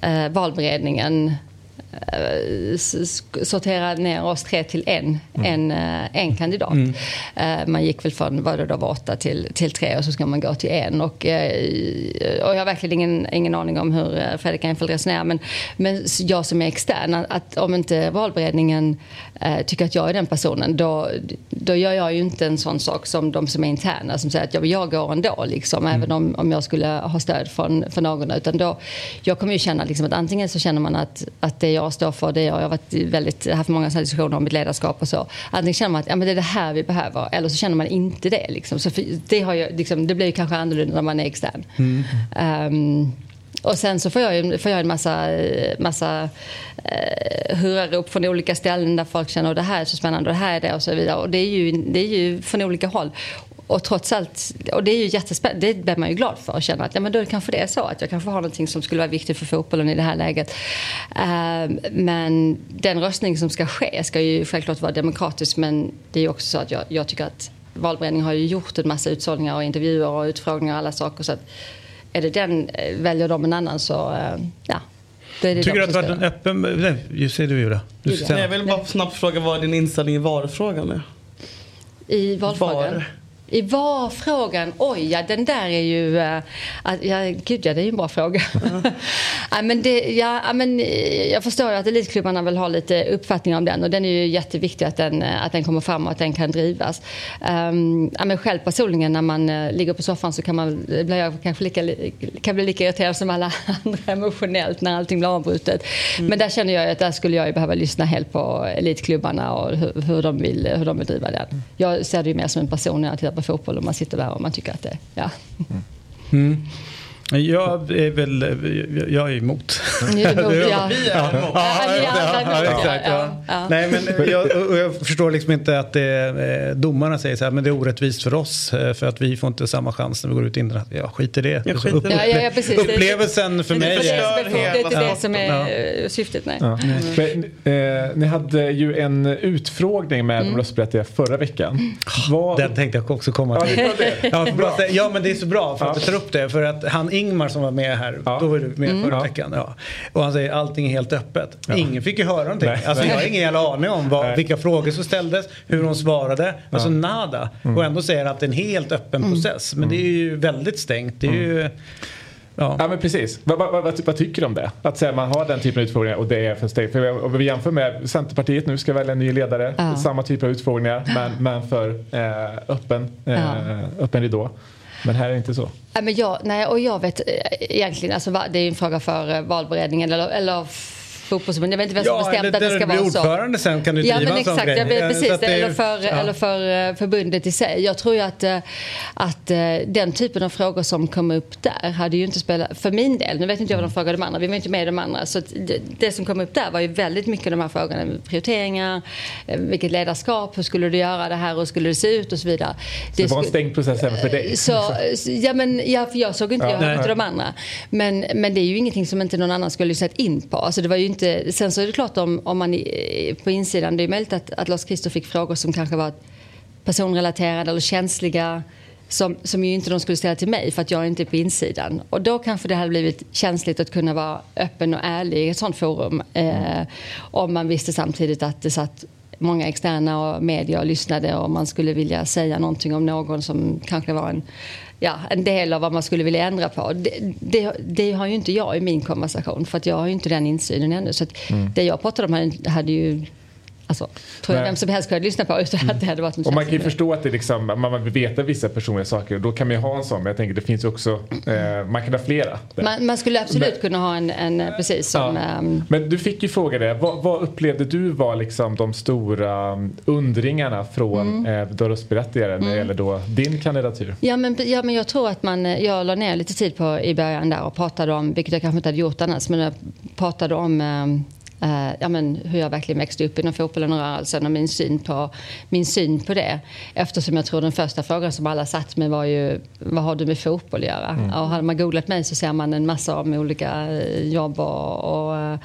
eh, valberedningen sortera ner oss tre till en, en, eh, en kandidat. Mm. Eh, Man gick väl från vad det då var åtta till, till tre och så ska man gå till en. Och, eh, och jag har verkligen ingen, ingen aning om hur Fredrik Reinfeldt resonerar. Men, men jag som är extern, att- om inte valberedningen tycker att jag är den personen då, då gör jag ju inte en sån sak som de som är interna som säger att ja, men jag går ändå, liksom, även om, om jag skulle ha stöd från, från någon. Utan då, jag kommer ju känna liksom, att antingen så känner man att, att det jag står för, det jag, jag har varit väldigt, haft många sådana diskussioner om mitt ledarskap och så. Antingen känner man att ja, men det är det här vi behöver eller så känner man inte det. Liksom. Så det, har jag, liksom, det blir ju kanske annorlunda när man är extern. Ehm, och sen så får jag ju får jag en massa, massa eh, hurrarop från olika ställen där folk känner att det här är så spännande och det här är det och så vidare. Och det är ju, det är ju från olika håll. Och trots allt, och det är ju jättespännande, det blir man ju glad för att känna att ja, men då kanske det är så att jag kanske har någonting som skulle vara viktigt för fotbollen i det här läget. Ehm, men den röstning som ska ske ska ju självklart vara demokratisk men det är ju också så att jag, jag tycker att valberedningen har ju gjort en massa utsållningar och intervjuer och utfrågningar och alla saker så att är det den, eh, väljer de en annan så, eh, ja. Är det Tycker du att det varit en öppen... Nej, just säger du Julia. Du ska Nej, jag vill bara snabbt fråga vad din inställning i VAR-frågan är. I valfrågan? VAR. I var-frågan, oj ja den där är ju, uh, ja, gud ja det är ju en bra fråga. ja, [LAUGHS] men det, ja, men, eh, jag förstår att elitklubbarna vill ha lite uppfattning om den och den är ju jätteviktig att den, eh, att den kommer fram och att den kan drivas. Um, ja, men själv personligen när man uh, ligger på soffan så kan man blir jag kanske lika, kan bli lika irriterad som alla [LAUGHS] andra emotionellt när allting blir avbrutet. Mm. Men där känner jag att där skulle jag ju behöva lyssna helt på elitklubbarna och hur, hur, de, vill, hur de vill driva den. Jag ser det ju mer som en person när jag tittar på fotboll och man sitter där och man tycker att det, ja. Mm. mm. Jag är väl, jag är emot. Ni är emot, [LAUGHS] ja. Vi är emot. Ja, exakt. Ja. Nej, men jag, jag, förstår liksom inte att det, domarna säger så här, men det är orättvist för oss för att vi får inte samma chans när vi går ut in. Ja, skit i det. Ja, skit Upp, ja, ja, precis. Upplevelsen för mig är... Det är inte det som är syftet, nej. Ja. Men, eh, ni hade ju en utfrågning med mm. de röstberättigade förra veckan. Vad... Den tänkte jag också komma till. Ja, det ja, men det är så bra för att du tar upp det. För att han Ingmar som var med här, ja. då var du med mm. förra veckan. Ja. Och han säger allting är helt öppet. Ja. Ingen fick ju höra någonting. Nej. Alltså, jag har ingen jävla aning om vad, vilka frågor som ställdes, hur de svarade. Alltså nada. Mm. Och ändå säger att det är en helt öppen mm. process. Men det är ju väldigt stängt. Det är ju... Mm. Ja. ja men precis. Vad, vad, vad, vad, tycker du om det? Att säga, man har den typen av utfrågningar och det är för steg. För om vi jämför med Centerpartiet nu ska välja en ny ledare. Ja. Samma typ av utfrågningar men, men för eh, öppen, eh, ja. öppen ridå. Men här är det inte så. Ja, men jag, nej, och jag vet eh, egentligen, alltså, det är en fråga för eh, valberedningen eller, eller fotbollsförbund. Jag vet inte vem som ja, bestämt att det ska vara så. ordförande sen kan du driva ja, men exakt, en sån grej. Ja, precis. Det, eller, för, ja. eller för förbundet i sig. Jag tror ju att, att den typen av frågor som kom upp där hade ju inte spelat, för min del, nu vet inte jag vad de frågade de andra, vi var inte med i de andra, så det, det, som kom upp där var ju väldigt mycket de här frågorna, prioriteringar, vilket ledarskap, hur skulle du göra det här, hur skulle det se ut och så vidare. Så det var en stängd process även för dig? Så, ja, men, ja, för jag såg inte, jag hörde inte de andra. Men, men det är ju ingenting som inte någon annan skulle lyssnat in på. Alltså, det var ju inte, sen så är det klart om, om man eh, på insidan, det är möjligt att, att Lars-Christer fick frågor som kanske var personrelaterade eller känsliga som, som ju inte de skulle ställa till mig för att jag inte är på insidan. Och då kanske det hade blivit känsligt att kunna vara öppen och ärlig i ett sånt forum. Eh, om man visste samtidigt att det satt många externa och media och lyssnade och man skulle vilja säga någonting om någon som kanske var en ja, en del av vad man skulle vilja ändra på. Det, det, det, har ju inte jag i min konversation för att jag har ju inte den insynen ännu. Så mm. det jag pratade om hade, hade ju Alltså, tror jag vem som helst kunde lyssna på [LAUGHS] utan mm. att det hade varit Och man kan ju förstå att det liksom, man vill veta vissa personliga saker och då kan man ju ha en sån men jag tänker det finns också, eh, man kan ha flera. Man, man, skulle absolut men, kunna ha en, en precis som... Ja. Um, men du fick ju fråga det, vad, vad, upplevde du var liksom de stora mm, undringarna från mm. eh, röstberättigare mm. när det mm. gäller då din kandidatur? Ja men, ja men jag tror att man, jag la ner lite tid på i början där och pratade om, vilket jag kanske inte hade gjort annars, men jag pratade om um, Uh, ja, men hur jag verkligen växte upp inom fotbollen och rörelsen och min syn, på, min syn på det. Eftersom jag tror den första frågan som alla satt med var ju vad har du med fotboll att göra? Mm. Och hade man googlat mig så ser man en massa om olika eh, jobb och, och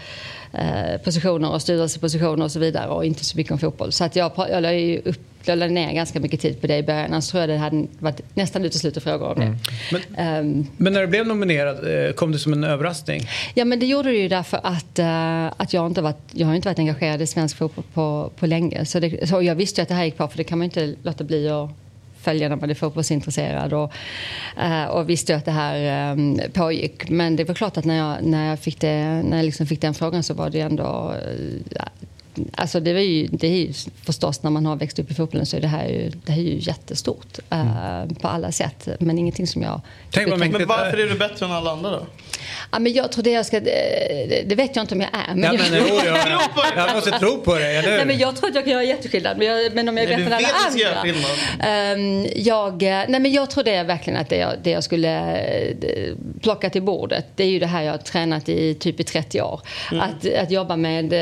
uh, positioner och styrelsepositioner och så vidare och inte så mycket om fotboll. Så att jag, jag la ju upp jag lade ner ganska mycket tid på det i början. Annars tror jag det hade varit nästan uteslutet frågor om det. Mm. Men, um, men, när du blev nominerad, eh, kom det som en överraskning? Ja, men det gjorde det ju därför att, uh, att jag, inte varit, jag har inte varit engagerad i svensk fotboll på, på länge. Så, det, så jag visste ju att det här gick bra, för det kan man inte låta bli att följa när man är fotbollsintresserad och, uh, och visste att det här um, pågick. Men det var klart att när jag, när jag, fick, det, när jag liksom fick den frågan så var det ändå uh, Alltså det, är ju, det är ju förstås när man har växt upp i fotbollen så är det här ju, det här är ju jättestort mm. uh, på alla sätt. Men ingenting som jag... Tänk men varför är du bättre än alla andra då? Ja, men jag tror det jag ska... Det, det vet jag inte om jag är. Men ja, men, jag, [LAUGHS] jag, jag, jag måste tro på det, eller nej, men Jag tror att jag kan göra jätteskillnad. Men, jag, men om jag är bättre än alla andra. Um, jag, nej, men jag tror det är verkligen att det jag, det jag skulle plocka till bordet. Det är ju det här jag har tränat i typ i 30 år. Mm. Att, att jobba med...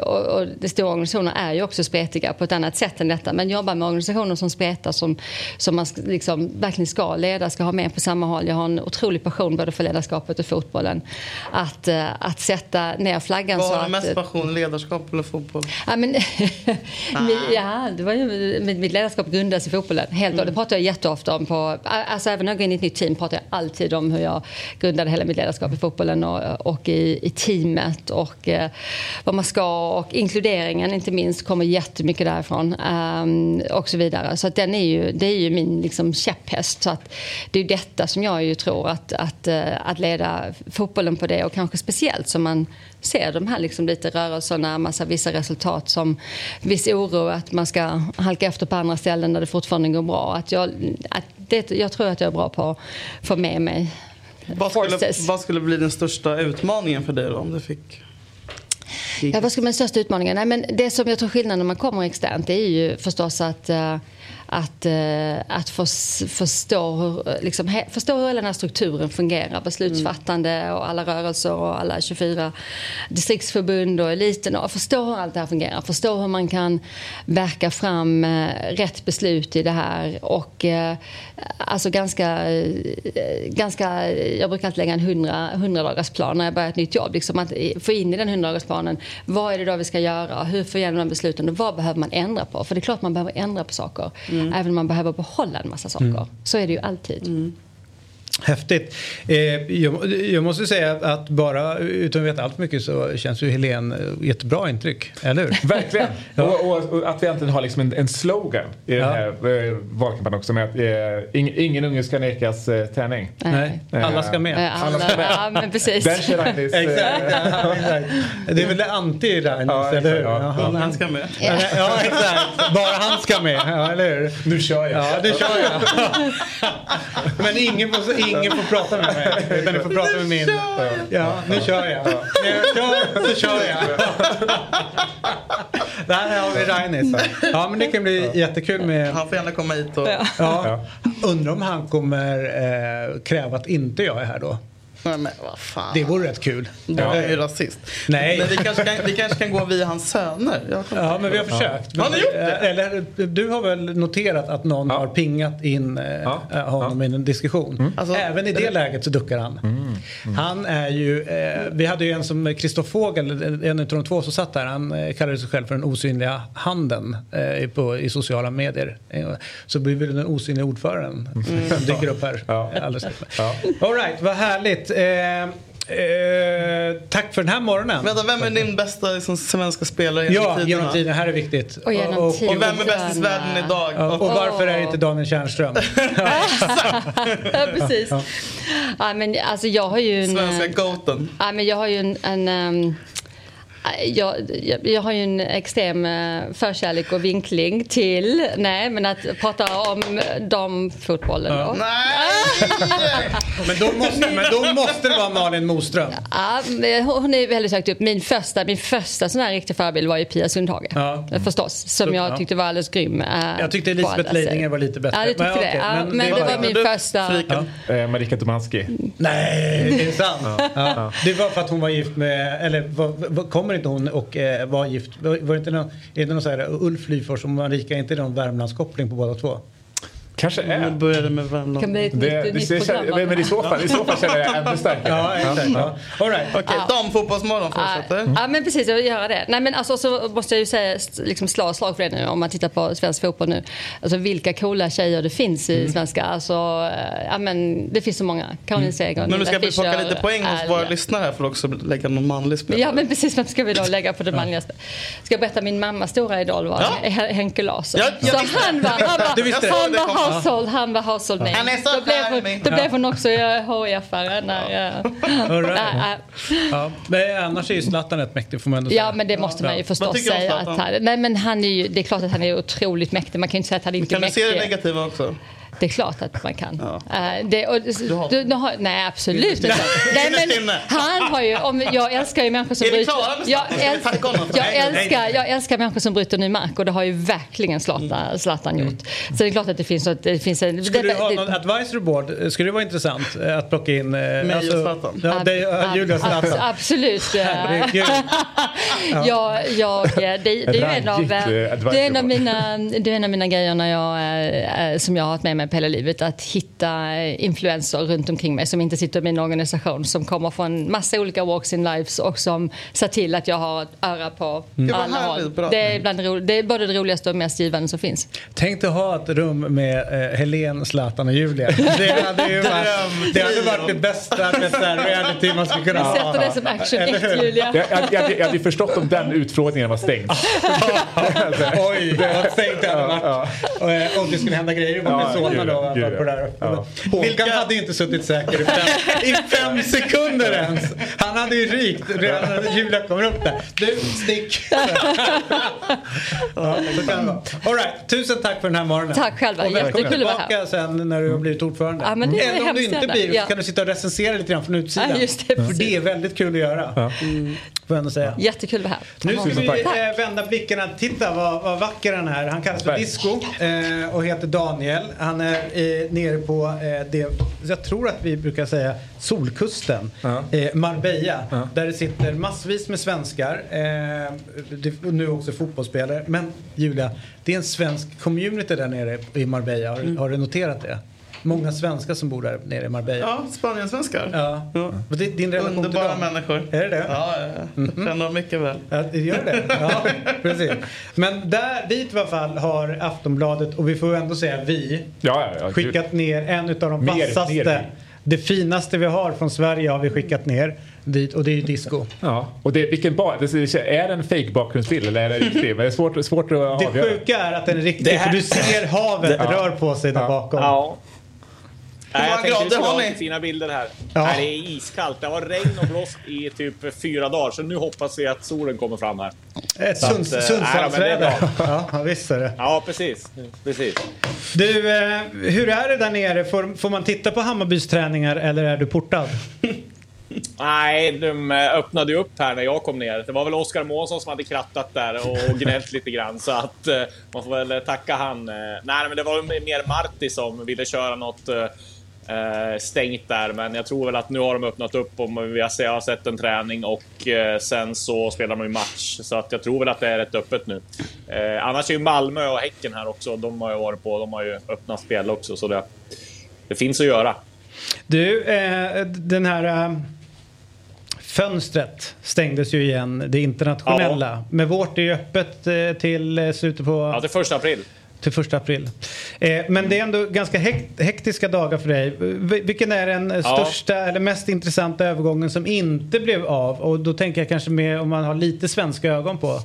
Och, och de stora organisationer är ju också spretiga på ett annat sätt än detta. Men jobba med organisationer som spretar, som, som man liksom verkligen ska leda, ska ha med på samma håll. Jag har en otrolig passion både för ledarskapet och fotbollen. Att, eh, att sätta ner flaggan Vad så har mest passion, ledarskap eller fotboll? Ja, men, [LAUGHS] ja det var ju, mitt ledarskap grundas i fotbollen. Helt mm. Det pratar jag jätteofta om. På, alltså, även när jag går in i ett nytt team pratar jag alltid om hur jag grundade hela mitt ledarskap i fotbollen och, och i, i teamet och eh, vad man ska och inkludera värderingen inte minst kommer jättemycket därifrån. ehm, och så vidare. Så att den är ju, det är ju min liksom, käpphäst. Så att det är detta som jag ju tror att, att, eh, att leda fotbollen på det och kanske speciellt som man ser de här liksom lite rörelserna, massa vissa resultat som viss oro att man ska halka efter på andra ställen där det fortfarande går bra. Att jag, att det, jag tror att jag är bra på att få med mig Vad skulle, vad skulle bli den största utmaningen för dig då om du fick? Ja, vad ska den största utmaningen? Nej, men det som jag tror skillnaden när man kommer externt det är ju förstås att, eh, att, eh, att förs- förstå, hur, liksom, förstå hur hela den här strukturen fungerar. Beslutsfattande och alla rörelser och alla 24 distriktsförbund och eliten. Och förstå hur allt det här fungerar. Förstå hur man kan verka fram eh, rätt beslut i det här. Och alltså ganska, ganska, jag brukar alltid lägga en 100, 100 dagars plan när jag börjar ett nytt jobb. Liksom att få in i den 100 dagars planen vad är det då vi ska göra? Hur får igenom de besluten? Och vad behöver man ändra på? För det är klart man behöver ändra på saker. Även om man behöver behålla en massa saker. Mm. Så är det ju alltid. Häftigt. Eh, jag, jag måste säga att bara utan att veta allt mycket så känns ju Helene eh, jättebra intryck, eller hur? [LAUGHS] Verkligen. Ja. Och, och, och att vi äntligen har liksom en, en slogan i den Ja. här eh, valkampanjen också med att eh, ing, ingen unge ska nekas eh, träning. Nej, alla ska med. Eh, Alla, ja, men precis. Den kör Ragnis. [LAUGHS] eh, Exakt, ja, exakt. Det är väl anti-Ragnis, Ja, eller hur? Ja, han, Han ska med. ja, exakt. Bara han ska med, ja, eller hur? Nu kör jag. Ja, det kör jag. [LAUGHS] Men ingen får, ingen får prata med mig, utan ni får prata med min. Ja, nu kör jag. När jag kör så kör jag. Där har vi Ragnis. Ja, men det kan bli jättekul med... Han får gärna komma hit och... Ja. Undrar om han kommer eh, kräva att inte jag är här då. Nej men vad fan. Det vore rätt kul. Du är ju rasist. Nej. Men vi kanske kan, vi kanske kan gå via hans söner. Ja, men vi har försökt. Har ni gjort det? Eh, Eller, du har väl noterat att någon har pingat in eh, eh, honom i en diskussion. Mm. Alltså, Även i det läget så duckar han. Han är ju, eh, vi hade ju en som Christoph Fogel, en av de två som satt där, han eh, kallade sig själv för den osynliga handen eh, på, i sociala medier. Så blir väl den osynliga ordföranden som dyker upp här. Ja. Alldeles strax. All right, vad härligt. Eh, eh, tack för den här morgonen. Vänta, vem är din bästa liksom, svenska spelare genom Ja, tiderna? genom tiden. Här är viktigt. Och genom Och tiden. vem är bäst i världen idag? Ja, och varför är det inte Daniel Tjärnström? [LAUGHS] ja, precis. Ja. men, alltså, jag har ju en... Svenska eh, goaten. Ja, men jag har ju en... en ehm, jag, jag, jag har ju en extrem eh, förkärlek och vinkling till, nej men att prata om damfotbollen då. [LAUGHS] men, då måste, men då måste det vara Malin Moström. Ja, hon är väldigt högt upp. Min första, min första sån här riktig förebild var ju Pia Sundhage. Ja. Förstås. Som Så- jag ja. tyckte var alldeles grym. eh, Jag tyckte Elisabeth. Leidinger var lite bättre. Ja, du tyckte Men det. Ja, men men, det det var- var min Du, första... Friken. Eh, Marika Domanski. Nej, det är sant. Ja. Det var för att hon var gift med, eller var, var, kommer inte hon och eh, var gift? Var, var det inte någon, är det någon så här, Ulf Lyfors och Marika, är inte det någon Värmlandskoppling på båda två? Kanske är. började med Värmland. Kan bli ett Det, nytt, det, det, program. men, i så fall, i så fall känner jag ännu starkare. Ja, exakt. Ja. All right. Okej, damfotbollsmorgon fortsätter. Ja, men precis. Jag vill göra det. Nej, men alltså, så måste jag ju säga, liksom slå slag för det nu om man tittar på svensk fotboll nu. Alltså vilka coola tjejer det finns i svenska. Alltså, eh, ja, men det finns så många. Caroline Seger, Men nu ska vi plocka lite poäng hos våra lyssnare här för att också lägga någon manlig spelare. Ja men precis, vem ska vi då lägga på det manligaste? Ska jag berätta min mammas stora idol var Ja. Hen- Henke Larsson. Ja, jag så visste han var, han Du visste var, han Det var. Household, han var household name. Han är så då blev, hon, då blev hon också. [LAUGHS] Ja. Men annars är ju Zlatan rätt mäktig får man ändå säga. Ja men det måste man ju förstås säga. Att han, nej men han är ju, det är klart att han är otroligt mäktig. Man kan ju inte säga att han inte är Kan du mäktig. se det negativa också? Det är klart att man kan. Ja. Eh, det, och, har- du, du har, nej absolut inte. Nej, men han har ju, om, jag älskar ju människor som bryter... jag, Zlatan? Älskar, jag, det? Älskar, jag älskar människor som bryter ny mark och det har ju verkligen Zlatan, Zlatan gjort. Så det är klart att det finns, något- det finns en... Skulle du detta- ha det- någon advisory board? Skulle det vara intressant eh, att plocka in... Mig och Zlatan. Ja, dig, Ab- Julia och ab- Zlatan. Absolut. eh, [LAUGHS] Herregud. [LAUGHS] jag, jag, det, det är ju en av, eh, det är en av, mina, det är en av mina grejer när jag, eh, som jag har haft med mig med på hela livet. Att hitta eh, influenser runt omkring mig som inte sitter i min organisation. Som kommer från massa olika walks in lives och som ser till att jag har ett öra på var alla härligt, håll. Det är, bland det, ro- det är både det roligaste och mest givande som finns. Tänk dig ha ett rum med eh, Helen, Zlatan och Julia. Det hade ju varit, det hade varit det bästa med reality man skulle kunna Vi ha. sätter det som action Eller hur? ett, Julia. Jag, jag, jag, jag hade ju förstått om den utfrågningen var stängd. [LAUGHS] Oj, vad stängt det hade varit. Och, eh, Om det skulle hända grejer med Ja, Solna då. gud, På det här. ja. Håkan hade ju inte suttit säker i fem, i fem [LAUGHS] sekunder ens. Han hade ju rykt redan när Julia kommer upp där. Du, stick! [LAUGHS] ja, så kan det vara. All right, tusen tack för den här morgonen. Tack själva, jättekul att vara tillbaka sen när du har blivit ordförande. Ja, men det är Eller om du inte blir Ja. så kan du sitta och recensera lite grann från utsidan. Ja, just det, för det är väldigt kul att göra. Får jag ändå säga. Jättekul att vara här. Nu ska Tusen vi tack. eh, vända blickarna. Titta vad, vad vacker han är. Han kallas för. Disco eh, och heter Daniel. Han är eh, nere på eh, det, jag tror att vi brukar säga Solkusten. Eh, Marbella. Där det sitter massvis med svenskar. Eh, det, nu också fotbollsspelare. Men Julia, det är en svensk community där nere i Marbella. Har, har du noterat det? Många svenskar som bor där nere i Marbella. Ja, Spaniensvenskar. Ja. Men det, din relation Underbara till dem? människor. Är det det? Ja, ja, ja. jag känner dem mycket väl. Ja, det gör det. Ja, [LAUGHS] precis. Men där, dit i alla fall har Aftonbladet, och vi får ändå säga vi, Ja, ja, ja. skickat ner en av de vassaste, ner. det finaste vi har från Sverige har vi skickat ner dit och det är ju disco. Ja, och det, vilken ba- det, är det en fake bakgrundsbild eller är det riktig? Men det är svårt, svårt att Det avgöra. sjuka är att den är riktig Det här- för du ser havet Det- rör på sig där bakom. Ja. Nej, många jag tänkte vi grader skulle har ha ni? fina bilder här. Ja. Nej, det är iskallt. Det var regn och blåst i typ fyra dagar, så nu hoppas vi att solen kommer fram här. Ett eh, Sundsvallsväder. bra. Ja, visst är det. Ja, precis. precis. Du, eh, hur är det där nere? Får, får man titta på Hammarbys träningar eller är du portad? Nej, de eh, öppnade ju upp här när jag kom ner. Det var väl Oskar Månsson som hade krattat där och [LAUGHS] gnällt lite grann. Så att eh, man får väl tacka han. Eh, Nej, men det var mer Marti som ville köra något eh, stängt där. Men jag tror väl att nu har de öppnat upp och vi har, jag har sett en träning och eh, sen så spelar de ju match. Så att jag tror väl att det är rätt öppet nu. Eh, annars är ju Malmö och Häcken här också. De har ju varit på. De har ju öppnat spel också. Så det, det finns att göra. Du, eh, den här eh, fönstret stängdes ju igen, det internationella. Men vårt är ju öppet eh, till eh, slutet på... Ja, till första april. Till första april. Eh, men det är ändå ganska hek- hektiska dagar för dig. Vilken är den eh, Ja. största eller mest intressanta övergången som inte blev av? Och då tänker jag kanske med om man har lite svenska ögon på.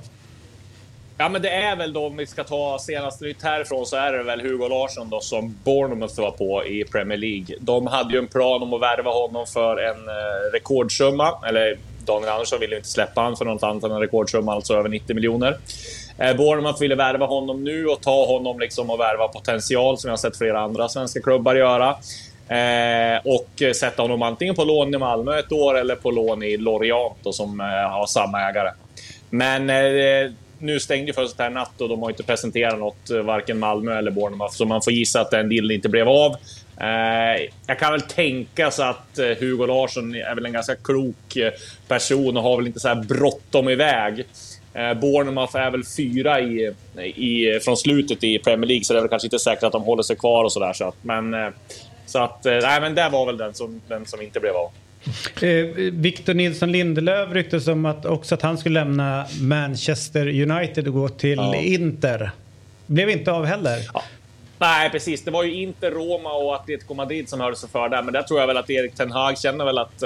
Ja, men det är väl då om vi ska ta senaste nytt härifrån så är det väl Hugo Larsson då som Bournemouth var på i Premier League. De hade ju en plan om att värva honom för en eh, rekordsumma. Eller Daniel Andersson ville inte släppa honom för något annat än en rekordsumma, alltså över 90 miljoner. Eh, Bournemouth ville värva honom nu och ta honom liksom och värva potential som jag har sett flera andra svenska klubbar göra. Eh, och sätta honom antingen på lån i Malmö ett år eller på lån i Lorient då, som eh, har samma ägare. Men eh, nu stängde ju fönstret här i natt och de har inte presenterat något, eh, varken Malmö eller Bournemouth, så man får gissa att den dealen inte blev av. Eh, jag kan väl tänka så att Hugo Larsson är väl en ganska klok person och har väl inte så här bråttom iväg. Eh, Bournemouth är väl fyra i, i, från slutet i Premier League, så det är väl kanske inte säkert att de håller sig kvar och sådär. Så att, men, eh, så att, eh, nej, men det var väl den som, den som inte blev av. Eh, Victor Nilsson Lindelöf ryktas om att också att han skulle lämna Manchester United och gå till Ja. Inter. Blev inte av heller. Nej, precis. Det var ju inte Roma och Atletico Madrid som hörde sig för där, men där tror jag väl att Erik Ten Hag känner väl att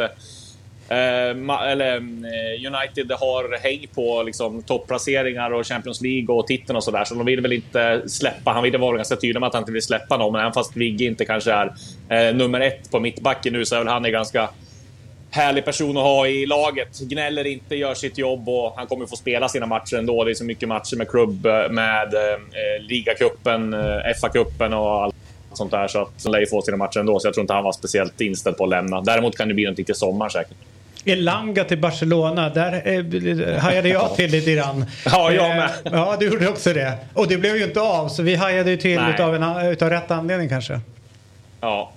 eh, ma- eller, mm, eh, United har häng på liksom, topplaceringar och Champions League och titeln och sådär, så de vill väl inte släppa. Han ville vara ganska tydlig med att han inte vill släppa någon, men även fast Vigge inte kanske är eh, nummer ett på mittbacken nu så är väl han en ganska härlig person att ha i laget. Gnäller inte, gör sitt jobb och han kommer få spela sina matcher ändå. Det är så mycket matcher med klubb, eh, med eh, eh, ligacupen, eh, FA-cupen och allt sånt där. Så att han lär ju få sina matcher ändå, så jag tror inte han var speciellt inställd på att lämna. Däremot kan det bli någonting till sommar säkert. Elanga till Barcelona, där eh, hajade jag till lite grann. [LAUGHS] Ja, jag med. Eh, ja, du gjorde också det. Och det blev ju inte av, så vi hajade ju till Nej. utav, en, utav rätt anledning kanske. Ja.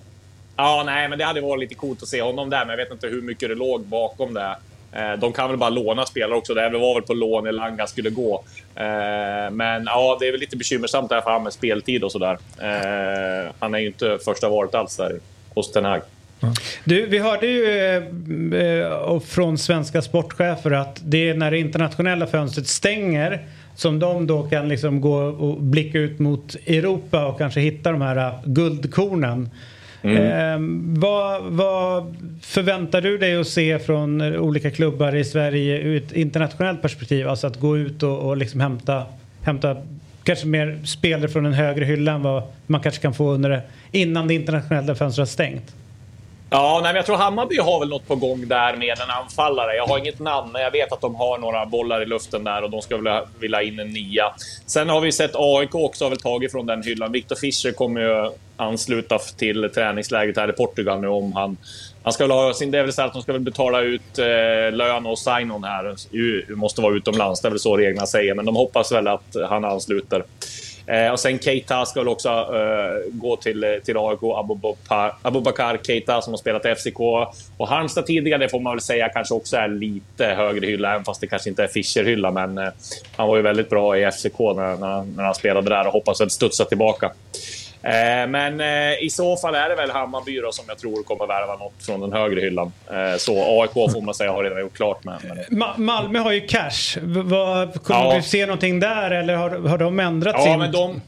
Ja, nej, men det hade varit lite coolt att se honom där, men jag vet inte hur mycket det låg bakom det. Eh, De kan väl bara låna spelare också. Det var väl på lån Elanga skulle gå. Men ja, det är väl lite bekymmersamt där för han med speltid och sådär. Han är ju inte första valet alls där hos Ten Hag. Du, vi hörde ju eh, eh, från svenska sportchefer att det är när det internationella fönstret stänger som de då kan liksom gå och blicka ut mot Europa och kanske hitta de här eh, guldkornen. Mm. Eh, vad, vad förväntar du dig att se från eh, olika klubbar i Sverige ur ett internationellt perspektiv? Alltså att gå ut och, och liksom hämta, hämta kanske mer spelare från en högre hylla än vad man kanske kan få under det, innan det internationella fönstret har stängt. Ja, nej, men jag tror Hammarby har väl något på gång där med en anfallare. Jag har inget namn, men jag vet att de har några bollar i luften där och de ska vilja, vilja ha in en nia. Sen har vi sett AIK också har väl tagit från den hyllan. Victor Fischer kommer ju ansluta till träningsläget här i Portugal nu om han... Han ska väl ha sin... Det är väl så att de ska väl betala ut eh, lön och sign-on här. U måste vara utomlands, det är väl så reglerna säger. Men de hoppas väl att han ansluter. Eh, och sen Keita ska väl också eh, gå till, eh, till AIK, Abubakar, Abubakar Keita som har spelat i FCK. Och Halmstad tidigare, det får man väl säga, kanske också är lite högre hylla, även fast det kanske inte är Fischer-hylla. Men eh, han var ju väldigt bra i FCK när, när, när han spelade där och hoppas att studsa tillbaka. Eh, men eh, i så fall är det väl Hammarby då som jag tror kommer värva något från den högre hyllan. Eh, så AIK får man säga har redan gjort klart med. Ma- Malmö har ju cash. Vad, kommer Ja. vi se någonting där eller har, har de ändrat Ja, sin... men de...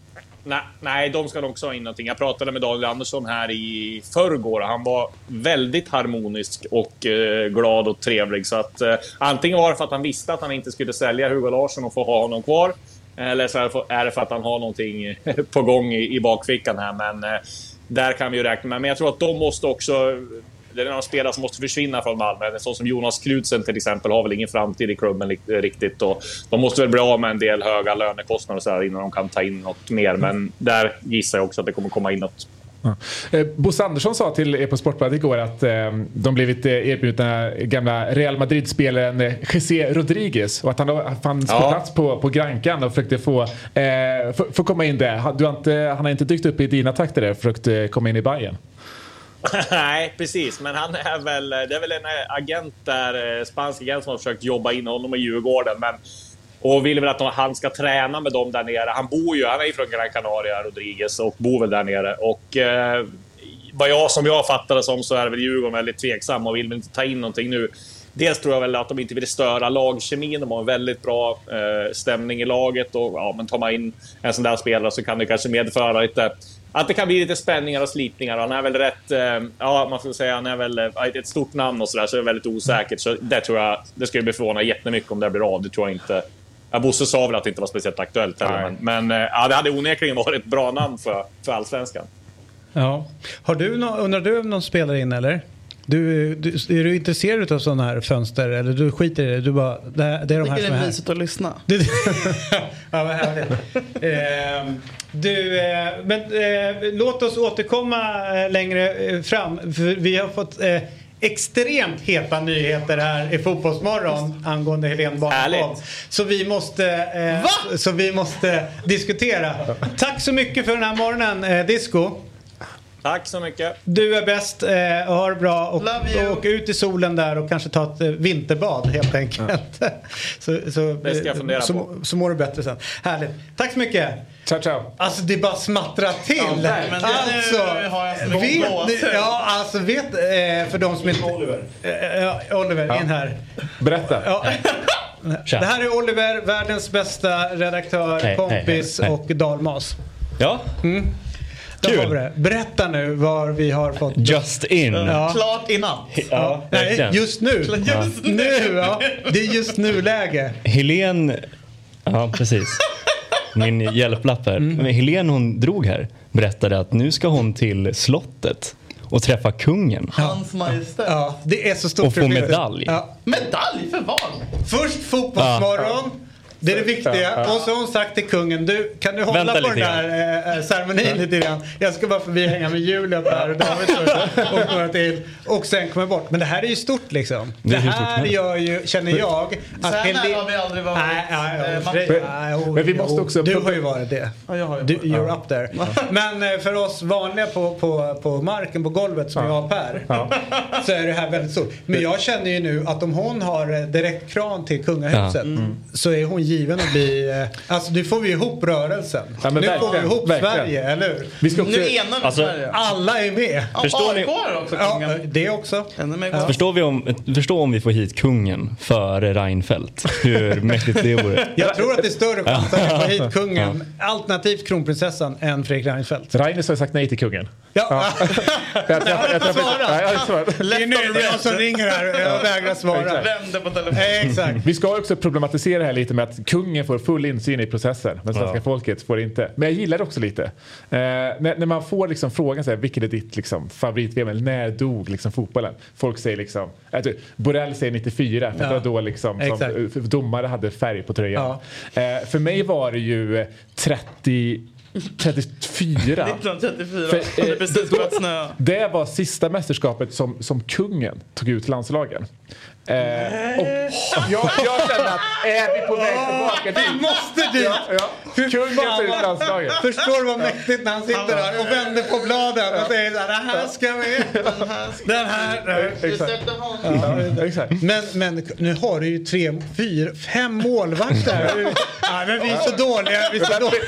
Nej, nej, de ska nog också ha in någonting. Jag pratade med Daniel Andersson här i förrgår. Han var väldigt harmonisk och eh, glad och trevlig. Så att, eh, antingen var det för att han visste att han inte skulle sälja Hugo Larsson och få ha honom kvar. Eller så är det för- att han har någonting [LAUGHS] på gång i, i bakfickan här. Men eh, där kan vi ju räkna med. Men jag tror att de måste också... Det är några spelare som måste försvinna från Malmö. Så som Jonas Knutsen till exempel har väl ingen framtid i klubben riktigt. Och de måste väl bli av med en del höga lönekostnader och så här innan de kan ta in något mer. Men där gissar jag också att det kommer komma in något. Eh, Bosse Andersson sa till er på Sportbladet igår att eh, de blivit eh, erbjudna gamla Real Madrid-spelaren eh, José Rodriguez och att han då fanns på Ja. plats på, på Grankan och försökte få, eh, få, få komma in där. Ha- Du har inte, han har inte dykt upp i dina takter där och försökt eh, komma in i Bayern. [LAUGHS] Nej, precis. Men han är väl, det är väl en agent där, spansk agent som har försökt jobba in honom i Djurgården. Men, och vill väl att de- han ska träna med dem där nere. Han bor ju, han är ju från Gran Canaria, Rodriguez, och bor väl där nere. Och eh, vad jag, som jag fattar det som så är väl Djurgården väldigt tveksam och vill väl inte ta in någonting nu. Dels tror jag väl att de inte vill störa lagkemin. De har en väldigt bra eh, stämning i laget. Och, ja, men tar man in en sån där spelare så kan det kanske medföra lite... Att det kan bli lite spänningar och slitningar. Han är väl rätt... Eh, ja, man får säga han är väl eh, ett stort namn och sådär, så det är väldigt osäkert. Så det tror jag... Det skulle bli förvåna jättemycket om det blir av. Det tror jag inte. Ja, Bosse sa väl att det inte var speciellt aktuellt heller. Nej. Men, men eh, ja, det hade onekligen varit ett bra namn för, för Allsvenskan. Ja. Har du nå- undrar du om någon spelar in eller? Du, du, är du intresserad av sådana här fönster eller du skiter i det? Du bara, det, det är de här som det är är här. mysigt att lyssna. Du, [LAUGHS] ja, vad härligt. Ehm, du, eh, men eh, låt oss återkomma eh, längre eh, fram. För vi har fått eh, extremt heta nyheter här i Fotbollsmorgon angående Helene Barnekow. Så vi måste, eh, så vi måste diskutera. Tack så mycket för den här morgonen, eh, Disco. Tack så mycket. Du är bäst, eh, ha det bra och Love you. åk ut i solen där och kanske ta ett eh, vinterbad helt enkelt. [LAUGHS] så, så, Det ska jag fundera så, på. Så mår du bättre sen. Härligt. Tack så mycket. Ciao, ciao. Alltså det bara smattrar till. Ja, nej, men det- alltså, nu har jag så vet, ni- ja, alltså vet eh, för de som inte... Oliver. ja, Oliver, in här. Berätta. Ja. Det här är Oliver, världens bästa redaktör, Hej, kompis hej. och dalmas. Ja, Där Kul. har vi det. Berätta nu var vi har fått... just in. Ja. Klart innan. Ja, nej, verkligen. just nu. Just nu ja. Det är just nu-läge. Helen, ja precis. Min hjälplapp här. Mm. Men Helen hon drog här berättade att nu ska hon till slottet och träffa kungen. Hans Majestät. Ja, det är så stort. Och få medalj. Ja. Medalj för vad? Först Fotbollsmorgon. Det är det viktiga. Och så har hon sagt till kungen, du kan du hålla Vänta på den där äh, ceremonin lite grann. Jag ska bara förbi hänga med Julia Per och David och, och några till. Och sen kommer bort. Men det här är ju stort liksom. Det Det, här gör ju, känner jag, Så att Helen- nära har vi aldrig varit. Nej, nej, eh, nej, nej, nej, Men vi måste också- Du har ju varit det. Ja, jag har ju Du, varit. you're up there. Men eh, för oss vanliga på, på, på marken, på golvet som jag och Per. [LAUGHS] Så är det här väldigt stort. Men jag känner ju nu att om hon har eh, direkt kran till kungahuset. Så är hon given att bli... eh, Alltså nu får vi ihop rörelsen. Ja, nu får vi verkligen, ihop verkligen. Sverige, eller hur? Vi ska också... Nu enar vi Alltså, Sverige. Alla är med. Ja, Förstår ni- också Ja, kungen. det också. Ännu mer kvar. Förstår, vi om, förstå om vi får hit kungen före Reinfeldt. Hur [LAUGHS] mäktigt det vore. Jag tror att det är större chans att vi får hit kungen, alternativt kronprinsessan, än Fredrik Reinfeldt. Reiners har ju sagt nej till kungen. Ja, [LAUGHS] Jag, jag, har inte svarat. det är nu det är någon som ringer här och jag vägrar svara. Vänder på telefonen. Exakt. Vi ska också problematisera det här lite med att kungen får full insyn i processen men svenska Ja. folket får inte. Men jag gillar det också lite. Eh, när, när man får liksom frågan så här, vilket är ditt liksom, favorit-VM? Eller när dog liksom, fotbollen? Folk säger liksom, äh, du, Borrell säger 94 för Ja. det var då liksom, som, eh, domare hade färg på tröjan. Eh, för mig var det ju eh, 30 34. 1934. För, det eh, precis då-. Det var sista mästerskapet som, som kungen tog ut landslagen. Eh, och [LAUGHS] jag, jag känner att är vi på väg tillbaka dit? Vi måste dit! Ja, ja. Kungen tar ut landslaget. Förstår du vad mäktigt när han sitter där och vänder på bladen och säger så här, det här ska vi, den här. [LAUGHS] Exakt. Ja, exakt. Men, men nu har du ju tre, fyra, fem målvakter. Ja, men vi är så dåliga. Vi är så dåliga.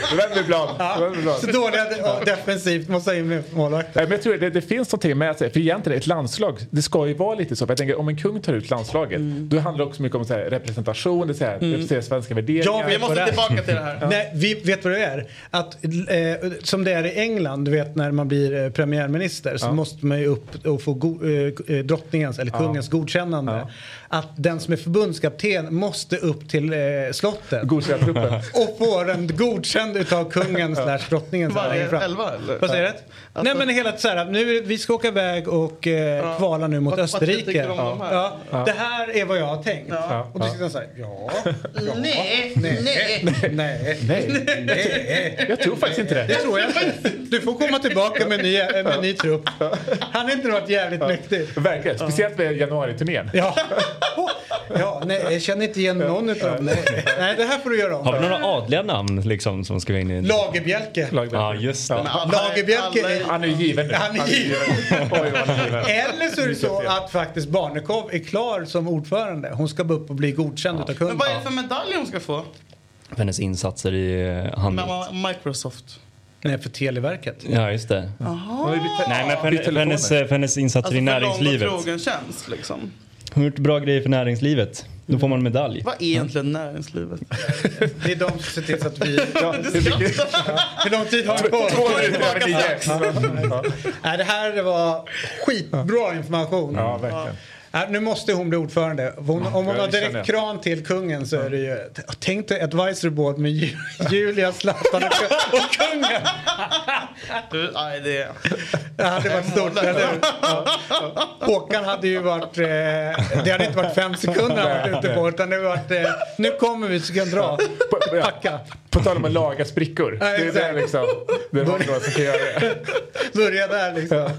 Ja, så dåliga defensivt måste jag in med målvakter. Men jag tror det, det finns någonting med att säga, för egentligen ett landslag, det ska ju vara lite så. Jag tänker om en kung tar ut landslaget, då handlar det också mycket om så här, representation, det här, representera svenska värderingar. Vet Vi måste tillbaka till det här. [LAUGHS] Nej, vi vet vad det är. Att, eh, som det är i England, du vet när man blir eh, premiärminister så Ja. måste man ju upp och få go- eh, eh, drottningens eller kungens godkännande. Att den som är förbundskapten måste upp till eh, slottet Godkänna truppen. [LAUGHS] och få den godkänd utav kungen [LAUGHS] slash drottningen. Varje elva eller? Vad säger du? Alltså- Nej men hela så här, nu, vi ska åka iväg och eh, kvala nu mot Vad- vad Österrike. om de här? Ja. Ja. Det här är vad jag har tänkt. Ja. Och då sitter han så här, ja, [LAUGHS] ja, Nej, nej, nej. nej, Nej, nej. jag tror faktiskt inte Det det. tror jag inte. Du får komma tillbaka med en ny, med en ny trupp. Han är inte varit jävligt mäktig. Verkligen, speciellt med januariturnén. Ja. [LAUGHS] ja, nej, jag känner inte igen någon utav dem. Nej. nej, det här får du göra Har vi om. några adliga namn liksom som ska inne i... Lagerbjälke. Ja, just det. Lagerbjälke Alla. Han är given nu. Han är given. Eller så är det så att faktiskt Barnekow är klar som ordförande. Hon ska upp och bli godkänd utav Men kungen. vad är det för medalj hon ska få? För hennes insatser i eh, handel. Med Microsoft. Nej, för Televerket. Ja, just det. Jaha. Nej, men för, för, hennes, för hennes insatser Alltså i för lång och näringslivet. trogen tjänst liksom. Hon har gjort bra grejer för näringslivet. Då får man en medalj. Vad är egentligen näringslivet? Det är de som ser till så att vi... [LAUGHS] Ja, Hur lång tid har vi på Två minuter. Nej, det här var skitbra information. Ja, verkligen. Nej, nu måste hon bli ordförande. Om hon, om hon har direkt kran till kungen så är det ju... Tänk dig advisory board med Ju- [LAUGHS] Julia, Zlatan och, och kungen. Du, nej, det... Det hade varit stort, hur? Ja. Håkan hade ju varit... Eh, det hade inte varit fem sekunder han varit ute på utan det hade varit... Eh, nu kommer vi så kan dra. Packa. På tal om att laga sprickor. Ja, Det är det liksom. Det är någon som kan göra det. Börja där liksom.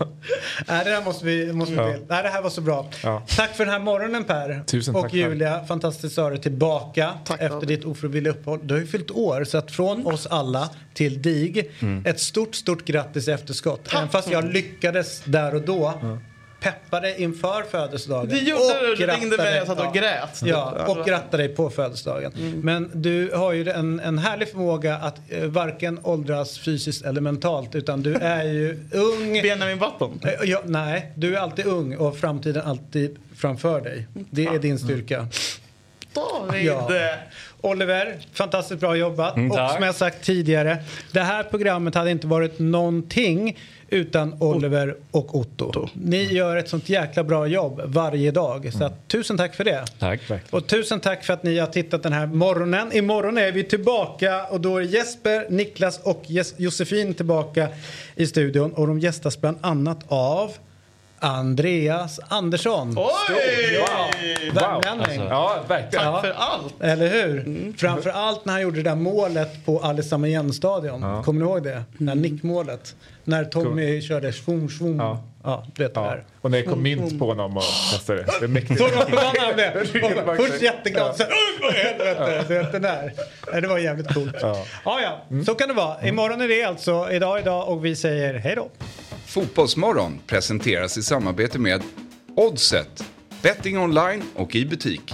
Nej, det där måste vi, måste vi Ja. Nej, det här var så bra. Ja. Tack för den här morgonen Per. Tusen och tack själv. Julia, fantastiskt att ha dig tillbaka Tack, efter David. ditt ofrivilliga uppehåll. Du har ju fyllt år så att från oss alla till dig ett stort, stort grattis i efterskott. Även fast jag lyckades där och då peppa dig inför födelsedagen. Det gjorde och du, du ringde mig och satt och grät. Ja, och gratta dig på födelsedagen. Men du har ju en, en härlig förmåga att eh, varken åldras fysiskt eller mentalt utan du är ju [LAUGHS] ung. Benjamin Button. Eh, Ja, nej, du är alltid ung och framtiden alltid framför dig. Det är din styrka. David. Ja. Oliver, fantastiskt bra jobbat. Mm, och som jag sagt tidigare, det här programmet hade inte varit någonting utan Oliver och Otto. Ni gör ett sånt jäkla bra jobb varje dag. Så att, tusen tack för det. Tack. Och tusen tack för att ni har tittat den här morgonen. Imorgon är vi tillbaka och då är Jesper, Niklas och Josefin tillbaka i studion. Och de gästas bland annat av Andreas Andersson. Oj! Ja, värmlänning. Alltså, ja, verkligen. Ja. För allt. Eller hur? Framför allt när han gjorde det där målet på Alessandro Stadion. Kommer ni ihåg det? Det där nickmålet. När Tommy körde svung, svung. Ja. Ja. du vet det Ja. där. Och när det kom mint på honom och kastade det. Det är mäktigt. Så förbannade han blev. Det var- Först jätteglad, sen "Oj, vad i helvete. Du vet den där. Det var jävligt coolt. Ja, ja, så kan det vara. Imorgon är det alltså. Idag, idag och vi säger hej då. Fotbollsmorgon presenteras i samarbete med Oddset, betting online och i butik.